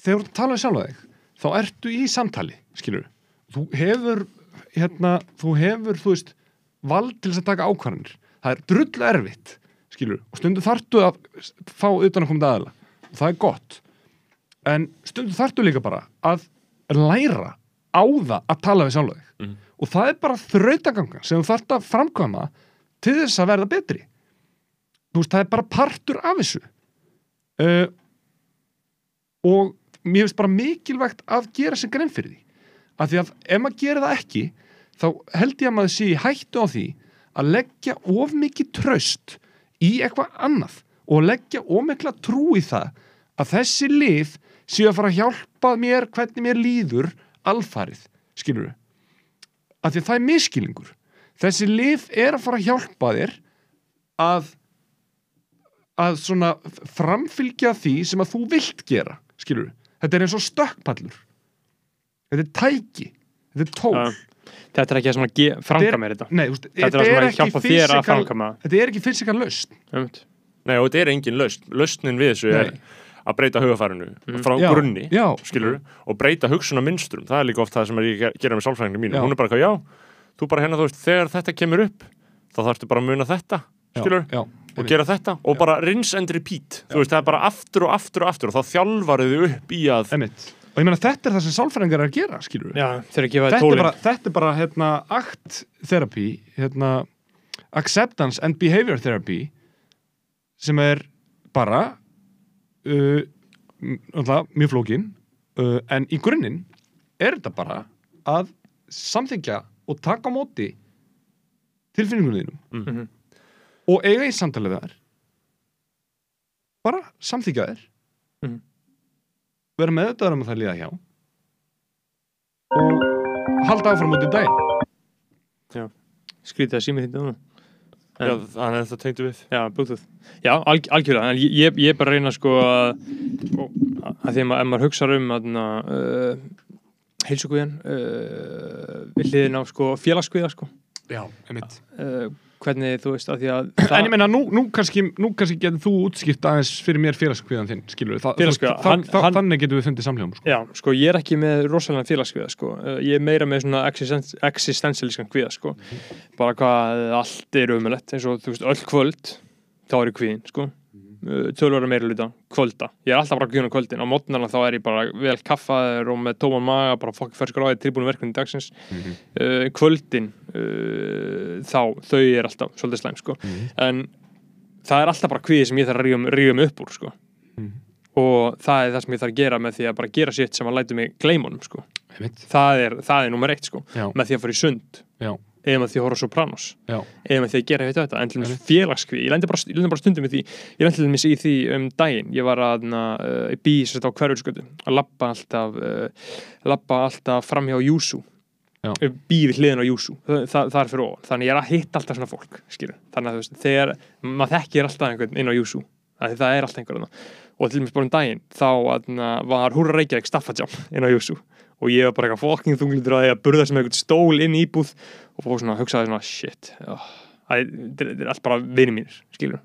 þegar þú talar við sjálfa þig, þá ertu í samtali, skilur. Þú hefur, hérna, þú hefur, þú veist, vald til þess að taka ákvarðanir. Það er drull erfitt, skilur, og stundu þartu að fá utan að koma aðala. Það er gott. En stundu þartu líka bara að læra á það að tala við sjálfa þig. Mhm. Og það er bara þrautaganga sem þú þart að framkvæma til þess að verða betri þú veist, það er bara partur af þessu uh, og mér finnst bara mikilvægt að gera sér grein fyrir því af því að ef maður gerir það ekki þá held ég að maður sé í hættu á því að leggja of mikið tröst í eitthvað annað og leggja of mikla trú í það að þessi lif séu að fara að hjálpa mér hvernig mér líður alfarið, skilur við af því að það er miskilingur þessi lif er að fara að hjálpa þér að að svona framfylgja því sem að þú vilt gera skilur þetta er eins og stökkpallur. Þetta er tæki þetta er tól. Já. Þetta er ekki að svona ge- framkvæma þetta. Nei, Þetta er að svona hjálpa þér að framkvæma þetta er ekki fysikal Einmitt. Nei, og þetta er engin lausn, lausnin við þessu er Nei. að breyta hugafarinu frá Já, grunni, já. skilur og breyta hugsunar minnstrum, það er líka oft það sem er ég að gera með sálfræðinginu mínu, Já. hún er bara eitthvað, já, þú bara hérna, þú veist, þegar þetta kemur upp þá þarftu bara að muna þetta, skilur já, og gera þetta og bara rinse and repeat. Þú veist, það er bara aftur og aftur og aftur og þá þjálfar þau upp í að Einmitt. og ég meina þetta er það sem sálfræðingar er að gera skilur Já, þeir að gefa þetta, er bara, þetta er bara hérna, act therapy hérna, acceptance and behavior therapy sem er bara uh, náttúrulega mjög flókin uh, en í grunninn er þetta bara að samþykja og taka á móti tilfinningunum þínum. Mhm. og eiga í samtalið þar bara samþykja þér Mhm. vera með þetta um að það líða hjá. Og halda áfram út í daginn. Skrítið að sími þetta núna já, þannig að þetta tengdu við. Já, Bluetooth. Já, alg, algjörlega, en ég, ég- er bara að reyna sko að, að því að ma- ef maður hugsa um að uh, heilsuguðin uh, við hliðin á sko félagsguða sko. Já, einmitt. Uh, hvernig þú veist að því að En ég meina, nú, nú kannski, kannski getur þú útskipt aðeins fyrir mér félagskviðan þinn, skilur við, Félagskvíða, Þa, hann- þa, hann- þannig getum við fundið samljóðum, sko. Já, sko, ég er ekki með rosalega félagsgviða, sko. Uh, Ég er meira með svona existens existentialískan kviða, sko. Bara hvað allt er umulett, eins og, þú veist, öll kvöld, þá er ég kviðin, sko. Uh, Tölvara meira luta, kvölda. Ég er alltaf bara á kvöldin. Á mótnarna þá er ég bara vel kaffaður og með tóman maga, bara fokk ferskur á því tilbúinu verkefni dagsins. uh, kvöldin, uh, þá, þau er alltaf svolítið slæm, sko. En það er alltaf bara kviði sem ég þarf að rífa mig upp úr, sko og það er það sem ég þarf að gera með því að bara gera sitt sem að lætu mig gleymunum sko. Það er, það er nummer eitt sko. Já. með því að fara í sund Já, eða með því að horfa á Sopranos. Eða með því að gera þetta, en til dæmis félagskví ég lendi bara, bara stundum í því ég lendi til dæmis í því um daginn ég var að uh, bí sérst á hverjulskötu að labba alltaf uh, labba alltaf framhjá Júsú Já. býði hliðin á Júsú það er fyrir ofan, þannig ég er að hitta alltaf svona fólk skilur, þannig að þú veist, þegar maður þekkir alltaf einhvern inn á Júsú það, er alltaf einhvern og til dæmis bara um daginn þá aðna, var Húra Reykjavík staffajam inn á Júsú og ég var bara eitthvað fokking þunglítur að ég að burða sem einhvern stól inn í íbúð og fór svona að hugsaði svona shit oh, þetta er allt bara vinið mínir skilur,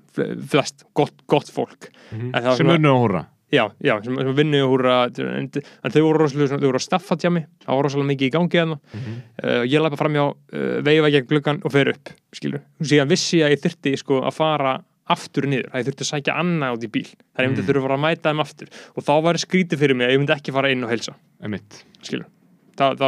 flest, gott, gott fólk. Það var sem unnu á hóra. Já, já, sem, sem vinnu húra en, en þau voru rosalega, þau voru að staffa tjami það var rosalega mikið í gangi þarna. Uh, ég lappa fram hjá uh, veifa gegn gluggan og fer upp, skilur síðan vissi ég að ég þyrfti sko að fara aftur niður, að ég þurfti að sækja annað út í bíl þannig að ég myndi Mm. þurfa að fara að mæta þeim aftur og þá var skrítið fyrir mig að ég myndi ekki fara inn og heilsa skilur þá,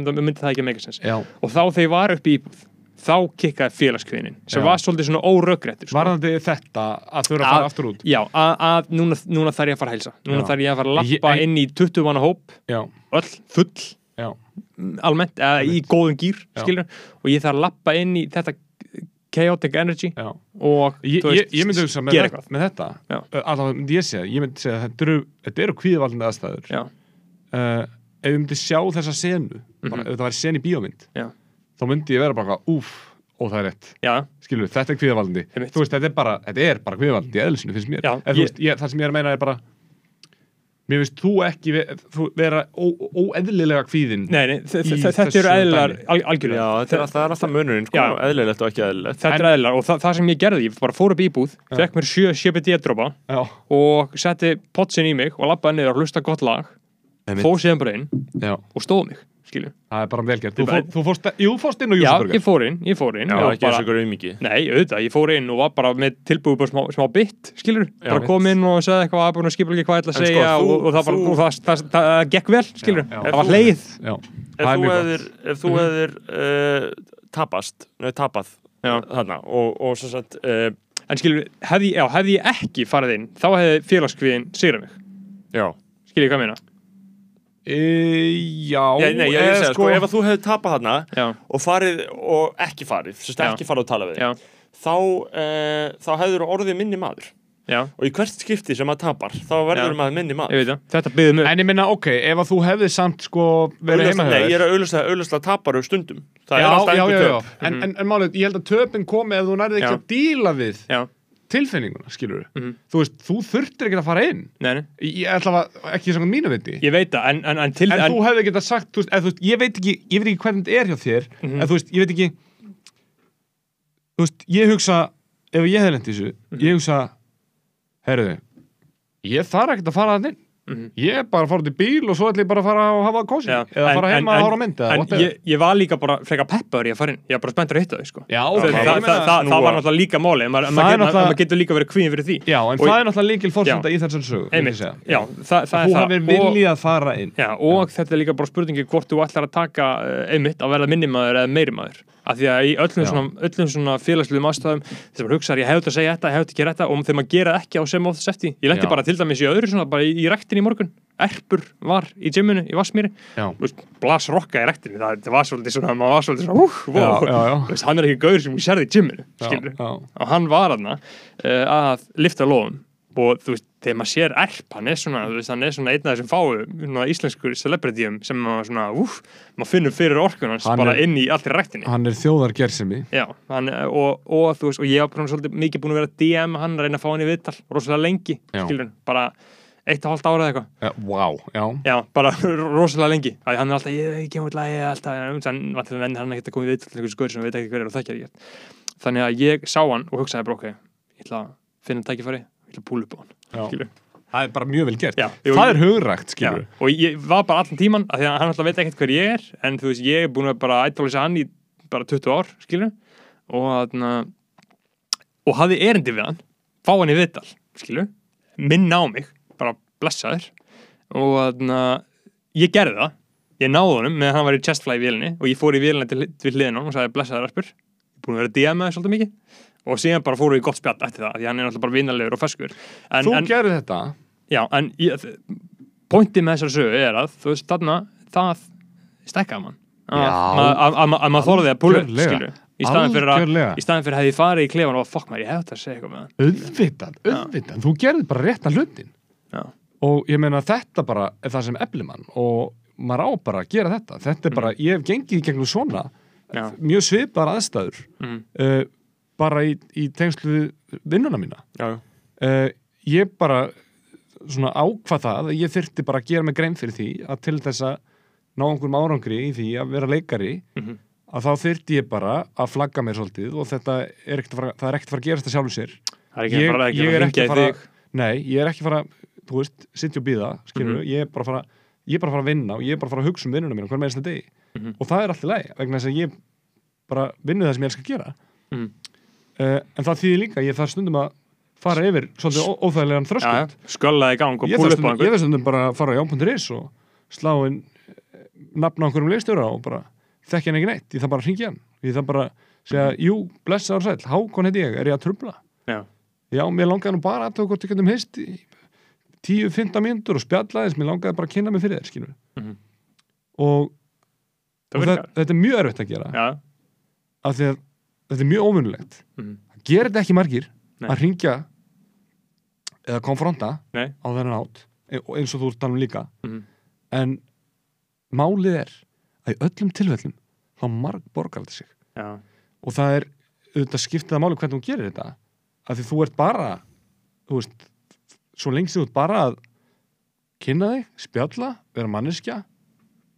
myndi það ekki að meika sens og þá þegar ég var upp í íbúð þá kikkaði félagskviðinin sem Já. var svolítið svona óröggrættur sko. Varðandi þetta að þurfa að fara aftur út Já, að, að núna, núna þarf ég að fara að heilsa Núna Já. þarf ég að fara að Ég- lappa en- inn í 20 manna hóp Já. Öll, full Já. Almennt, eða í góðum gýr Og ég þarf að lappa inn í þetta chaotic energy Já. Og Ég, veist, ég myndi hugsa með, eitthvað. með þetta. Allavega myndi ég segja, ég myndi segja þetta eru, eru kvíðvaldandi aðstæður. Uh, ef ég myndi sjá þessa senu bara, ef það væri sen í bíómynd. Já. þá myndi ég vera bara úf, ó það er rétt. Skilur, þetta er kvíðvaldandi. Þú veist, þetta er bara, bara kvíðvaldandi í eðlisinu finnst mér, en ég- veist, ég, það sem ég er að meina er bara mér finnst þú ekki ve, þú vera óeðlilega kvíðin Nei, nei, þetta eru al, algjörlega. Já, þetta er, það er alltaf munurinn, sko, eðlilegt og ekki eðlilegt. Þetta er eðlar og það, það sem ég gerði, ég bara fór upp í íbúð fekk mér sjö CBD-dropa Já. og setti potsin í mig og lappaði niður og hlusta gott lag fór síðan bara inn Já. og stóð mig, skilju það er bara velgjart, þú, er fór, þú fórst jú, fórst inn á Já, Júsaburger ég fór inn, ég fór inn Já, og ekki eins og ykkur auðmiki. Nei, auðvitað, ég fór inn og var bara með tilbúið bara smá, smá bit, skilur Já. bara kom inn og sagði eitthvað, búin að skipla ekki hvað ég ætla að sko, segja þú- og, og það, bara, þú- og það, það, það, það gekk vel, skilur Já, já. það var hleið Já. Ef Það er þú mjög hefðir, ef þú hefðir uh, tapast, nei, tapað Já. þarna og, og sem sagt, uh, En skilur, hefði, já, hefði ég ekki farið inn þá hefði félagskviðin sigrað mig já. Skilur ég hvað meina? E, já, Ég, nei, ég vil eða segja, sko, ef að þú hefði tapað þarna Já, og farið og ekki farið, Já. ekki farið að tala við þig, já, þá, uh, þá hefur orðið minni maður. já, Og í hvert skipti sem maður tapar, þá verður Já. maður minni maður. ég. En ég minna, ok, ef að þú hefði samt sko verið heima Augljóslega- Nei, ég er að auðvitað, auðvitað taparu stundum. Já, er já, já, já. töp. En, en, en málið, ég held að töpin komi ef þú nærði ekki Já. að díla við Já, tilfinninguna, skilur Mhm. Þú veist, þú þurftir ekki að fara inn nei, nei, Ég ætla að, ekki svona mínu viti ég veit það En, en, en til En þú hefði getað sagt, þú veist, þú veist, ég veit ekki ég veit ekki hvernig þetta er hjá þér Mhm. en þú veist, ég veit ekki þú veist, ég hugsa ef ég hefði lent í þessu, Mhm. ég hugsa herruðu ég þarf ekkert að fara að inn Mhm. ég er bara að fara út í bíl og svo ætla ég bara að fara að hafa kósi Já, eða en- fara heima að hára mynd eða En whatever. ég, ég var líka bara frekar peppaður í að fara inn. Ég var bara spenntur að hitta þau, sko. Já, Það, ok, það, ég það, það, það var að- náttúrulega líka máli en maður, maður, náttúrulega- maður getur líka verið kvíðin fyrir því. Já, en Og það ég- er náttúrulega líkil fórsenda Já. í myndi ég það, það Þú er það. hafið viljað fara inn. Já, og þetta er líka bara spurningi hvort þú ætlar að taka uh, einmitt að verða minnimaður eða meiri maður af því að í öllum svona, öllum svona félagslegum aðstæðum þegar maður hugsaður ég hefði að segja þetta, ég hefði að gera þetta og þegar maður gera ekki á sem of þess eftir ég lendi Já. bara til dæmis í öðru svona bara í, í rektin í morgun. Erpur var í gyminu í Vassmýri Já. Þú veist, blas rokka í rektinni það, það var svolítið svona, maður var svolítið svona uh, wow. Já, já, Veist, hann er ekki gaur sem ég sérði í gyminu og hann var aðna uh, að lifta lofum og þú veist, þegar maður sér erp hann er svona, þú veist, hann er svona einn af þessum fáu svona íslenskur celebrityum sem maður svona, úf, maður finnur fyrir orkun hans Hann bara er- inn í allri ræktinni. Hann er hann, og, og þú veist, og ég bara svolítið mikið búin að vera að DM hann, að reyna að fá hann í viðtal rosalega lengi, skilur hann, bara eitt og hálft ára eða eitthvað. Já, Vá, já. Já, bara [LAUGHS] rosalega lengi. Að hann er alltaf, ég, kemur alltaf, ég er alltaf en vantilega venni hann ekkert að koma í sem er ekki þannig að ég sá hann og hugsaði bara ok ég ætla að finna tækifæri, ætla að púla upp á hann Það er bara mjög vel gert. Já, Það ég- er hugrækt, og ég var bara allan tíman að því að hann alltaf veit ekkert hver ég er en þú veist, ég er búin að bara ætlalisa hann í bara 20 ár, skilur og og hafði erindi við hann fá hann í viðtal, skilur minna á mig, bara blessaður. Og ég gerði það, ég náði honum með að hann var í chestfly í vélinni og ég fór í vélinni til, til hliðin honum og sagði blessaður Arpur. Ég er búin að vera að DM-aði svolítið mikið og síðan bara fóru í gott spjall eftir það því hann er náttúrulega bara vinalegur og feskur en, Þú en, gerir þetta? Já, en ég, pointið með þessari sögu er að þú veist, þarna, það stekkaði mann. Að að- að að maður þorði að púla skilju í staðin fyrir, að, hefði farið í klefan og fokk maður, ég hefði þetta að segja eitthvað með hann. Auðvitað, auðvitað. Þú gerði bara rétta hlutin. Já. Og ég meina þetta bara er það sem eflir mann. Og maður á bara að gera þetta. Þetta er bara, ég hef gengið í gegnum svona Já. Mjög svipar aðstæður. Mhm. uh, Bara í, í tengslu við vinnuna mína Já, uh, Ég bara svona ákvað það að ég þyrfti bara að gera mig grein fyrir því að til þess að ná einhverjum árangri í því að vera leikari Mhm. að þá þyrfti ég bara að flagga mér svolítið og þetta er ekkert að fara, er að fara að gerast það sjálfur sér Það er ekki að fara-. Nei, ég er ekki að fara þú veist, sitja og býða skilur Mhm. ég er bara að fara ég er bara að fara að vinna og ég er bara að fara að hugsa um vinnuna mína hver með þess degi Mhm. og það er alltaf leið vegna þess að ég bara vinnu það sem ég elska að gera Mhm. Uh, en það þýðir líka ég þarf stundum að fara yfir svolítið óþægilegan Já, þröskuld. Sköllaði í gang og púla upp á stundum, ég einhvern þarf stundum bara að fara á já.is og slá inn eh, nafn á einhverjum leikstjóra og bara þekki hann ekki neitt, ég þarf bara að hringja hann. Ég þarf bara að segja, jú, blessaður sæll. Hákon heiti ég, er ég að trubla Já. já, mér langaði nú bara að það getum hist í 10-15 mínútur og spjalla þess, mér langaði bara að kynna mig fyrir þér skilur Mhm. og, og þetta, þetta er mjög erfitt að gera. Já, af því að þetta er mjög óvinnulegt Mhm. það gerir þetta ekki margir Nei. að ringja eða konfronta Nei. á þennan átt e- eins og þú ert talum líka Mhm. en málið er að í öllum tilfellum þá marg borgar þetta sig já, og það er auðvitað skiptið að máli hvernig þú gerir þetta af því þú ert bara þú veist, svo lengst þú ert bara að kynna þig, spjalla vera manneskja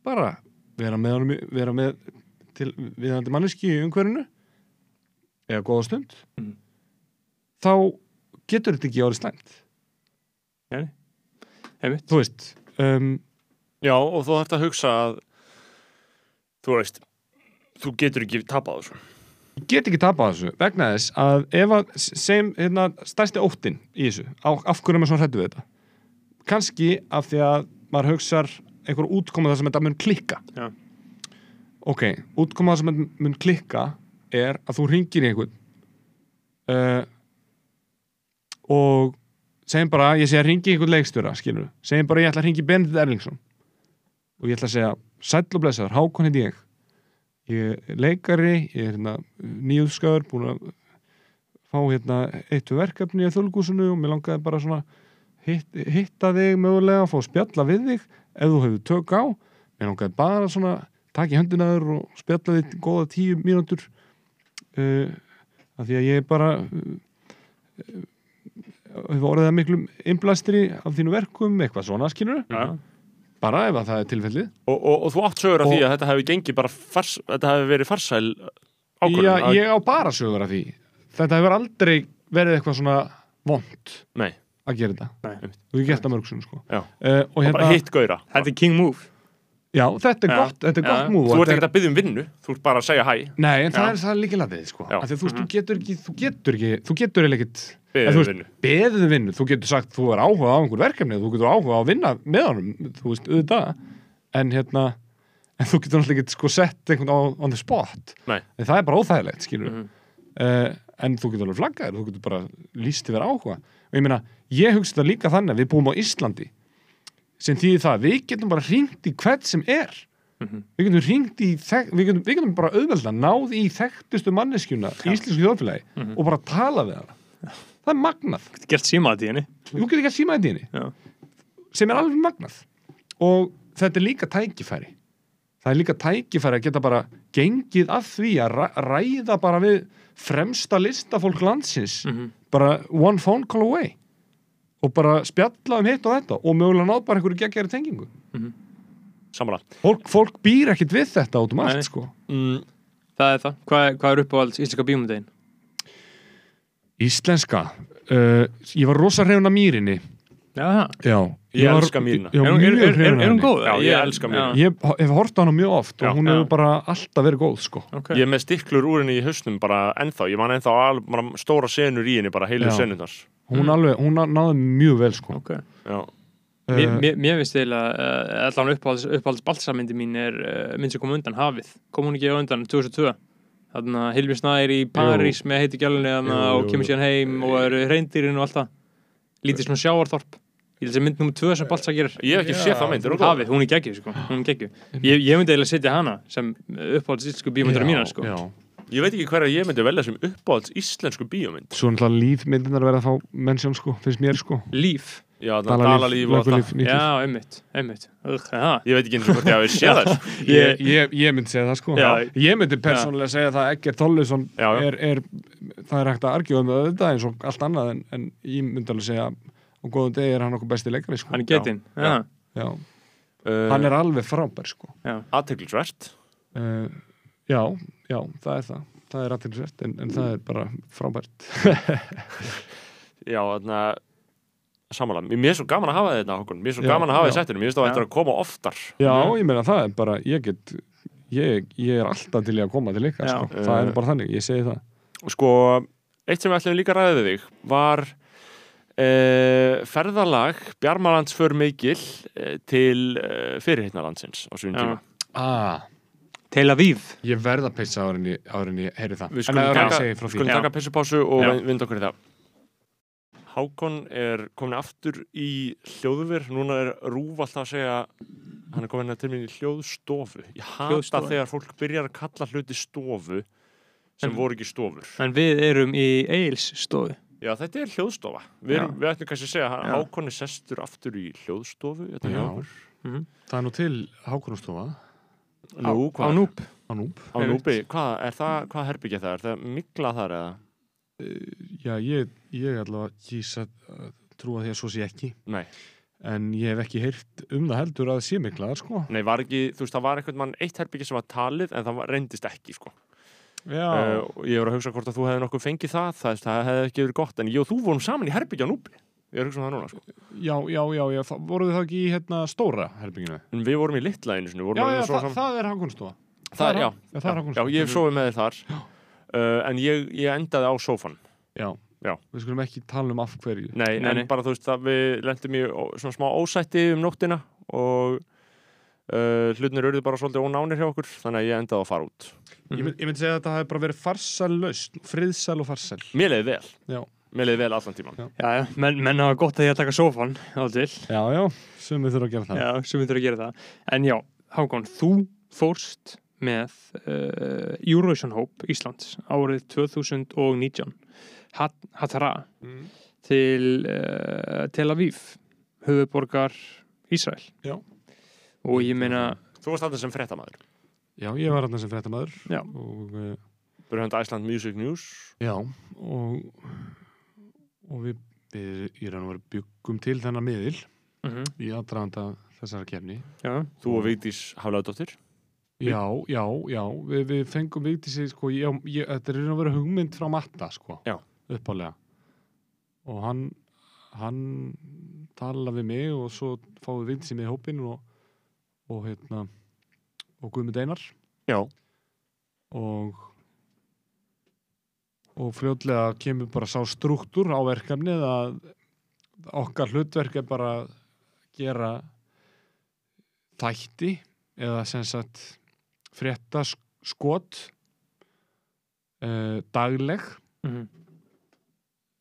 bara vera með, vera með til viðandi manneski í umhverfinu eða góða stund Mhm. þá getur þetta ekki árið slæmt Nei. einmitt þú veist um, Já, og þú þarft að hugsa að þú veist þú getur ekki tapað þessu ég get ekki tapað þessu vegna þess að ef að sem hérna, stærsti óttin í þessu á, af hverju er maður svona hrættu við þetta kannski af því að maður hugsar einhver útkoma það sem þetta mun klikka Já. ok, útkoma það sem þetta mun klikka er að þú ringir í einhvern. Uh, og segjum bara, ég að ringi í einhvern leikstjóra skilur, segjum bara ég ætla að ringi Benedikt Erlingsson. Og ég ætla að segja sæll og blessaður, hákon heiti ég. Ég er leikari, ég er hérna nýjúðskaður, búin að fá hérna eittu verkefni í þölgúsinu og mér langaði bara svona hitt, hitta þig mögulega, fá spjalla við þig ef þú hefur tök á. Mér langaði bara svona taka í höndinaður og spjalla þig góða tíu mínútur uh, af því að ég bara uh, hefur orðið að miklum innblæstri af þínu verkum, eitthvað svona skilur Já. bara ef að það er tilfellið og, og, og þú átt sögur af því að þetta hefði gengið bara fars, þetta hefði verið farsæl ákvörðun Já, að- ég á bara sögur af því þetta hefur aldrei verið eitthvað svona vond Nei. að gera þetta Nei. og ég gert það mörg sunn sko. Já. uh, og og hérna, bara hitt gauðra Þetta er king move já, þetta er gott þetta er gott múl þú ert ekkert að byggja um vinnu, þú ert bara að segja hæ. Nei, en það er, það er líka latið sko. Þú, veist, þú getur ekki þú getur ekki, þú getur Beðið En þú um veist, vinnu. beðið vinnu, þú getur sagt þú er áhuga á einhver verkefni, þú getur áhuga á að vinna með honum, þú veist, auðvitað. En hérna, en þú getur náttúrulega ekki sko sett einhvern á on the spot. Nei. en það er bara óþægilegt, skilur Mhm. uh, en þú getur alveg flaggaðir, þú getur bara líst sem þýðir það, að við getum bara hringt í hvert sem er. Mhm. við getum hringt í við getum, við getum bara auðvelda náð í þekktustu manneskjuna í íslensku þjóðfélagi Mhm. og bara tala við hana. Það er magnað, Gert síma að tíðinni þú getur ekki að síma þetta í henni. Já. sem er alveg magnað. Og þetta er líka tækifæri. Það er líka tækifæri að geta bara gengið að því að ræ- ræða bara við fremsta listafólk landsins Mhm. bara one phone call away og bara spjalla um hitt og þetta. Og mögulega náð bara einhverju geggjari tengingu. Samanlega fólk, fólk býr ekkit við þetta um allt sko. Mm, Það er það. Hvað, er- hvað er uppáhalds íslenska bíómyndin? Íslenska. Uh, Ég var rosa hrefna mýrinni. Já, Já Ég var- elska Mýrina. Já, Er er- er- er hún góð? Já, ég elska Mýrina. Ég hef hort á hana mjög oft. Já. og hún hefur bara alltaf verið góð sko. Ok. ég er með stiklur úr henni í hausnum bara ennþá, ég man ennþá alveg, bara stóra senur í henni, bara heilu senundars Hún alveg, hún náði mjög vel sko. Ok. já, Uh, Mér, mér, finnst eiginlega uh, allan uppáhalds, uppáhalds balsamyndi mín er uh, mynd sem kom undan hafið. Kom hún ekki á undan 2002 þannig að Hilmi Snær í París með heiti gjálunni Jú, og kemur síðan heim og eru reyndirinn og allt það. Lítið svona sjáarþorp ég held að mynd nummer 2 sem Balsa gerir ég hef ekki séð það mynd, er hafið, hún er geggjuð sko, er ég, ég myndi eiginlega setja hana sem uppáhalds íslensku bíómyndara mína sko. já. ég veit ekki hverja ég myndi velja sem uppáhalds íslensku bíómynd. Svo náttúrulega lífmyndinar verða að fá mennsjón sko, finnst mér sko. Líf, já, dalalíf og allt það. Já, einmitt, einmitt. Ugh, ég veit ekki eins og hvort ég hafi séð það sko. [LAUGHS] Ég, ég, ég myndi segja það sko. Já. Ég myndi persónulega segja það að Egger Tollisson er, er, það er hægt að argjóða með þetta eins og allt annað en, en ég myndi alveg segja á góðum degi er hann okkur besti leikari sko. hann er getinn. Uh, Hann er alveg frábær sko. Aðteglisvert uh, Já, já, það er það. Það er aðtilsvert en, en það er bara frábært. [LAUGHS] Já, þannig að Samanlega, mér er svo gaman að hafa þetta Hákon, mér er svo Já, gaman að hafa þetta mér það að þetta að koma oftar. Já, ég meina það er bara, ég get ég, ég er alltaf til í að koma til ykkar sko. það er bara þannig, ég segi það. Sko, eitt sem við ætlum líka að ræða við þig var uh, ferðalag Bjarmalands för Mikil uh, til uh, fyrirhittnalandsins á Já. tíma. Ah, Tel Aviv. Ég verð að pissa áður en ég, áður en ég heyri það. Við En skulum taka, taka pissupásu og Já. vind okkur í það. Hákon er komin aftur í hljóðver. Núna er Rúf alltaf að segja hann er komin til mín í hljóðstofu. Ég hata Hljóðstofa. þegar fólk byrjar að kalla hluti stofu sem En- voru ekki stofur. En við erum í Eils stofu Já, þetta er hljóðstofa. Við, erum, við ætlum kannski að segja að Já. Hákon er sestur aftur í hljóðstofu. Hjá okkur. Það er nú til Hákonustofa Nú, á? Núb á Núb Á núbi. Hvað er það, hvað herbyggja það? Er það mikla þar eða? Já, ég, ég allavega kýs að að því að svo sé ekki Nei. en ég hef ekki heyrt um það heldur að sé miklaðar sko Nei, var ekki, þú veist, það var einhvern mann eitt herbyggja sem var talið en það var, reyndist ekki, sko. Já, Uh, ég voru að hugsa hvort að þú hefði nokkuð fengið það, það, það hefði ekki verið gott. En ég og þú vorum saman í herbyggja á núbi. Ég er að hugsa um það núna, sko. já, já, já, já það, voruð þið þá ekki í hérna stóra herbygginu? En við vorum í litla einu sinni. Já, já, það, það er Hákonustofa það, já, já, það er já, Hákonustofa ég hef sofið með þér þar. Uh, en ég, ég endaði á sófan. Já, Já. við skulum ekki tala um af hverju Nei, Nei, en nei. bara þú veist að við lendum í svona smá ósætti um nóttina og uh, hlutnir urðu bara svolítið ónánir hjá okkur þannig að ég endaði að fara út. Ég mynd, ég mynd segja að þetta hafi bara verið farsæl lausn, friðsæl og farsæl. Mér leiði vel. Já. Mér leiði vel allan tíman. Já. Já, já, menn, menn hafa gott að ég að taka sófan á til Já, já, sem við þurfum að gera það. Já, sem við þurfum að gera það En já, Hákon, þú fórst með uh, Eurovision Hope Íslands árið 2019 Hat Hatara Mm. til uh, Tel Aviv höfuborgar Ísrael Já. Og ég meina Þú varst alltaf sem fréttamaður. Já, ég var hann sem fréttamaður Já. og uh, Byrjandi Iceland Music News. já, og, og við, við í raun og veru byggum til þennan miðil uh í aðdraðanda þessara kefni. já, Þú og Vigdís Haflaðdóttir. Já, já, já, við, við fengum Vigdísi, sko, ég, ég, þetta er í raun og veru hugmynd frá Matta, sko, Já. uppálega. Og hann, hann tala við mig og svo fáum við Vigdísi með í hópinn og, og hérna, og Guðmund Einar. Já. og og fljótlega kemur bara sá struktúr á verkefnið að okkar hlutverk er bara að gera þætti eða sem sagt frétta skot uh, dagleg Mhm.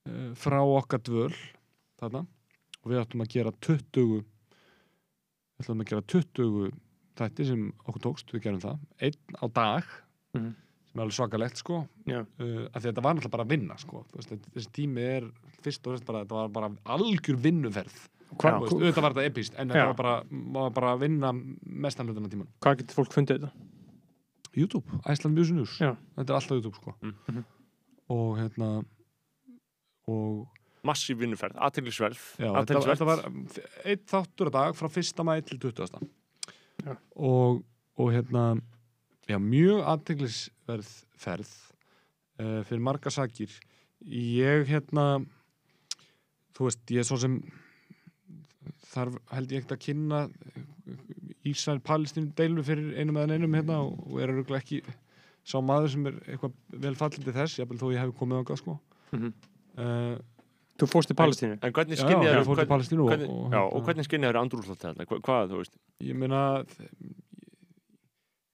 uh, frá okkar dvöl þarna og við áttum að gera 20 við ætlum að gera 20 þætti sem okkur tókst, við gerum það. Einn á dag Mhm. sem er alveg svakalegt sko. Uh, af því að þetta var náttúrulega bara að vinna sko. Veist, þessi tími er fyrst og fremst bara þetta var bara algjör vinnuferð. Þú veist, auðvitað var þetta epist en þetta var bara, var bara að vinna mestan hlutan af tíman hvað getur fólk fundið þetta? YouTube, Iceland Music News. Þetta er alltaf YouTube sko. Mhm. og hérna og Massíf vinnuferð, aðteglisverð. Já, þetta, var eitt þáttur að dag frá 1. mæ til 20. Já. Og, og hérna já, mjög aðteglisverð ferð uh, fyrir marga sakir ég hérna þú veist, ég er svo sem þar held ég ekkert að kynna Ísrael-Palestínu deilu fyrir einum eða einum hérna og, og er öruglega ekki sá maður sem er eitthvað vel fallindi þess, jafnvel þó ég hef komið á sko Mhm. uh, Þú fórst í Palestínu? En hvernig skinnið Palestínu og- hvernig, og- já, og- og hvernig skinnið eru andrúrslótt þetta? Hva, hvað, þú veist? ég meina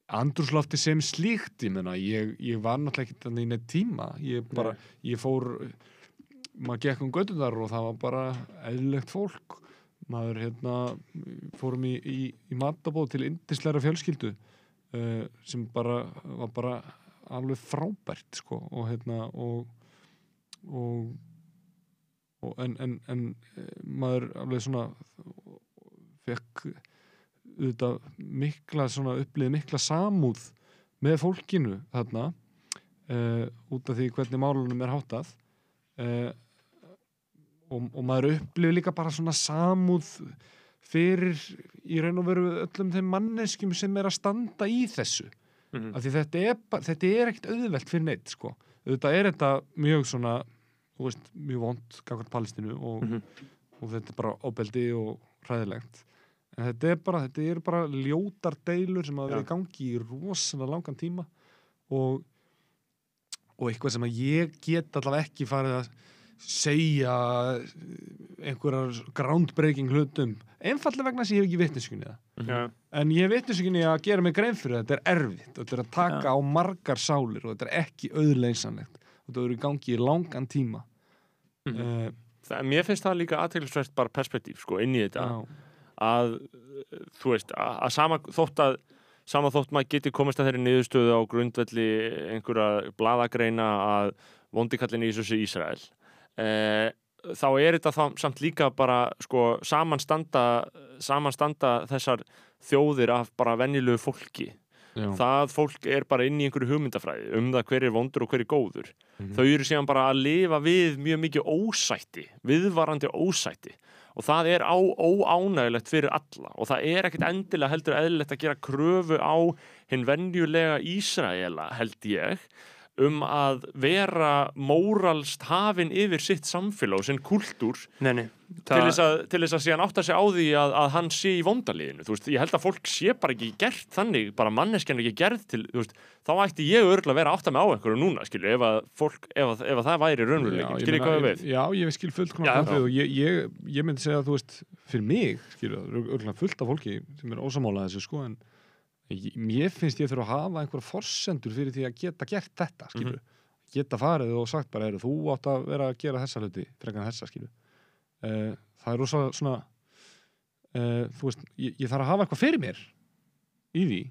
andrúslofti sem slíkt ég meina, ég, ég var náttúrulega ekki þannig í neitt tíma ég bara, ég fór maður gekk um göttunar og það var bara eðlilegt fólk maður hérna fórum í, í, í matabóð til indisleira fjölskyldu uh, sem bara var bara alveg frábært sko og hérna og, og en, en, en eh, maður alveg svona fekk auðvitað mikla svona upplið mikla samúð með fólkinu þarna uh, út af því hvernig málunum er háttað uh, og, og maður upplið líka bara svona samúð fyrir í raun og veru öllum þeim manneskjum sem er að standa í þessu Mhm. af því þetta er, þetta er ekkert auðvelt fyrir neitt sko. auðvitað er þetta mjög svona veist, mjög vond gangvært Palestínu og, Mhm. og þetta er bara óbeldi og hræðilegt. En þetta er bara, þetta er bara ljótar deilur sem að vera í gangi í rosalega langan tíma og og eitthvað sem að ég get allavega ekki farið að segja einhverjar groundbreaking hlutum einfallega vegna þess að ég hef ekki vitniskunni það. Já. en ég hef vitniskunni að gera mig grein fyrir það þetta er erfitt, þetta er að taka á margar sálir og þetta er ekki auðleysanlegt og þetta er í gangi í langan tíma. Mm Það, mér finnst það líka aðteglisvert bara perspektíf sko inn í þetta. Já. að þú veist að, að sama þótt að sama þótt maður geti komist að þeirri niðurstöðu á grundvelli einhverja bladagreina að vondikallin í þessu Ísrael eh, þá er þetta þá, samt líka bara sko samanstanda samanstanda þessar þjóðir af bara venjulegu fólki Já. það fólk er bara inn í einhverju hugmyndafræði um það hver er vondur og hver er góður Mhm. þau eru síðan bara að lifa við mjög mikið ósætti, viðvarandi ósætti og það er á, óánægilegt fyrir alla og það er ekkit endilega heldur eðlilegt að gera kröfu á hinn venjulega Ísraela held ég um að vera móralst hafin yfir sitt samfélag og sinn kultúr Nei, nei. til þess, að, til þess að síðan átta sig á því að, að hann sé í vondaliðinu veist, ég held að fólk sé bara ekki gert þannig bara manneskjan er ekki gerð til veist, þá ætti ég örgulega að vera að átta mig á einhverju núna skilju, ef að fólk, ef að, ef að það væri raunveruleikin, skilju hvað við við Já, ég skil fullt konar já. og ég, ég, ég myndi segja að þú veist fyrir mig, er örgulega fullt af fólki sem er ósamála þessu sko en mér finnst ég þurfa að hafa einhverja forsendur fyrir því að geta gert þetta skilur, geta farið og sagt bara eru þú átt að vera að gera þessa hluti frekar en þessa uh, það er rosa svona uh, þú veist, ég, ég þarf að hafa eitthvað fyrir mér í því.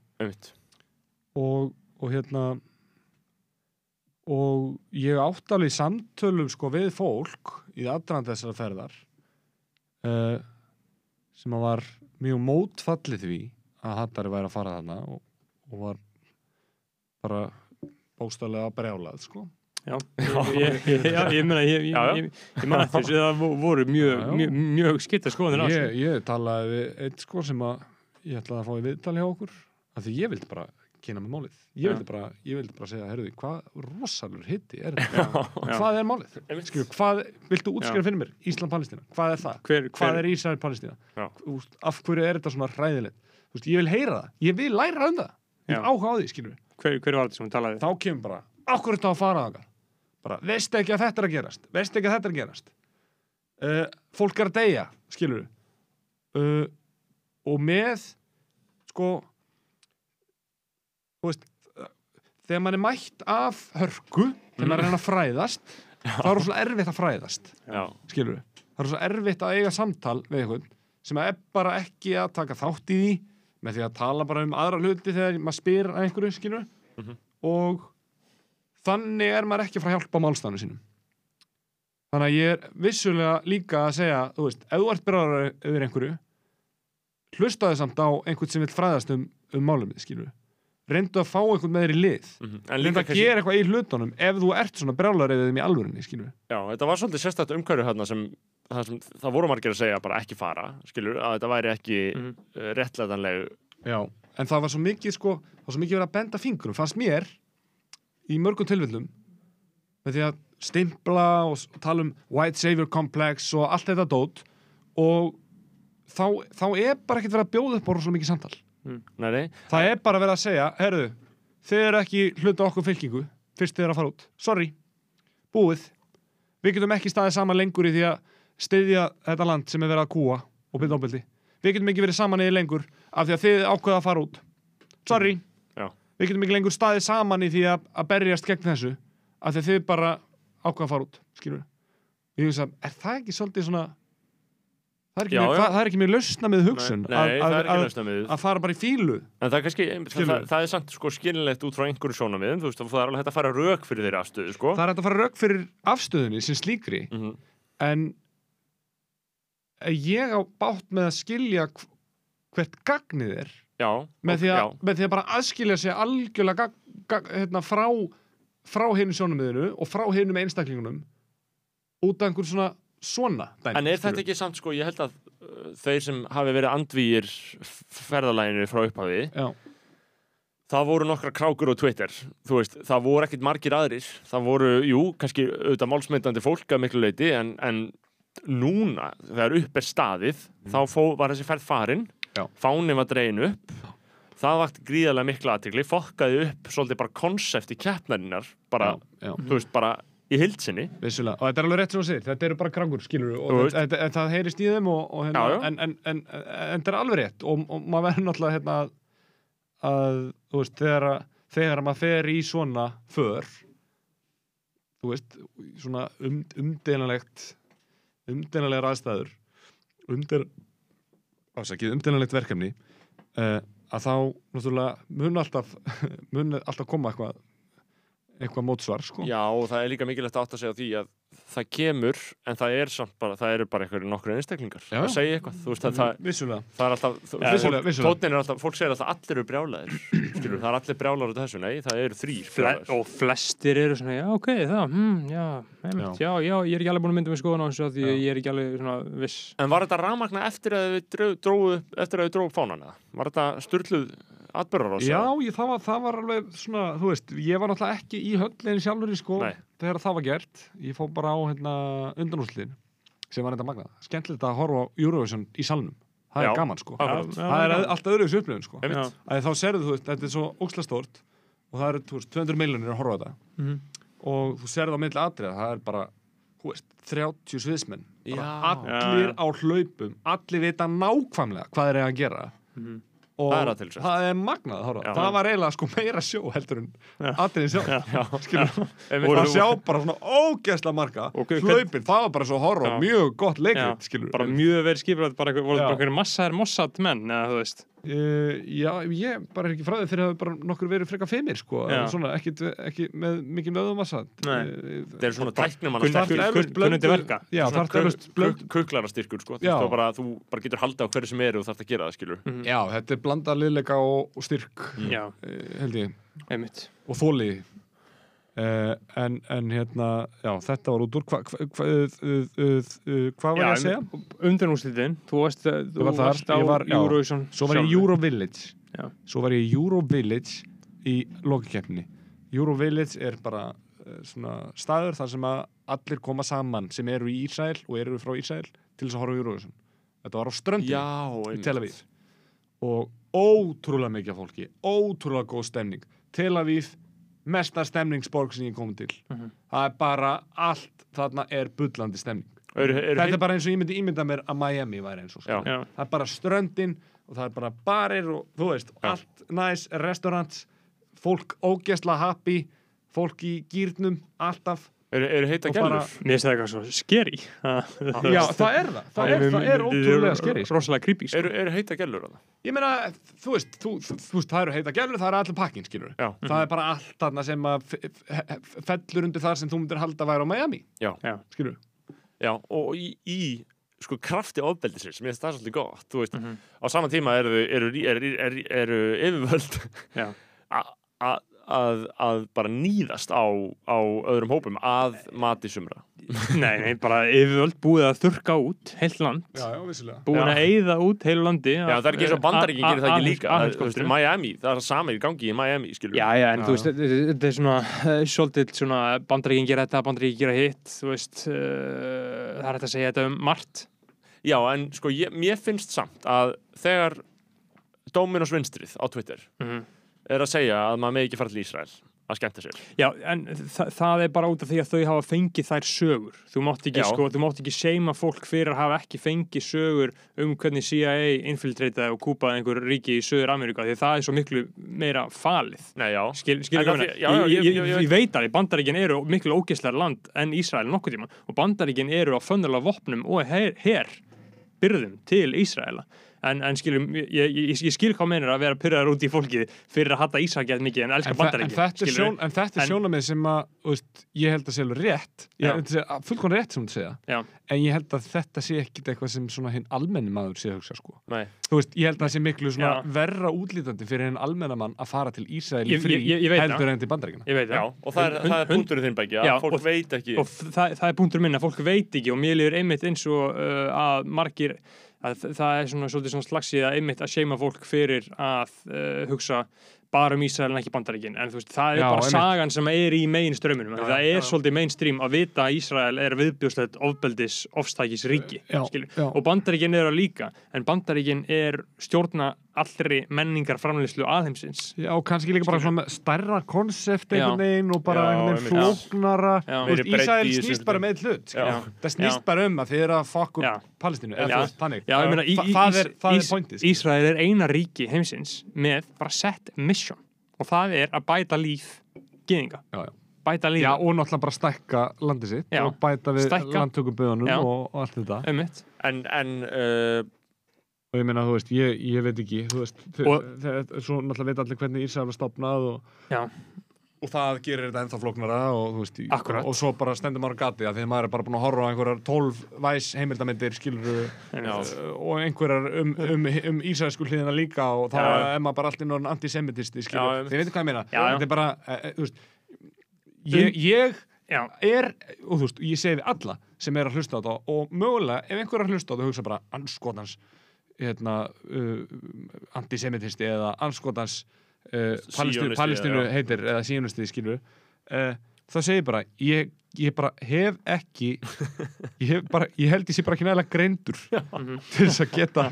Og, og hérna og ég átt alveg í samtölum sko við fólk í aðdraðan þessara ferðar uh, sem að var mjög mótfallið því að Hattari væri að fara þarna og, og var bara bóstalega brjálað sko. Já, ég, ég, já, ég meina ég, man eftir þessu það vo- voru mjög, mjög, mjög skipta skoðanir á ég, þessu. ég talaði við eitt sko sem að ég ætlaði að fá í viðtali hjá okkur af því ég vildi bara kynna með málið. Ég vildi bara, ég vildi bara segja, herruði, hvað rosalur hitti er [LAUGHS] þetta? Hvað er málið? Skilju, hvað, viltu útskjöra fyrir mér? Ísland-Palestína, hvað er það? Hver, hvað hver, er veist, Af hverju er þetta svona hræðilegt? Veist, ég vil heyra það, ég vil læra um það. Ég vil áhuga á því, skilju hver, hver var þetta sem hún talaði? þá kemur bara, okkur er þetta að fara þakkar bara, veistu ekki að þetta er að gerast? Veistu ekki að þetta er að gerast? Uh, fólk er að deyja, skilur uh, og með sko þú veist þegar mann er mætt af hörku þegar maður er reyna að fræðast þá er svona erfitt að fræðast Já, skilur það er svo erfitt að eiga samtal við einhvern sem er bara ekki að taka þátt í því með því að tala bara um aðra hluti þegar maður spyr að einhverju skilur og þannig er maður ekki fara að hjálpa málstæðinu sínum. Þannig að ég er vissulega líka að segja þú veist, ef þú ert byrjar yfir einhverju hlustaði samt á einhvern sem vil fræðast um, um málumið skilur reyndu að fá einhvern með þér í lið en reyndu líka að kannski- gera eitthvað í hlutunum ef þú ert svona þeim í alvörinni Já, þetta var svolítið sérstætt umhverju hérna sem sem það voru margir að segja bara ekki fara, skilur, að þetta væri ekki mm Mhm. réttlætanleg Já, en það var svo mikið sko, það var svo mikið verið að benda fingurum, fannst mér í mörgum tilfellum með því að stimpla og tala um white savior complex og allt þetta dót og þá, þá er bara ekkert verið að bjóða upp á svo mikið samtal. Nei, nei, Það er bara verið að segja, herru, þið eru ekki hluta okkur fylkingu, fyrst þið eru að fara út. Sorry, búið. Við getum ekki staðið saman lengur í því að styðja þetta land sem er verið að kúa og byrja ábyldi. Við getum ekki verið saman í því lengur af því að þið ákveða að fara út. Sorry, já, við getum ekki lengur staðið saman í því að, að berjast gegn þessu af því að þið bara ákveða að fara út, skilur Ég hugsa, er það ekki svolítið svona það er ekki, mjög, er lausna með hugsun að, fara bara í fílu En það er kannski, það, það, það er samt sko skilinlegt út frá einhverju sjónamiðum, þú veist, það er alveg hægt að fara rauk fyrir þeirra afstöðu, sko. það er hægt að fara rauk fyrir afstöðunni sem slíkri. Mhm. en ég á bátt með að skilja hv- hvert gagnið er Já, með því, að, með því að bara aðskilja sig algjörlega gag, gag, hérna, frá, frá hinu sjónamiðinu og frá hinum einstaklingunum út af einhver svona svona dæmi, En er þetta ekki samt, sko, ég held að uh, þeir sem hafi verið andvíir ferðalæginu frá upphafi, Já. það voru nokkra krákur á Twitter, þú veist, það voru ekkit margir aðrir, það voru, jú, kannski auðvitað málsmyndandi fólk að miklu leiti, en, en núna, þegar upp er staðið þá fó, var þessi ferð farin Já. fánin var dregin upp það vakti gríðarlega mikla aðtikli fokkaði upp svolítið bara konsept í keppnarinnar bara, Já, já. þú veist, bara í hildsinni Vissulega, og þetta er alveg rétt sem þú segir, þetta eru bara krangur, skilur Þú og þetta, þetta, það heyrist í þeim og, og hérna, Já, já. En, en, en, en þetta er alveg rétt. Og, og maður verður náttúrulega hérna að, þú veist, þegar, að- þegar að maður fer í svona för þú veist, svona um, umdelanlegt umdelanlegar aðstæður umdel, ásakið, umdelanlegt verkefni uh, að þá náttúrulega mun alltaf [LAUGHS] mun alltaf koma eitthvað eitthvað mótsvar, sko Já, og það er líka mikilvægt átt að segja á því að það kemur, en það er samt bara það eru bara einhverju nokkru einstaklingar Já. að segja eitthvað, þú veist að það, Vissulega það er alltaf Ja, vissulega, fólk, vissulega. tóninn er alltaf, fólk segir alltaf allir eru brjálæðir skilur, það er allir brjálæður út af þessu, nei, það eru þrýr Fle brjálæðir. og flestir eru svona, já ok, það, hm, já, einmitt, já, já, ég er ekki alveg búin að mynda með skoðun á þessu af því ég er ekki alveg svona viss. En var þetta rafmagna eftir að við dró- dróðu eftir að við dróðu fánana? Var þetta styrluð atbyrðar á Já, ég, það, var, það var alveg svona, þú veist, ég var náttúrulega ekki í höllinni sjálfur í sko Nei. þegar það var gert. Ég fór bara á hérna, undanúslin sem var þetta magnað. Skemmtilegt að horfa á Eurovision í salnum. Það Já, er gaman sko. akkurat. það er alltaf öðru þessu upplifun sko. Þá serðu þú veist, þetta er svo óksla stórt og það eru þú veist, 200 miljonir að horfa á þetta Mhm. og þú serðu á milli atriða, það er bara þú veist, 30 sviðsmenn Já. allir Já, já. á hlaupum allir vita nákvæmlega hvað þeir eru að gera Mhm. Og Það er það er magnað að horfa það var eiginlega sko meira sjó heldur en [LAUGHS] skilur Einmitt. og að sjá bara svona ógeðsla marga hvern- hlaupin, það var bara svo horfa mjög gott leikrit, skilur bara mjög verið skipulagt, bara voru Já. bara einhverjum massaðir mossad menn, eða þú veist. Uh, já, ég bara er ekki frá því fyrir að bara nokkur verið frekar feimir sko, svona, ekki, ekki með mikið löðumassa Nei. Það er svona tæknum Kunn- hann kunn- kunn- kunnandi verka. Já, það er eflaust blönd Kuklara styrkur, sko. Bara, þú bara getur haldið á hverju sem eru og þarf að gera það, skilur. Já, þetta er blandað liðleika og, og styrk Já, uh, held ég einmitt. og þóli uh, en, en hérna já, þetta var út úr hvað hva, hva, uh, uh, uh, hva var ég að segja? Undanúslitin, þú varst, þú var varst á var-. Eurovision Svo var ég í sjálfur. Euro Village Já. Svo var ég í Euro Village í lokikeppni Euro Village er bara svona staður þar sem að allir koma saman sem eru í Ísrael og eru frá Ísrael til þess að horfa á Eurovision Þetta var á ströndin í Tel Aviv og ótrúlega mikið fólki ótrúlega góð stemning Tel Aviv, mesta stemningsborg sem ég kom til Mhm. það er bara allt þarna er bullandi stemning Eru, eru þetta er bara eins og ég myndi ímynda mér að Miami væri eins og sko. Já. Já. það er bara ströndin og það er bara barir og þú veist, allt næs, restaurants fólk ógeðsla happy fólk í gýrnum, alltaf eru, eru heita gælur? Mér finnst það eitthvað svo skeri. já, það er það, það er, það er ótrúlega skeri. Rosalega creepy, sko. Eru, eru heita gælur á það? ég meina, þú veist, þú, þú, þú veist það eru heita gælur, það eru allir pakkin, skilur Já. það er bara allt þarna sem að fellur undir þar sem þú myndir halda að væri á Miami, Já. Já. skilur Já, og í, í sko krafti ofbeldisins, mér finnst það svolítið gott, þú veist, á sama tíma eru, eru, eru, eru, eru yfirvöld Já. [LAUGHS] að, að bara nýðast á, á öðrum hópum að mati sumra. [LAUGHS] Nei, nei, bara yfirvöld búið að þurka út heilt land, já, já, búin Já. að eyða út heilu landi. Já, það er ekki eins og bandaríkin gerir það ekki líka, þú veist, Já, Miami, það er sami í gangi í Miami, skilur. já, en þú veist, þetta þetta er svona uh, svolítið svona bandaríkin gera þetta, bandaríkin gera hitt, þú veist, uh, það er hægt að segja þetta um margt. Já, en sko, ég, mér finnst samt að þegar Dominos vinstrið á Twitter Mhm. Er að segja að maður með ekki fara til Ísrael að skemmta sér. Já, en þa það er bara út af því að þau hafa fengið þær sögur. Þú mátt ekki, Já. sko, þú mátt ekki seima fólk fyrir að hafa ekki fengið sögur um hvernig CIA infiltrataði og kúpaði einhver ríki í Söður Ameríka því það er svo miklu meira falið. Nei, já. Skil, skil En ekki það meina? því- já, já, ég, veit alveg, bandaríkin eru miklu ógeðslega land en Ísrael nokkuð tíma og bandaríkin eru á fönnulega vopnum og her, her byrðum til Ísraela en, en skilum, ég, ég, ég skil hvað meinir að vera pyrraðar út í fólkið fyrir að hata Ísrael gett mikið en elska en, þa- en þetta er, sjón, en þetta er En- sjónamið sem að veist, ég held að sé alveg rétt fullkon rétt sem þú segja Já. en ég held að þetta sé ekkit eitthvað sem svona hinn almenni maður sé að hugsa sko veist, ég held að það sé miklu verra útlítandi fyrir hinn almenna mann að fara til Ísrael í Ég- frí heldur það. en til bandaríkina Ég veit Já, það. og það er, Hund- það er hund- punkturinn þinn Já, fólk og- veit ekki. og það, það er punktur minn að fólk veit ekki og mér líður einmitt eins og uh, að margir að það er svona, svolítið svona slagsið að einmitt að seima fólk fyrir að uh, hugsa bara um Ísrael en ekki bandaríkin en þú veist, það er Já, bara einmitt. sagan sem er í megin strömmunum Já, það já. er svolítið mainstream að vita að Ísrael er viðbjóðslegt ofbeldis ofstækis ríki Já, já. og bandaríkin eru það líka en bandaríkin er stjórna allri menningar framleyslu alheimsins. Já, og kannski líka bara svona með stærra konsept einhvern veginn og bara einhvern veginn flóknara. Já. Þú veist, Meiri breidd Ísrael í þessu snýst bara með eitt hlut það snýst bara um að þið eru að fokk Já. Palestínu eða Já. þú veist, þannig. Já, ég meina, í, Þa- í, það er, er er eina ríki heimsins með bara set mission og það er að bæta líf já. bæta líf já, og náttúrulega bara stækka landið sitt og bæta við Stækka. landtökuböðunum Já. og, allt þetta. En uh, og ég meina, þú veist, ég, ég veit ekki þú veist, svo náttúrulega veit allir hvernig Ísrael var stopnað og, Já. og það gerir þetta ennþá flóknara og, þú veist, Akkúrat. og svo bara stendur maður á gati að því að maður er bara búin að horfa á einhverjar 12 væs heimildamindir skilur og einhverjar um, um, um Ísraelsku hliðina líka og þá er maður bara allir norðan antisemitisti skilur, þið veitir hvað ég meina þetta er bara, e, þú veist ég, ég Já. er, og þú veist, ég segi við alla sem er að hlusta á þetta og mögulega ef einhver er að hlusta á þetta og hugsa bara anskotans hérna, uh, antisemitisti eða anskotans uh, já. heitir eða síunisti skilur uh, þá segir bara ég, ég bara hef ekki [LAUGHS] ég, hef bara, ég held ég sé bara ekki nægilega greindur til þess að geta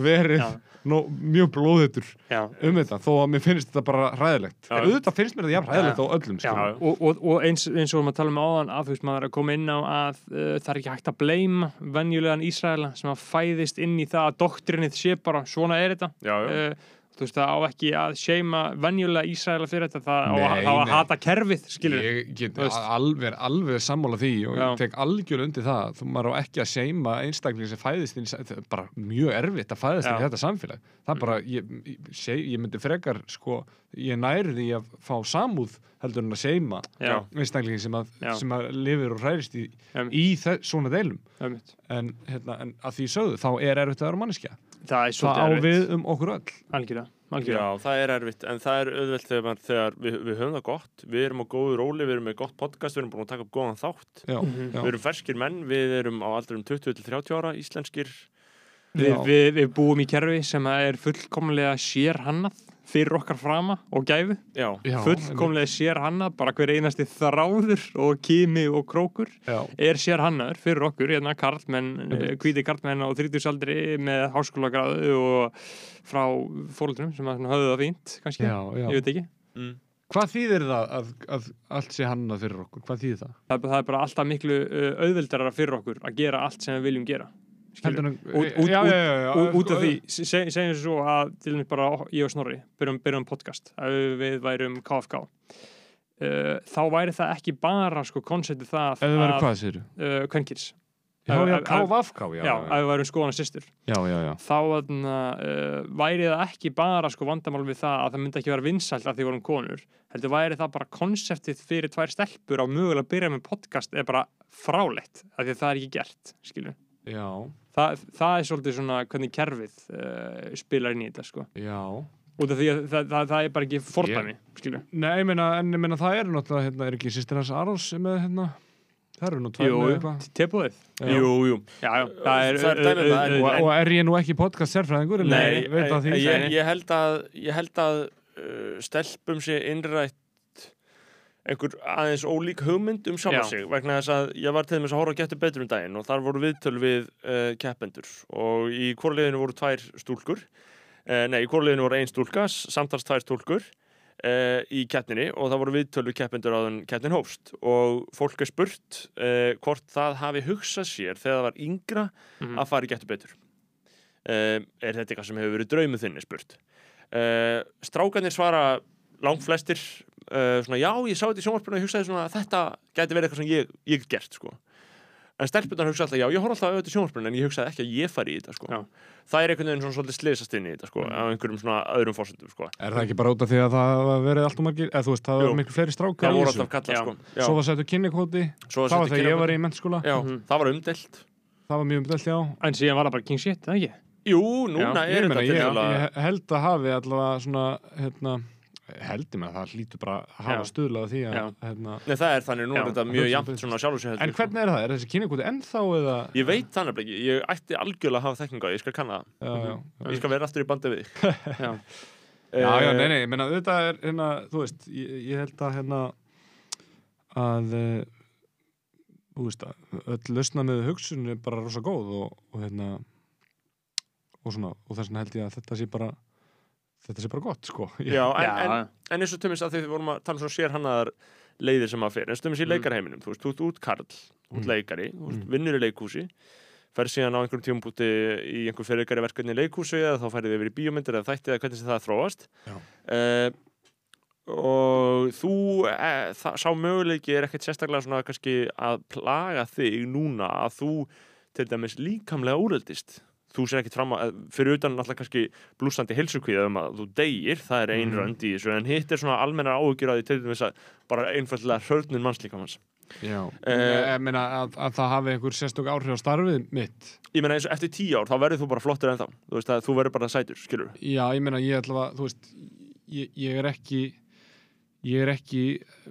verið Já. nó, mjög blóðutur Já. um þetta þó að mér finnst þetta bara hræðilegt Já. auðvitað finnst mér þetta jafn hræðilegt á öllum Já, og, og, og eins, eins og við erum að tala um áðan að þú veist maður er að koma inn á að uh, það er ekki hægt að bleima venjulegan Ísraela sem að fæðist inn í það að doktrinið sé bara svona er þetta Já, já. Uh, þú veist það á ekki að seima venjulega Ísraela fyrir þetta. Það á, Nei, að- á að hata kerfið skilur ég get alveg, alveg sammála því og Já. ég tek algjörlega undir það þú maður á ekki að seima einstakling sem fæðist inn, það er bara mjög erfitt að fæðast inn í þetta samfélag. Það bara, ég, ég, seg, ég myndi frekar sko, ég næri því að fá samúð heldur en að seima einstakling sem að, sem að lifir og hræðist í, í þe- svona deilum. En, hérna, en að því sögðu, þá er erfitt að vera manneskja það er það svolítið á erfitt. við um okkur öll. Algjörlega, algjörlega. Já, það er erfitt, en það er auðvelt þegar, þegar við, við höfum það gott, við erum á góðu róli, við erum með gott podcast, við erum búin að taka upp góðan þátt, já, Mhm. já, við erum ferskir menn, við erum á aldrum 20-30 ára, íslenskir, Við, við, við búum í kerfi sem er fullkomlega sér hannað fyrir okkar frama og gæfu fullkomlega sér hannað bara hver einasti þráður og kimi og krókur já, er sér hannaður fyrir okkur, hérna karlmenn Einmitt. hvíti karlmenn á 30 aldri með háskólagráðu og frá fólkdrum sem höfðu það fínt kannski, já, já. ég veit ekki mm. Hvað þýðir það að, að allt sé hannað fyrir okkur? Hvað þýðir það? það, það er bara alltaf miklu uh, auðveldara fyrir okkur að gera allt sem við viljum gera út, út sko, af því, se- segjum svo að til dæmis bara ég og Snorri byrjum, byrjum podcast að við værum KFK. Þá væri það ekki bara sko konseptið það þið verður hvað, séru? uh, kvenkins Já, ef við værum skoðan já, já. þá væri það ekki bara sko vandamál við það að það myndi ekki vera vinsælt að því vorum konur heldur væri það bara konseptið fyrir tvær stelpur á mögulega að byrja með podcast er bara frálegt af því að það er ekki gert skilju Já, Þa, það er svolítið svona hvernig kerfið uh, spilar inn í þetta sko já. út af því að það, það, það er bara ekki fordæmi skilju Nei, ég meina, en ég meina það er náttúrulega, hérna, er ekki sýstir hans Arons með, hérna, það eru nú með eitthvað. jú, jú. Já, já, það er Það er dæmi um Og, og er ég nú ekki podcast sérfræðingur? Nei, ég, ég, ég held að, ég held að uh, stelpum sé innrætt einhver aðeins ólík hugmynd um sjálfa Já. sig vegna þess að ég var til þess að horfa að geta betur um daginn og þar voru viðtöl við uh, keppendur og í hvorliðinu voru tvær stúlkur uh, nei, í hvorliðinu voru ein stúlka samtals tvær stúlkur uh, í keppninni og það voru viðtöl við keppendur áðan keppnin hófst og fólk er spurt hvort það hafi hugsað sér þegar það var yngra Mhm. að fara í getur betur er þetta eitthvað sem hefur verið draumuð þinni spurt strákarnir svara langt flestir uh, svona já, ég sá þetta í sjónvarpinu og hugsaði svona að þetta gæti verið eitthvað sem ég, ég gert sko en stelpunar hugsa alltaf, já, ég horf alltaf auðvitað sjónvarpinu en ég hugsaði ekki að ég fari í þetta sko Já. það er einhvern veginn svona svolítið slysast inn í þetta sko á einhverjum svona öðrum fórsendum sko Er það ekki bara út af því að það verið allt og margir, eða þú veist, það var miklu fleiri strákar það í voru þessu. alltaf Já. sko já. Svo var já, Mhm. það var umdelt það var mjög umdelt, já. en síðan var það bara king shit, eða ekki? jú, núna Ég, er þetta ég, tiltölulega- ég held að hafi allavega svona, hérna, heldur mig að það hlýtur bara að hafa stuðlað því að, hérna, Nei, það er þannig, nú er þetta mjög betur. svona sjálfur sér en hvernig er það? Er þessi kynnikvoti ennþá eða? Ég veit þannig ekki, ég ætti algjörlega að hafa þekkinga, ég skal kanna það Ég skal vera aftur í bandi við þig. [LAUGHS] Já. Já, já, Eh, nei, nei, ég meina, þetta er hérna, þú veist, ég, ég held að hérna að eh, þú veist að öll lausna með hugsun er bara rosa góð og, og hérna og svona, og þess vegna held ég að þetta sé bara þetta sé bara gott, sko [LAUGHS] Já, en, Já. en, en eins og tömmis að þið vorum að tala um svona sér hannaðar leiðir sem að fyrir, eins og tömmis í leikarheiminum þú veist, þú ert út karl, út Mm. leikari þú veist, Mm. vinnur í leikhúsi fer síðan á einhverjum tímabúti í einhver fyrirgari verkefni í leikhúsi eða þá færið yfir í bíómyndir eða þætti eða hvernig sem það þróast Já. uh, og þú e, það, sá möguleiki er ekkert sérstaklega svona kannski að plaga þig núna að þú til dæmis líkamlega úröldist þú sér ekkert fram að, fyrir utan alltaf kannski blúsandi heilsukvíða um að þú deyir það er ein Mhm. rönd í þessu, en hitt er svona almennar áhugjur að því til dæmis að bara einfallega hörnun mannslíkamans. Já, Eh, ég meina að, að það hafi einhver sérstök áhrif á starfið mitt. Ég meina eins og eftir tíu ár þá verður þú bara flottur en þá þú veist að þú verður bara sætur, skilur Já, ég meina, ég ætla að, þú veist ég, ég er ekki ég er ekki eh,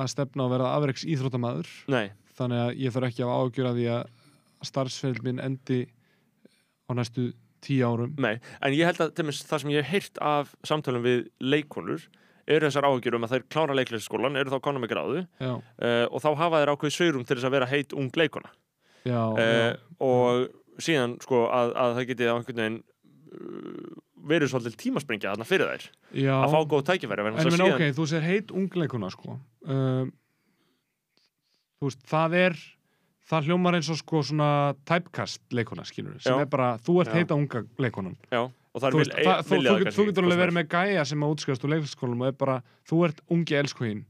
að stefna að vera afreiks íþróttamaður Nei, þannig að ég þarf ekki að ágjöra því að starfsfell minn endi á næstu tíu árum. Nei, en ég held að til dæmis, það sem ég hef heyrt af samtölum við leikonur eru þessar áhugjur um að þær klára leiklæsskólan eru þá konar með gráðu uh, og þá hafa þær ákveð sveirum til þess að vera heit ung leikona. Já, uh, já. og síðan sko að, að það geti á einhvern veginn uh, verið svolítið tímasprengja þarna fyrir þær. Já. að fá góð tækifæri En að meina, ok, þú sér heit ungleikuna sko. Um, Þú veist, það er það hljómar eins og sko svona typecast leikuna, skilur sem Já. er bara, þú ert Já. heita unga leikunan já, og það er þú, veist, það, þú, þú, þú getur alveg verið með gæja sem að útskast úr leikskólanum og er bara, þú ert ungi elskuhinn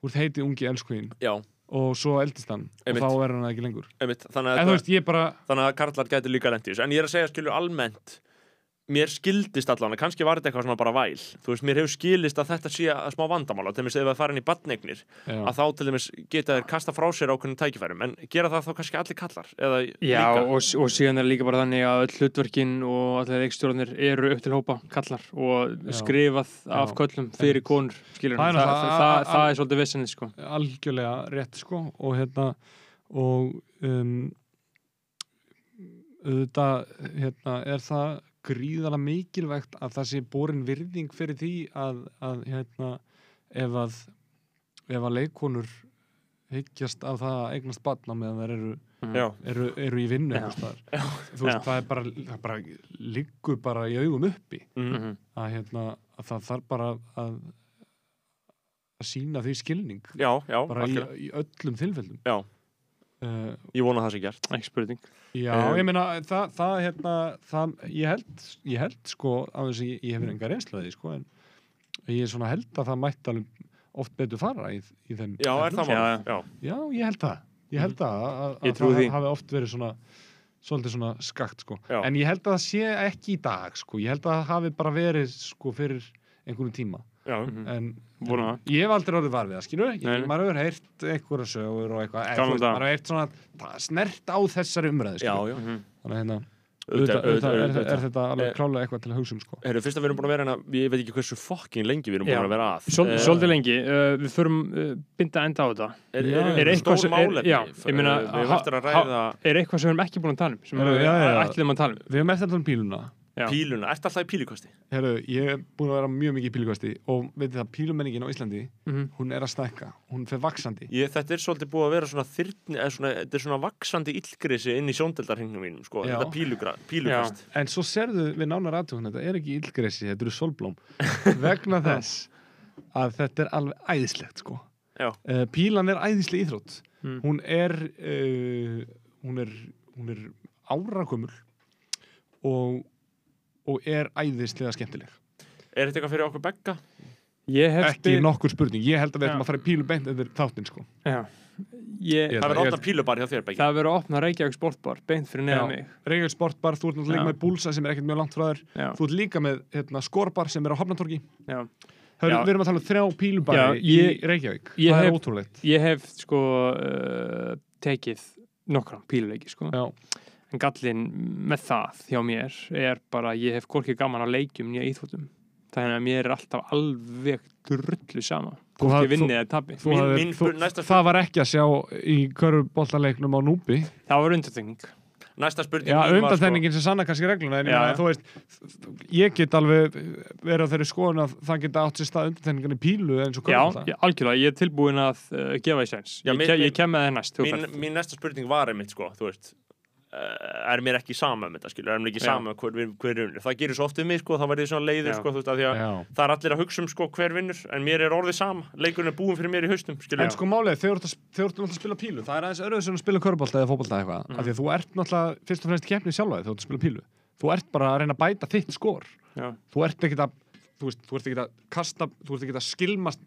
þú ert heiti ungi elskuhinn já, og svo eldist hann Einmitt. og þá er hann það ekki lengur. Einmitt, þannig, en að þú veist, ég bara þannig að karlar gæti líka þessu. En ég er að segja skilur almennt mér skildist allan, kannski var þetta eitthvað svona bara væl. Þú veist, mér hefur skildist að þetta sé að smá vandamála, til dæmis ef það fara inn í badneignir já, að þá til dæmis geta þeir kasta frá sér ákveðnum tækifærum. En gera það þá kannski allir kallar eða Já, líka? og, og síðan er líka bara þannig að hlutverkin og allir leikstjórnir eru upp til hópa kallar og Já. skrifað af Já. köllum fyrir konur skilur Það er það, það, það, að- það er svolítið vissinni sko. algjörlega rétt sko. Og hérna og um, auðvitað hérna, er það gríðala mikilvægt að það sé borin virðing fyrir því að, að hérna, ef að ef að leikonur hyggjast af það að eignast batna meðan þær eru, já, eru, eru í vinnu Já. staðar. þú veist, Já. það er bara, það er bara liggur bara í augum uppi mm, Mhm. að, hérna, að það þarf bara að að sína því skilning já, já, bara í, í öllum tilfellum Já. Uh, ég vona að það sé gert. Ekki spurning. Já, Um, ég meina það, það hérna það, ég held, ég held sko á þess að ég, ég hefur enga reynslaði sko en ég er svona held að það mætti alveg oft betur fara í, í þeim já, er það sko. mál, Já, já, já, ég held það. Ég held það að, að, að trúi það því. hafi oft verið svona svolítið svona skakt sko. Já. en ég held að það sé ekki í dag sko. Ég held að það hafi bara verið sko fyrir einhverjum tíma já, en Vona það. ég hef aldrei orðið var við það, skilur ég, maður hefur heyrt einhverja sögur og eitthvað, þú veist, maður hefur heyrt svona það snert á þessari umræði já, já. Mhm. þannig að hérna, Auðvitað, auðvitað, er, auðvitað, er þetta alveg Eh, klálega eitthvað til að hugsa um sko. Heru, fyrst að við erum búin að vera hérna, ég veit ekki hversu fokkin lengi við erum búin Já. að vera að. Eh, Svolítið lengi, uh, við förum uh, binda enda á þetta. Er, er, er er eitthvað sem- er- málefni? já, ég meina, Eh, við ha- eftir að ha- ræða Er eitthvað sem við erum ekki búin að tala um sem við ætlum að tala um. Við hefum eftir að tala um píluna Já. píluna, ert alltaf í pílukosti? Heru, ég er búin að vera mjög mikið í pílukasti og veit það, pílumenningin á Íslandi Mhm. hún er að stækka, hún fer vaksandi ég, þetta er svolítið búið að vera svona þyrni, eða svona, þetta er svona vaksandi illgrisi inn í sjóndeldarhingnum mínum sko, Já. þetta pílugra, pílukast. En svo serðu við nánar aðtökun þetta er ekki illgresi, þetta eru solblóm [LAUGHS] vegna þess að þetta er alveg æðislegt sko. Já. uh, pílan er æðisleg íþrótt. Mm. hún er uh, hún er hún er og er æðislega skemmtileg. Er þetta eitthvað fyrir okkur begga? Ég hef ekki spil- nokkur spurning, ég held að við ætlum að fara í pílu beint þetta er þáttinn sko. Já. Ég, Ég- það verður ég- ofna pílubar hjá þér beggi. Það verður að opna Reykjavík sportbar beint fyrir neða mig. Reykjavík sportbar, þú ert náttúrulega líka með búlsa sem er ekkert mjög langt frá þér. Já. þú ert líka með hérna, skorbar sem er á Hafnatorgi Já. Við erum að tala um þrjá pílubari Já, ég- í Reykjavík. ég það hef- er ótrúleitt Ég hef sko uh, tekið nokkra píluleiki sko. Já. En gallin með það hjá mér er bara að ég hef hvorki gaman að leikjum nýja íþróttum. Þannig að mér er alltaf alveg drullu sama. Hvort ég vinni eða tapi. það var ekki að sjá í körfuboltaleiknum á Núbi það var undirtekning næsta spurning Já, mín var, sko- sem sanna kannski regluna en ég Já, já. þú veist, ég get alveg verið á þeirri skoðun að það geta átt sér stað undanþenningan í pílu eins og Já, körfubolta. já, algjörlega, ég er tilbúin að uh, gefa sens Já, ég, mér- ég kem með það næst þú mín, mín næsta spurning var einmitt sko, þú veist er mér ekki sama um þetta skilur, er mér ekki Já. sama hver, hver vinnur. Það gerir svo oft við mig sko, þá verður þið svona leiðir Já. sko, þú veist, það er allir að hugsa um sko, hver vinnur, en mér er orðið sama. Leikurinn er búin fyrir mér í haustum skilur, En sko málið, þegar þú ert að- spila pílu. Það er aðeins öruð sem að spila körbólta eða fótbolta eða eitthvað, af því að þú ert náttúrulega fyrst og fremst í keppni sjálfa þegar þú ert að spila pílu. Þú ert bara að reyna að bæta þitt skor. Þú ert að þú veist, þú ert ekkert að kasta, þú ert ekkert að skilmast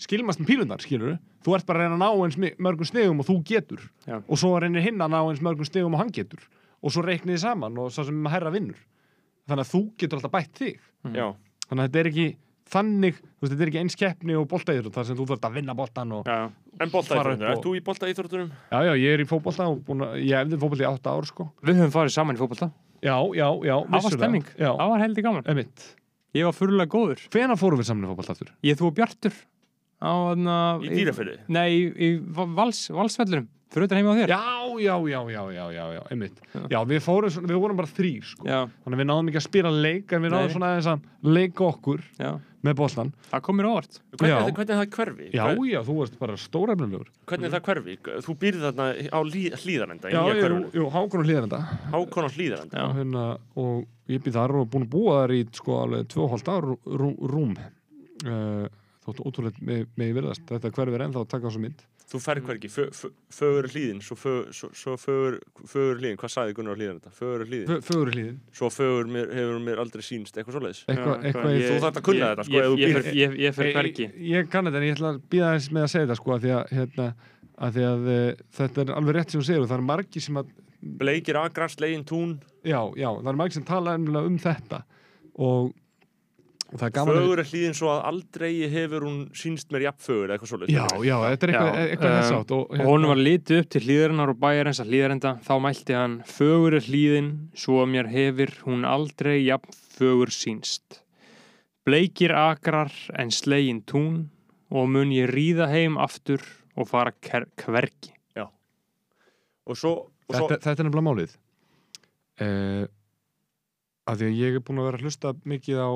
skilmast um pílundar, skilur þú ert bara að reyna að ná eins mi- mörgum stegum og þú getur Já. og svo reynir hinn að ná eins mörgum stegum og hann getur og svo reiknið þið saman og svo sem herra vinnur þannig að þú getur alltaf bætt þig Já. þannig að þetta er ekki þannig, þú veist, þetta er ekki eins keppni og boltaðir þar sem þú þarf að vinna boltan og Já. en bolta fara íþróttunum, upp ert þú í bolta íþróttunum? Já, já, ég er í fótbolta og búin að, ég hefði fótbolta í átta ár, sko. Við höfum farið saman í fótbolta Já, já, já, Það var stemming, það var heldur gaman emitt. Ég var fyrirlega góður Hvena fórum við saman í fótbolta aftur? Ég þú og Bjartur á, hana, Í Dýrafirði? Nei, í, í Va- vals, valsvellinum Fyrir utan heima á þér Já, já, já, já, já, já, já, emitt. Já, við fórum, svona, við vorum bara þrýr, sko. Já. Þannig að við náðum ekki að spila leik, en við náðum Nei. svona aðeins að leika okkur Já. með boltan. Það kom mér óvart Hvernig, Já. er, hvernig er það hverfi? Já, Hver- já, þú varst bara stórefnilegur. Hvernig er það hverfi? Þú býrð þarna á hlýðarenda í Já, jú, hákon og hlýðan þetta. Hákon á hlýðarenda Og, hérna, og ég býð þar og búin að búa þar í, sko, alveg tvö Uh, þóttu ótrúlega með, með virðast. Þetta hverfi er ennþá að taka á svo mynd. Þú fö- fö- fögur hlýðin svo, fö- svo, svo fögur, hlýðin hvað sagði Gunnar á hlýðarenda? Fögur hlýðin Fögur hlýðin. Svo fögur mér, hefur mér aldrei sýnst eitthvað svoleiðis eitthvað ég- Þú þarft að kunna þetta sko ég- ég ég- ég fer hvergi Ég, kann þetta en ég ætla að býða aðeins með að segja þetta sko að því að, hérna, að, því að e, þetta er alveg rétt sem þú segir og það er margi sem að Bleikir agrar, slegin tún já, já, það er margi sem tala um þetta og, og það er gaman Fögur er hlýðin svo að aldrei hefur hún sýnst mér jafn fögur eða eitthvað svoleiðis. Já, já, þetta er eitthvað, Já, eitthvað um, þess átt og, og honum var litið upp til hlýðarinnar og bæjarins að hlýðarenda þá mælti hann fögur er hlýðin svo að mér hefur hún aldrei jafn fögur sínst bleikir akrar en slegin tún og mun ég ríða heim aftur og fara ker- hvergi. Og svo, og svo þetta, þetta er nefnilega málið. Uh, að því að ég er búin að vera að hlusta mikið á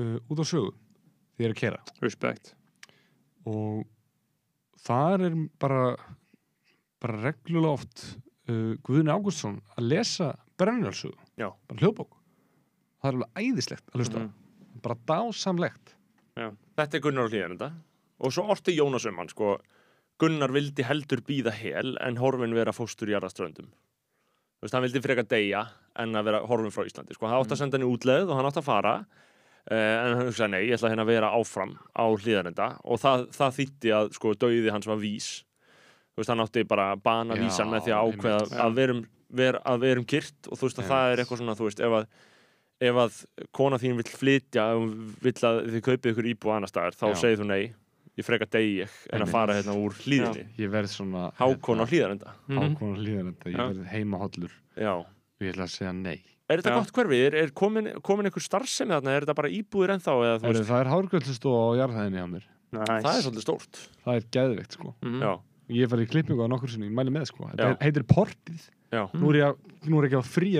uh, út á sögu því ég er að kera respect og þar er bara bara reglulega oft uh, Guðni Ágústsson að lesa brennjálsögu, Já. bara hljóðbók. Það er alveg æðislegt að hlusta Mhm. á bara dásamlegt. Þetta er Gunnar á hlýðarenda Og svo orti Jónas um hann sko. Gunnar vildi heldur býða hel en horfin vera fóstur í jarðaströndum Þú veist, hann vildi freka deyja en að vera horfin frá Íslandi sko. hann átti að senda henni útleið og hann átti að fara en hann hugsaði nei, ég ætla hérna að vera áfram á hlýðarenda og það, það þýtti að sko dauði hans var vís þú veist, hann átti bara að bana Já, vísan með því að ákveða einmitt. að verum, ver, að verum gyrt og þú veist að það er eitthvað svona, þú veist, ef að ef að kona þín vill flytja ef hún vill að þið kaupið ykkur íbúð annar staðar, þá Já. segir þú nei ég freka degi ég en Einmitt. að fara hérna úr hlýðinni ég verð svona hákon á hlýðarenda hákon á hlýðarenda, ég Já. verð heimahollur Já. og ég ætla að segja nei Er þetta Já. gott hverfi? Er, er komin, komin einhver starfsemi þarna? Er þetta bara íbúðir ennþá? Eða, þú Heru, veist, það er hárgöldsstofa á jarðhæðinni á mér. Nice. það er svolítið stórt. Það er geðveikt sko. Mhm. Já, ég farið í klippingu á nokkur sinni, ég mæli með sko. Þetta er, heitir Portið, já, nú er ég, nú er ég ekki á frí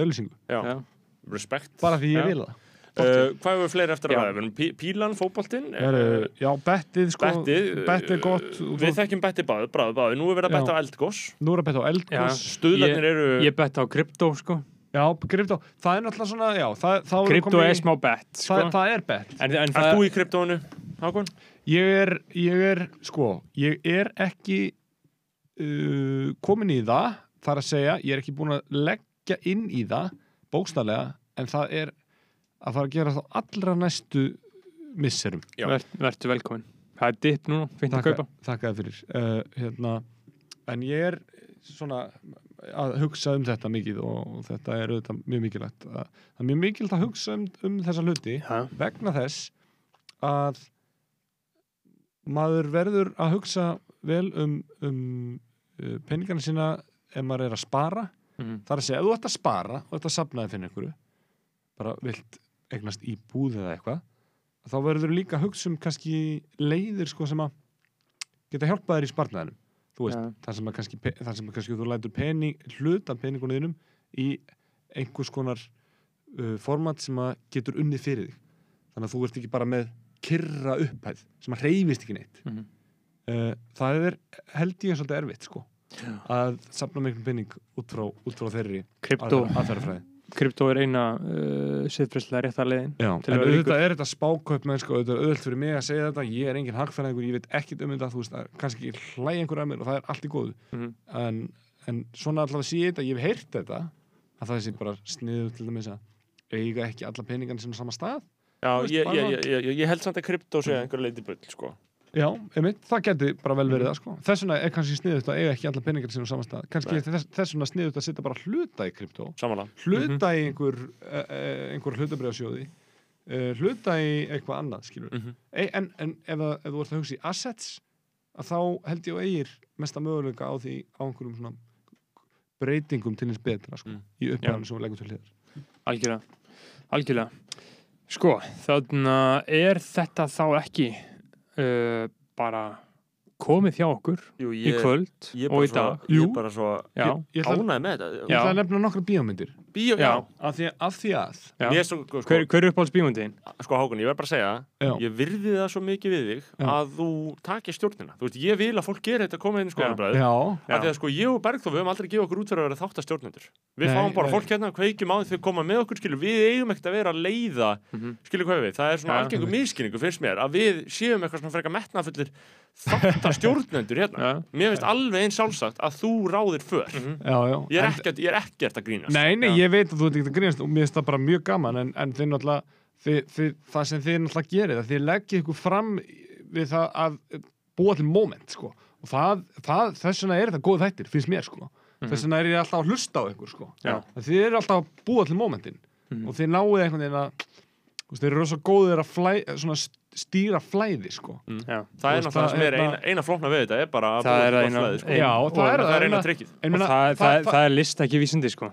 Já. Respekt. Bara því ég Já. vil það. Uh, Hvað hefur fleiri eftir að ræða? Við Pí- Pílan, fótboltinn Heru, já, bettið sko. Bettið bettið er gott. uh, og Við þekkjum bettið báðu, bráðu báðu Nú er verið að betta á eldgós nú er að betta á eldgós Stuðlarnir eru ég bett á krypto sko já, krypto, það er náttúrulega svona já, það, þá erum við krypto er smá bett sko. það, það er bett en, en það þú í kryptóinu, Hákon? ég er, ég er, sko ég er ekki uh, komin í það þar að segja, ég er ekki búin að leggja inn í það, bókstaflega en það er að fara að gera þá allra næstu misserum. Já. Ver, verður velkomin. Það er dipp núna, fint að kaupa. þakka þér fyrir. Uh, hérna, en ég er svona að hugsa um þetta mikið og þetta er auðvitað mjög mikilvægt að, það er mjög mikilvægt að hugsa um, um þessa hluti Já. vegna þess að maður verður að hugsa vel um, um uh, peningana sína ef maður er að spara Mhm. það er að segja, ef þú ert að spara og ert að sapnaði fyrir einhverju bara vilt eignast í búð eða eitthvað þá verður líka að hugsa um kannski leiðir sko sem að geta hjálpað þér í sparnaðinum þú veist, Já. þar sem að kannski, sem að kannski þú lætur pening, hlut af peningunum þínum í einhvers konar uh, format sem að getur unnið fyrir þig þannig að þú ert ekki bara með kyrra upphæð sem að reyfist ekki neitt Mhm. uh, það er held ég svolítið erfitt sko að safna miklum penning út frá, út frá þeirri Krypto. aðferðafræði krypto er eina uh, siðfræslega rétta leiðin Já, til en auðvitað er þetta spákaup með sko, auðvitað er auðvöld fyrir mig að segja þetta ég er engin hagfræðingur, ég veit ekkit um þetta þú veist, er kannski hlæg einhver að mér og það er allt í góðu Mhm. en, en svona allavega sé ég þetta, ég hef heyrt þetta að það sé bara sniðu til dæmis að eiga ekki alla peningan sinna á sama stað Já, veist, ég, ég, ég, ég, ég held samt að krypto sé einhver leiti bull, sko. Já, einmitt, það geti bara vel verið það sko. Þess vegna er kannski sniðut að eiga ekki alla peningan sinna á sama stað. Kannski er þess, þess vegna sniðut að setja bara hluta í kryptó hluta í einhver, uh, uh, einhver hlutabriðasjóði uh, hluta í eitthvað annað skilur Mhm. e, en, en ef, að, ef þú ert að hugsa í assets að þá held ég og eigir mesta möguleika á því á einhverjum svona breytingum til hins betra sko, Mm. í upphæðan sem við leggjum til hliðar algjörlega. Algjörlega. Sko þannig er þetta þá ekki uh, bara komið hjá okkur Jú, í kvöld ég og bara í svo, dag Ég Jú. er bara svo Ég- ég ánægð með þetta. Ég ætla að nefna nokkra bíómyndir Bíó, já, já. af því, af því að svo, sko, hver, hver er uppáhalds bíómyndin? sko Hákon, ég verð bara að segja Já. ég virði það svo mikið við þig Já. að þú takir stjórnina þú veist, ég vil að fólk gera þetta að koma inn í skoðanabræði Já, af því að sko ég og Bergþór við höfum aldrei gefið okkur út fyrir að vera þáttastjórnendur við Nei, fáum bara nei. fólk hérna, kveikjum á því þau koma með okkur skilur, við eigum ekkert að vera að leiða Mhm. skilur hvað við, það er svona Ja. algengur miskinningu finnst mér, að við séum eitthvað svona frekar metnafullir þáttastjórnendur hérna, Já. mér finnst alveg eins sjálfsagt að þú ráðir för já, já ég er ekkert, ég er ekkert að grínast Nei, nei, Já. ég veit að þú ert ekki að grínast og mér finnst það bara mjög gaman en, en þið náttúrulega þið, þið, það sem þið náttúrulega gerir það þið leggja ykkur fram við það að búa til moment sko. og það, það, þess vegna er þetta góð þættir finnst mér sko. þess vegna er ég alltaf að hlusta á ykkur sko. Þið eru alltaf að búa til momentin og þið náið einhvern veginn að veist, þið eru rosa góðir að flæ, stýra flæði sko. Já. það er Þú veist, náttúrulega það sem er eina, eina flókna við þetta er bara að Það er til eina- flæði, sko. Já, það er það er eina trikkið það, það, það, er list ekki vísindi sko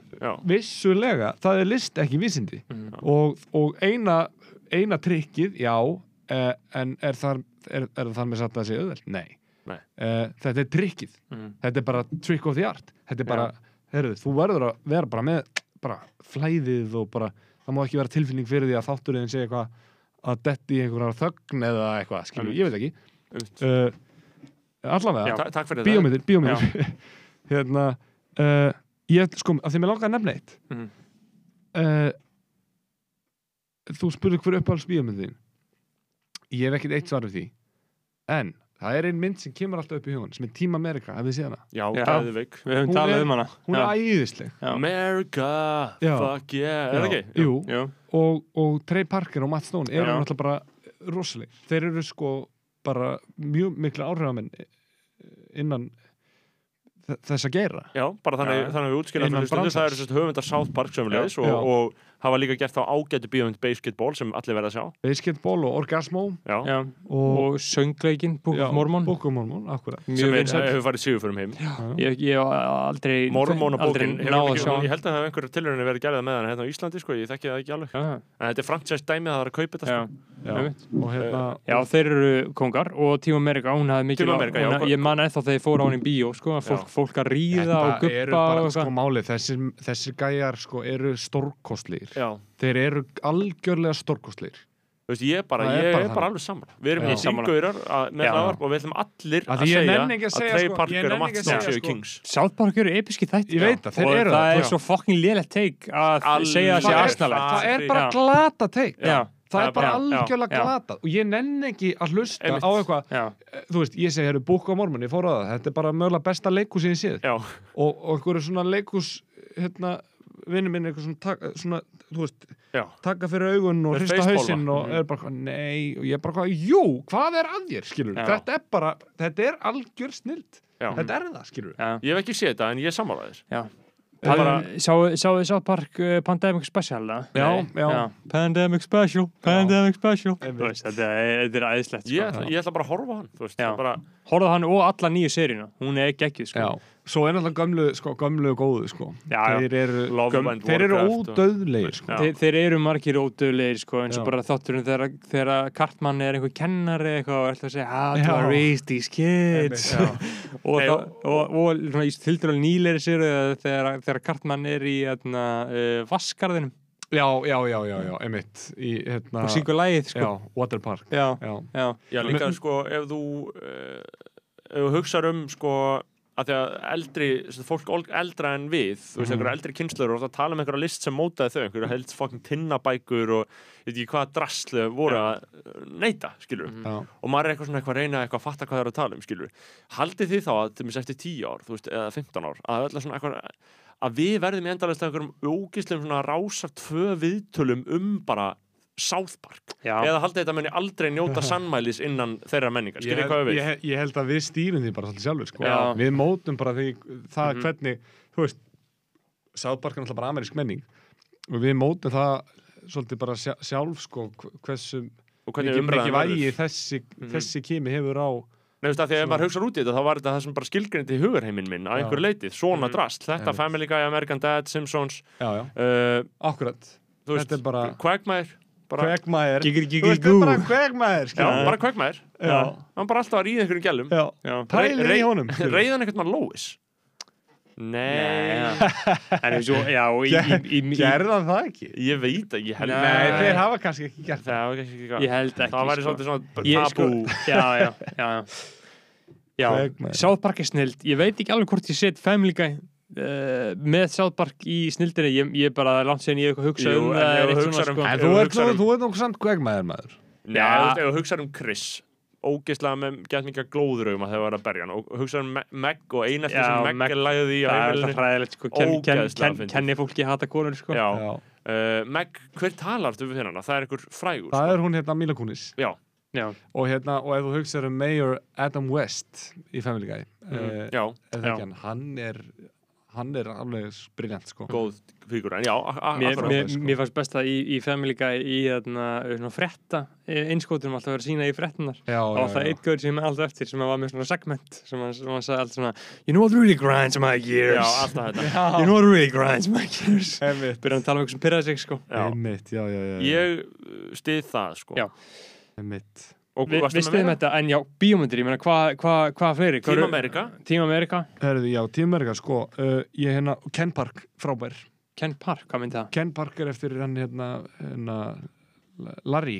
vissulega, það er list ekki vísindi og, og eina eina trikkið, já eh, en er þar er, er þar með satt að segja auðveld? Nei. Nei. Eh, þetta er trikkið, Mhm. þetta er bara trick of the art, þetta er bara herruð, þú verður að vera bara með bara flæðið og bara það má ekki vera tilfinning fyrir því að þátturinn segja eitthvað að detti í einhverjar þögn eða eitthvað, skilju, ég veit ekki. Uh, allavega, Ta- bíómyndir, bíómyndir. [LAUGHS] Hérna uh, ég, sko, að því mér langar að nefna eitt. Mhm. uh, þú spurði hver uppáhalds bíómyndin ég hef ekkert eitt svar við því. En það er ein mynd sem kemur alltaf upp í hugan sem er Team America, hafið þið séð hana? já, Já. gæðveik við höfum talað er- um hana hún Já. er æðisleg. America, Já. fuck yeah er það Já, ekki? Jú, Jú. og, og Trey Parker og Matt Stone eru náttúrulega bara rosaleg þeir eru sko bara mjög miklu áhrifamenn innan þe- þess að gera Já, bara þannig, þannig að við Innan stundu, það eru höfundar South Park sömulegis og, og hafa líka gert þá ágætu bíómynd Basketball sem allir verða að sjá. Basketball og orgasmo. Já, Já. og, og söngleikin Book já, of Mormon. Book of Mormon, akkurat sem hefur farið síðu fyrir heim ég, ég aldrei Mormón og bókin, að ég held að það hefur einhverju tilhörinu verið gerðið með hana hérna á Íslandi, sko, ég þekki það ekki alveg. Já, en þetta er franchise dæmið að það er að kaupa þetta já, sko. já. einmitt. og hérna já, þeir eru kongar og Tíma Amerika, hún hafði mikil Team America, hvað- ég man ennþá þegar ég fór á hann í bíó sko, að fólk, að ríða og guppa sko þessir, gæjar sko eru stórkostlir Já, þeir eru algjörlega stórkostlir þú veist, ég er bara, Það er ég bara er bara alveg saman Við erum í síngaurar með Já. hlaðvarp og við ætlum allir að ég segja nenni ekki að að segja, Trey sko, ég Parker og Matt ekki að Stone segja, séu sko. Kings. South Park eru episki Ég það, þeir og eru það það, er já. svo fucking lélætt teik að Alveg. segja að sé það er, asnalegt það er bara glata teik. Já. það er bara algjörlega glata. Og ég nenni ekki að hlusta á eitthvað þú veist, ég segi, herru, Book of Mormon, ég fór á það. Þetta er bara mögulega besta leikus sem ég séð. Já, og, og einhverju svona leikus hérna, vinnu minn eitthvað svona, tak, svona þú veist, já, taka fyrir augun og hrista hausinn og Mhm. er bara, eitthvað, nei, og ég er bara, eitthvað, jú, hvað er að þér, skilur Já. þetta er bara, þetta er algjör snild já þetta er það, skilur já, Ég hef ekki séð þetta en ég er sammálaðir já Eh, Bara, sáu sáu þið South Park uh, Pandemic Special? Já, Nei. já. Pandemic Special, Pandemic Special Einmitt. Þú veist, Þetta er, er æðislegt ég, sko. ætla- ég ætla bara að horfa á hann Þú veist, Já. það bara Horfðu á hann og alla nýju seríuna Hún er geggjuð sko. Svo er náttúrulega gömlu, sko, gömlu og góðu sko. Já, þeir eru, göm, þeir eru og- ódöðlegir sko. Þeir, þeir eru margir ódöðlegir sko, eins og Já. bara þátturinn þegar, þegar Kartmann er einhver kennari eitthvað og ætla að segja how do Já. I raise these kids [LAUGHS] og, það, og, og svona í tildur nýleiri sér þegar, þegar Kartmann er í hérna, uh, vaskarðinum já, já, já, já, já, einmitt í, hérna, og syngur lægið sko. já, Waterpark já, já, já. Já, líka sko, ef þú uh, ef þú hugsar um sko að því að eldri, fólk eldra en við, þú veist, Mhm. einhverja eldri kynslur og það tala um einhverja list sem mótaði þau einhverja held fokkin tinnabækur og ég veit ekki hvað draslu voru að neyta, skilur Mhm. já, og maður er eitthvað svona eitthvað að reyna eitthvað að fatta hvað það er að tala um, skilur haldið þið þá að til mér eftir 10 ár, þú veist, eða 15 ár að öll svona eitthvað að við verðum í endalega einhverjum ógislegum svona rásar tvö viðtölum um bara South Park Já. eða haldið þetta muni aldrei njóta [LAUGHS] sannmælis innan þeirra menningar, ég, skiljið hvað við ég, ég held að við stýrum því bara svolítið sjálfur sko. Við mótum bara því það Mhm. hvernig, þú veist Sáðbark er náttúrulega bara amerísk menning og við mótum það svolítið bara sjálf sko, hv- hversu og hvernig mikið, vægi verður. þessi, Mhm. þessi kimi hefur á Nei, þú veist að því að ef maður hugsa út í þetta þá var þetta það sem bara skilgrindi í hugarheiminn minn að Já. einhverju leitið, svona Mhm. drast þetta. Family Guy, American Dad, Simpsons já, já, uh, akkurat þú veist, bara- Quagmire bara, Kvegmæður Gigri, Þú gigri, veist, þetta er gú bara kvegmæður já, skilur. bara Quagmire Já. hann bara alltaf að ríða einhverjum gælum Já. Já. Pælir í honum reyðan eitthvað maður Lois Nei, en eins og, já, og í, í, í, í, Gerðan það ekki? ég veit ekki, ég held Nei. Nei, þeir hafa kannski ekki gert það það var kannski ekki ég held ekki það væri sko. svolítið svona tabú sko, já, já, já, já. já Vegmaður. South Park er snild ég veit ekki alveg hvort ég set Family Guy uh, með Park í snildinni ég, ég bara langt sér ég eitthvað hugsa Jú, um en það er þú eitt hugsar svona um- sko. En þú ert nú, um- þú ert nokkuð samt kvegmæður maður. Nei, Já. ef þú hugsaður um Chris. Ógeðslega með gett mikið glóðuraugum að þegar var að berja hann. Og hugsaður um Me- Meg og ein eftir Já, sem Meg er læðið í á það er alltaf hræðilegt sko. Ógeðslega kenni fólki hata konur sko. Uh, Meg, hver talar þú við hérna? Það er einhver frægur Það sko. er hún hérna Mila Kunis. Já, já, og hérna, og ef þú hugsaður um Mayor Adam West í Family Guy mm. það Já. ekki hann, hann er hann er alveg briljant sko góð fígur En já, a- a- Mér, mér, sko. mér fannst best að í, í Family Guy í þarna, svona frétta einskótum alltaf verið að sína í fréttunar Já, og já, alltaf já. eitt gaur sem er alltaf eftir sem var með svona segment sem hann, sem hann sagði alltaf svona You know what really grinds my gears Já, alltaf þetta [LAUGHS] You know what really grinds my gears Byrjaði að tala um eitthvað sem pyrraði sig sko Já. einmitt, já, já, já, já. Ég uh, stið það sko Já. einmitt Og Vi, Við meira? þetta, en já, bíómyndir, ég meina, hvað hva, hva Team eru- America. Team America, Herðu, já, Team America, sko uh, ég hérna, Ken Park, frábær. Ken Park, hvað myndi það? Ken Park er eftir hann hérna, hérna Larry,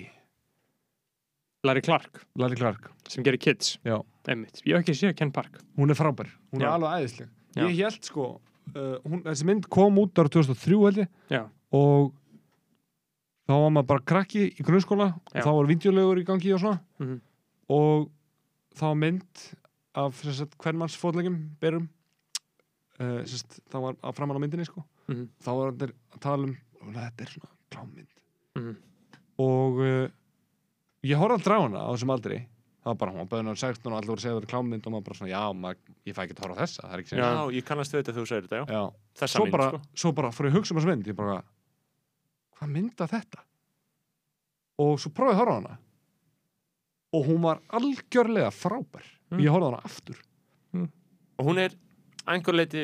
Larry Clark, Larry Clark. Sem gerir Kids. Já. Einmitt. Ég hef ekki séð Ken Park. Hún er frábær, hún Já. er alveg æðisleg. Já. ég held sko uh, hún, þessi mynd kom út ára 2003 held ég. Já, og þá var maður bara krakki í grunnskóla Já. og þá var videolögur í gangi og svona Mhm. og þá mynd af hvernmannsfótlegum berum uh, sest, þá var að framan á myndinni sko Mhm. þá var þetta að tala um og þetta er svona klámynd Mhm. og uh, ég horfði aldrei á hana á þessum aldri það var bara, hún bæðin á 16 og allir voru að segja að þetta er klámynd og maður bara svona, já, maður, ég fæ ekki að horfa á þessa það Já, ég kannast við þetta þegar þú segir þetta, já Já. Þessa svo mynd, bara, sko svo bara ég að hugsa um þessu mynd ég bara, hvað mynda þetta. Og svo prófið að horfa hana. Og hún var algjörlega frábær. Mm. ég horfði á hana aftur. Og hún er einhver leiti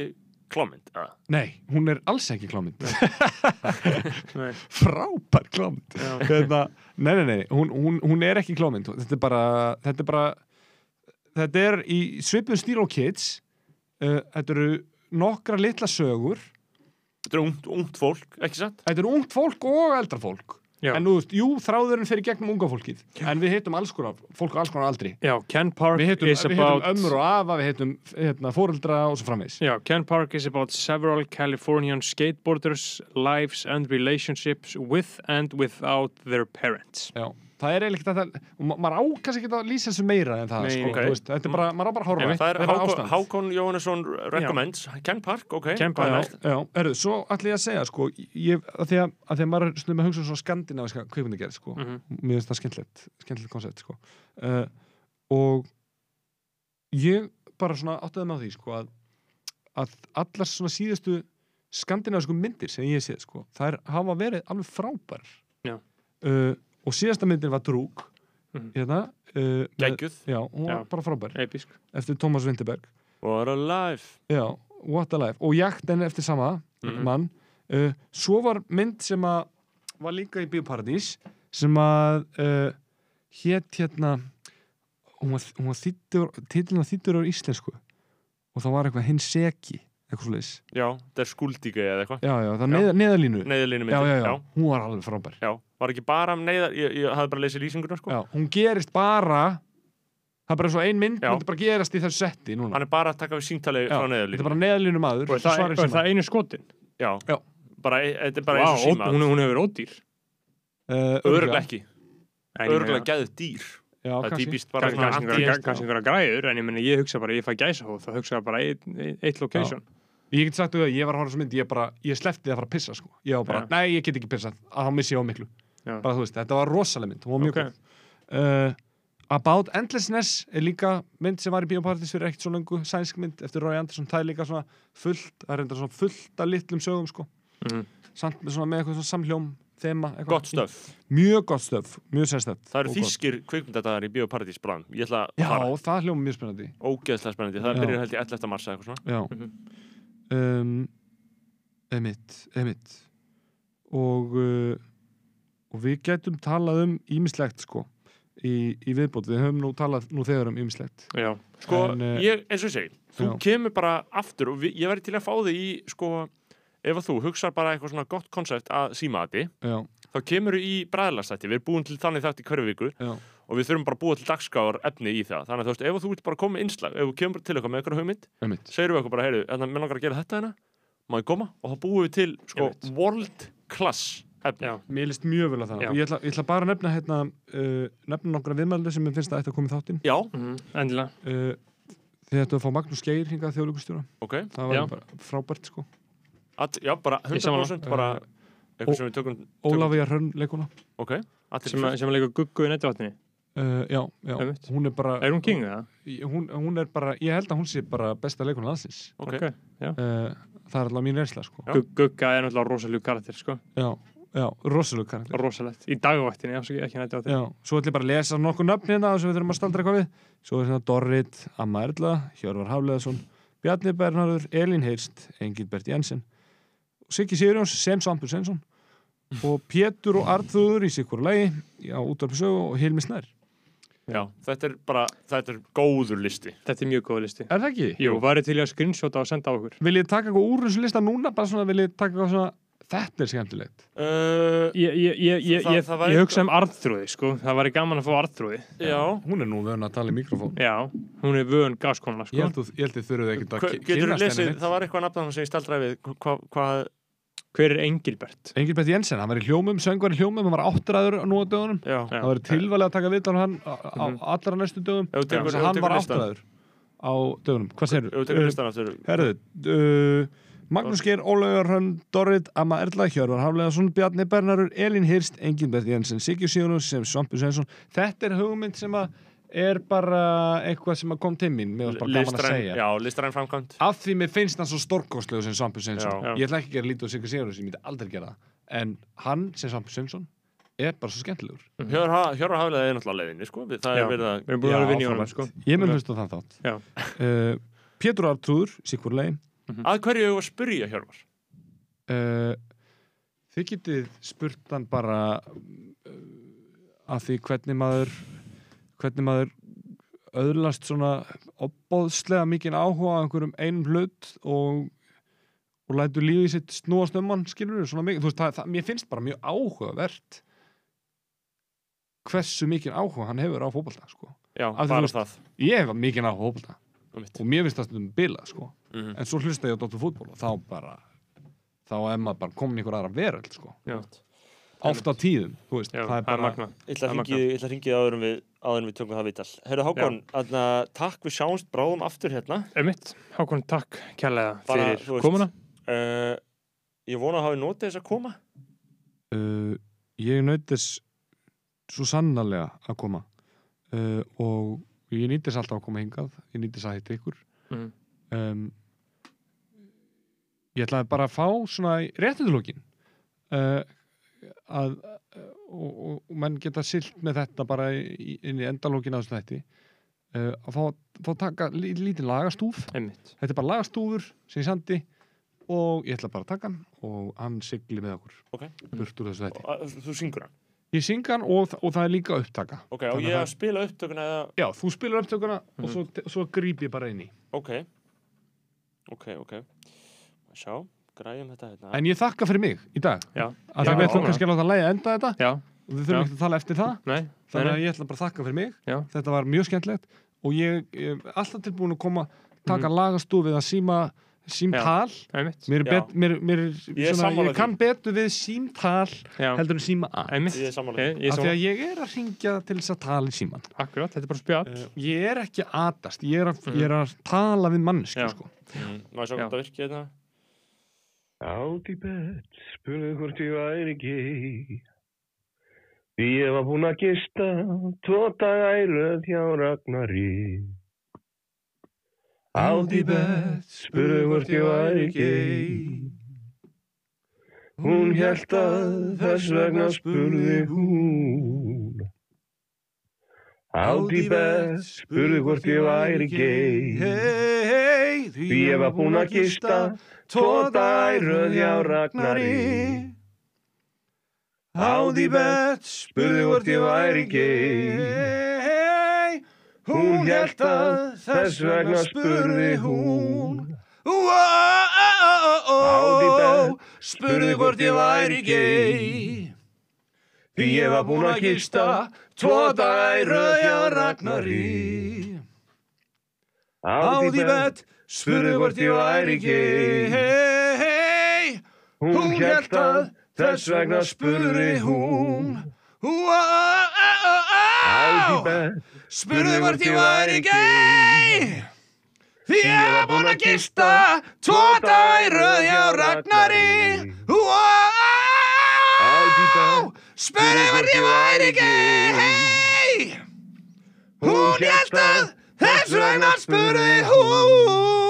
klámynd eða? nei, hún er alls ekki klámynd. Nei. [LAUGHS] frábær klámynd. Já. Hérna, nei, nei, nei, hún, hún, hún er ekki klámynd. Þetta er bara þetta er, bara, þetta er í svipun stíl og kids. Uh, þetta eru nokkra litla sögur Þetta er ungt, ungt fólk, ekki satt? Þetta er ungt fólk og eldra fólk. Já. En nú jú, þráðurinn fyrir gegnum unga fólkið. En við hittum alls konar, fólk á alls konar aldri. Já, Ken Park hittum, is við hittum about ömmur og afa, við hittum hérna, fóreldra og svo framvegis. Já, Ken Park is about several Californian skateboarders lives and relationships with and without their parents. Já, það er eiginlega þetta og ma- maður ákast ekki að lýsa þessu meira en það Nei, sko, ok. þú veist, Þetta er bara, maður á bara að horfa Það er Þetta Hákon. Hákon Jóhannesson recommends Ken Park, ok Ken er Park. Já, erðu, svo ætla ég að segja sko, ég, að, því að, að því að maður er stundum að hugsa um svona skandinaviska kvikmyndagerð sko. Mhm. mér finnst það skemmtilegt skemmtilegt koncept sko. uh, og ég bara svona áttaði með á því sko, að, að allar svona síðustu skandinavisku myndir sem ég sé sko, þær hafa verið alveg frábær Já. uh, og síðasta myndin var Drúg. Mhm. hérna, uh, Geggjuð. Já, hún var Já. bara frábær. Episk eftir Thomas Vinterberg What a life. Já, What a Life. Og Jakten eftir sama Mhm. mann. Uh, svo var mynd sem að var líka í Bíóparadís sem að uh, hétt hérna hún var, hún var þýttur titlinn var þýttur á íslensku. Og það var eitthvað hinn seki eitthvað svo leis Já, það er skuldíka eða eitthvað. Já, já, það er neða, neðalínu Neyðalínu já, já, já, já. hún var alveg frábær. Já, var ekki bara um neyðar Ég, ég hafði bara lesið lýsinguna sko já, hún gerist bara það er bara svo ein mynd Já. hún er bara gerast í þessu setti núna Hann er bara að taka við síntali já, frá þetta er bara neðalínu maður Og það, er síma. það einu skotin? Já, Já. bara, e- þetta er bara Vá, eins og síma hún, hún hefur ódýr uh, Örglega ekki, En ég örglega meina- gæðu dýr já, Það er kannski. típist bara kannski einhverja- einhverja græður en ég meina ég hugsa bara, ég fæ gæsa hóð þá hugsa ég bara eitt, eitt location Ég get sagt þú það, ég var að horfa á þessu mynd, ég bara, ég sleppti að fara að pissa, sko. Ég var bara, Já. nei, ég get ekki pissað, að þá missi ég á miklu. Bara, þú veist, þetta var rosaleg mynd, hún var mjög Ok. góð. Uh, About Endlessness er líka mynd sem var í Bíópartis fyrir ekkert svo lengu, sænsk mynd eftir Roy Anderson, það er líka svona fullt, það er reyndar svona fullt af litlum sögum, sko. Mhm. Samt með svona með eitthvað svona samhljóm, þema, eitthvað. Gott stöf Mjög gott stöf, mjög sérstætt. Það eru þýskir kvikmyndatar í Bíóparadís bráðum Ég ætla að Já, fara það hljóma mjög spennandi. Ógeðslega spennandi Það byrjar held ég 11. mars eða eitthvað svona Já. Mhm. um, emitt, emitt og við getum talað um ímislegt sko í, í viðbót, við höfum nú talað nú þegar um ímislegt Sko, En, eh, ég, eins og ég segi Þú já. kemur bara aftur og við, ég væri til að fá þig í sko, ef að þú hugsar bara eitthvað svona gott konsept að síma þetta já, þá kemur þú í bræðlastætti, við erum búin til þannig þátt í hverju viku já, og við þurfum bara að búa til dagskáar efni í það. Þannig að þú veist, ef þú vilt bara koma með innslag ef þú kemur til eitthvað með eitthvað hugmynd segir við eitthvað bara, heyrðu, en mér að ég efni já, Mér líst mjög vel á það. Ég ætla, ég ætla bara að nefna hérna, uh, nefna nokkra viðmældu sem ég finnst að ætti að koma í þáttinn. Já, mhm, endilega. Uh, Þið ættu að fá Magnús Geir hingað þjóðlíkustjóra ok, það var Já. bara frábært sko. At, já, bara Ég sammála. 100% bara eitthvað sem við tökum, tökum Ólafía Hrönn leikuna ok, sem, að- sem að leika guggu í netvatni uh, Já, já, Einmitt. hún er bara Er hún king eða? hún, hún er bara, ég held að hún sé bara besta leikuna aðsins ok, já. Uh, það er alltaf mín reynsla sko. Gugga er náttúrulega rosalega karakter sko. Já, já, rosalega karakter. Rosalegt, í dagvaktinni, ekki ekki netvatni já, svo ætlum ég bara að lesa nokkuð nöfn hérna sem við þurfum að staldra eitthvað við. Svo er hérna Dorrit, Amma Erla, Hjörvar Hafleðarsson Bjarni Bernharður, Elín Heirst Engilbert Jensen Siggi Sigurjóns, Sem Sampur Svensson og Pétur og Arþúður í sikkur lagi á útvarpi sögu og Hilmi Snær. Já, þetta er bara þetta er góður listi. Þetta er mjög góð listi. Er það ekki? Jú, væri til í að screenshota og senda á okkur. Vil ég taka eitthvað úr þessu lista núna bara svona, vil ég taka eitthvað svona þetta er skemmtilegt. Uh, Ég, ég, ég, ég, Það- ég, það hugsa um arðþrúði sko. Það væri gaman að fá arðþrúði já, Hún er nú vöna að tala í mikrofón. Já, hún er vön gaskona Ég sko ég held að þurfuð ekkert að Hva- kynnast henni það var eitthvað nafn sem ég staldraði við. Hvað, hva, Hver er Engilbert? Engilbert Jensen, hann var í hljómum, söngvar í hljómum hann var áttræður nú á dögunum. Það var tilvalið að taka viðtal hann á, á Mhm. allra næstu dögum. Þannig að hann var áttræður á dögunum. Hvað segir þú Magnús Geir, Ólaugur Hrönn, Dorrit, Amma Erla, Hjörvar Hafleðarsson, Bjarni Bernarur, Elín Hirst, Engilbert Jensen, Sigur Sigurðs sem Svampur Svensson. Þetta er hugmynd sem að er bara eitthvað sem að kom til mín, mér var bara gaman að segja. já, listræn framkvæmt Af því mér finnst hann svo stórkostlegu sem Svampur Svensson. Já. Ég ætla ekki að gera lítið á Sigur Sigurðs, ég myndi aldrei gera það. En hann sem Svampur Svensson er bara svo skemmtilegur. Hjörvar Hjörvar Hafleða er náttúrulega leiðinni sko. Það Já. er verið að Við erum búin að í honum frábært. sko Ég mun hlusta á þann þátt. Já. Uh, [LAUGHS] Pétur Artrúður, Sigur Lein, að hverju hefur að spyrja Hjörvar uh, þið getið spurt hann bara uh, að því hvernig maður hvernig maður öðlast svona opbóðslega mikinn áhuga á einhverjum einum hlut og og lætur lífið sitt snúast um hann skilur þú veist, það, það, mér finnst bara mjög áhugavert hversu mikinn áhuga hann hefur á fótbolta sko. já, Af því þú bara það ég hef mikinn áhuga á Einmitt. og mér finnst það stundum bila sko. Mhm. en svo hlusta ég á Dóttur fútból og þá bara þá er maður bara komin í einhver aðra veröld sko. Já, oft á tíðum þú veist, já það er bara Ég ætla að er ringi, ég ætla að ringi áður en við áður en við tökum það viðtal. Herru Hákon, aðna, takk við sjáumst bráðum aftur hérna. Emitt, Hákon, takk kærlega fyrir þú veist, komuna. uh, Ég vona að hafi notið þess að koma. Uh, ég þess svo sannarlega að koma. Uh, og ég nýtt þess alltaf að koma hingað. Ég nýtt þess að hitta ykkur. Mhm. um, ég ætlaði bara að fá svona í réttundulókin uh, að uh, og, og, og menn geta silt með þetta bara í, inn í endalókin á þessu þætti uh, að fá, fá að taka lí, lítið lagastúf. Einmitt. þetta er bara lagastúfur sem ég sandi og ég ætla bara að taka hann og hann sigli með okkur Ok. burt úr þessu þetta Og, að- Þú syngur hann? Ég syng hann og, og það er líka upptaka. Ok, og ég að að spila upptökuna eða? Já, þú spilar upptökuna Mhm. og svo, svo gríp ég bara inn í. Ok. Ok, ok Sjá, græjum þetta hérna en ég þakka fyrir mig í dag Já. að það já. kannski að láta lægi enda þetta Já. og við þurfum ekki að tala eftir það Nei, þannig nei, að ég ætla bara að þakka fyrir mig Já. þetta var mjög skemmtilegt og ég, ég er alltaf tilbúin að koma taka Mhm. lagastúfið að síma símtal Einmitt. mér bet, mér, mér er Ég svona, ég kann betur við símtal Já. heldur en síma að Einmitt. Ég er Ég, ég af því að ég er að ringja til þess að tala í síman akkurat, þetta er bara spjall uh, ég er ekki að atast ég er að, ég er að tala við mannsku sko. Mm, Má sjá Já. hvað það virki hérna Átt í bett, spurði hvort ég væri gay. Því ég var búinn að gista tvo daga í röð hjá Ragnari. Átt í bett, spurði hvort ég væri gay. Hún held að þess vegna spurði hún. Átt í bett, spurði hvort ég væri gay. hey, Því ég var búinn að gista tvo daga í röð hjá Ragnari. Áði bett, spurði hvort ég væri gay. Hún held að þess vegna spurði hún. Áði bett, spurði hvort ég væri gay. Því ég var búinn að gista tvo daga í röð hjá Ragnari. Áði bett, spurði hvort ég væri gay. Hún held að þess vegna spurði hún. Áði bett, spurði hvort ég væri gay. Því ég var búinn að gista tvo daga í röð hjá Ragnari. Spurði hvort ég væri gay. Hún held að þess vegna spurði hún.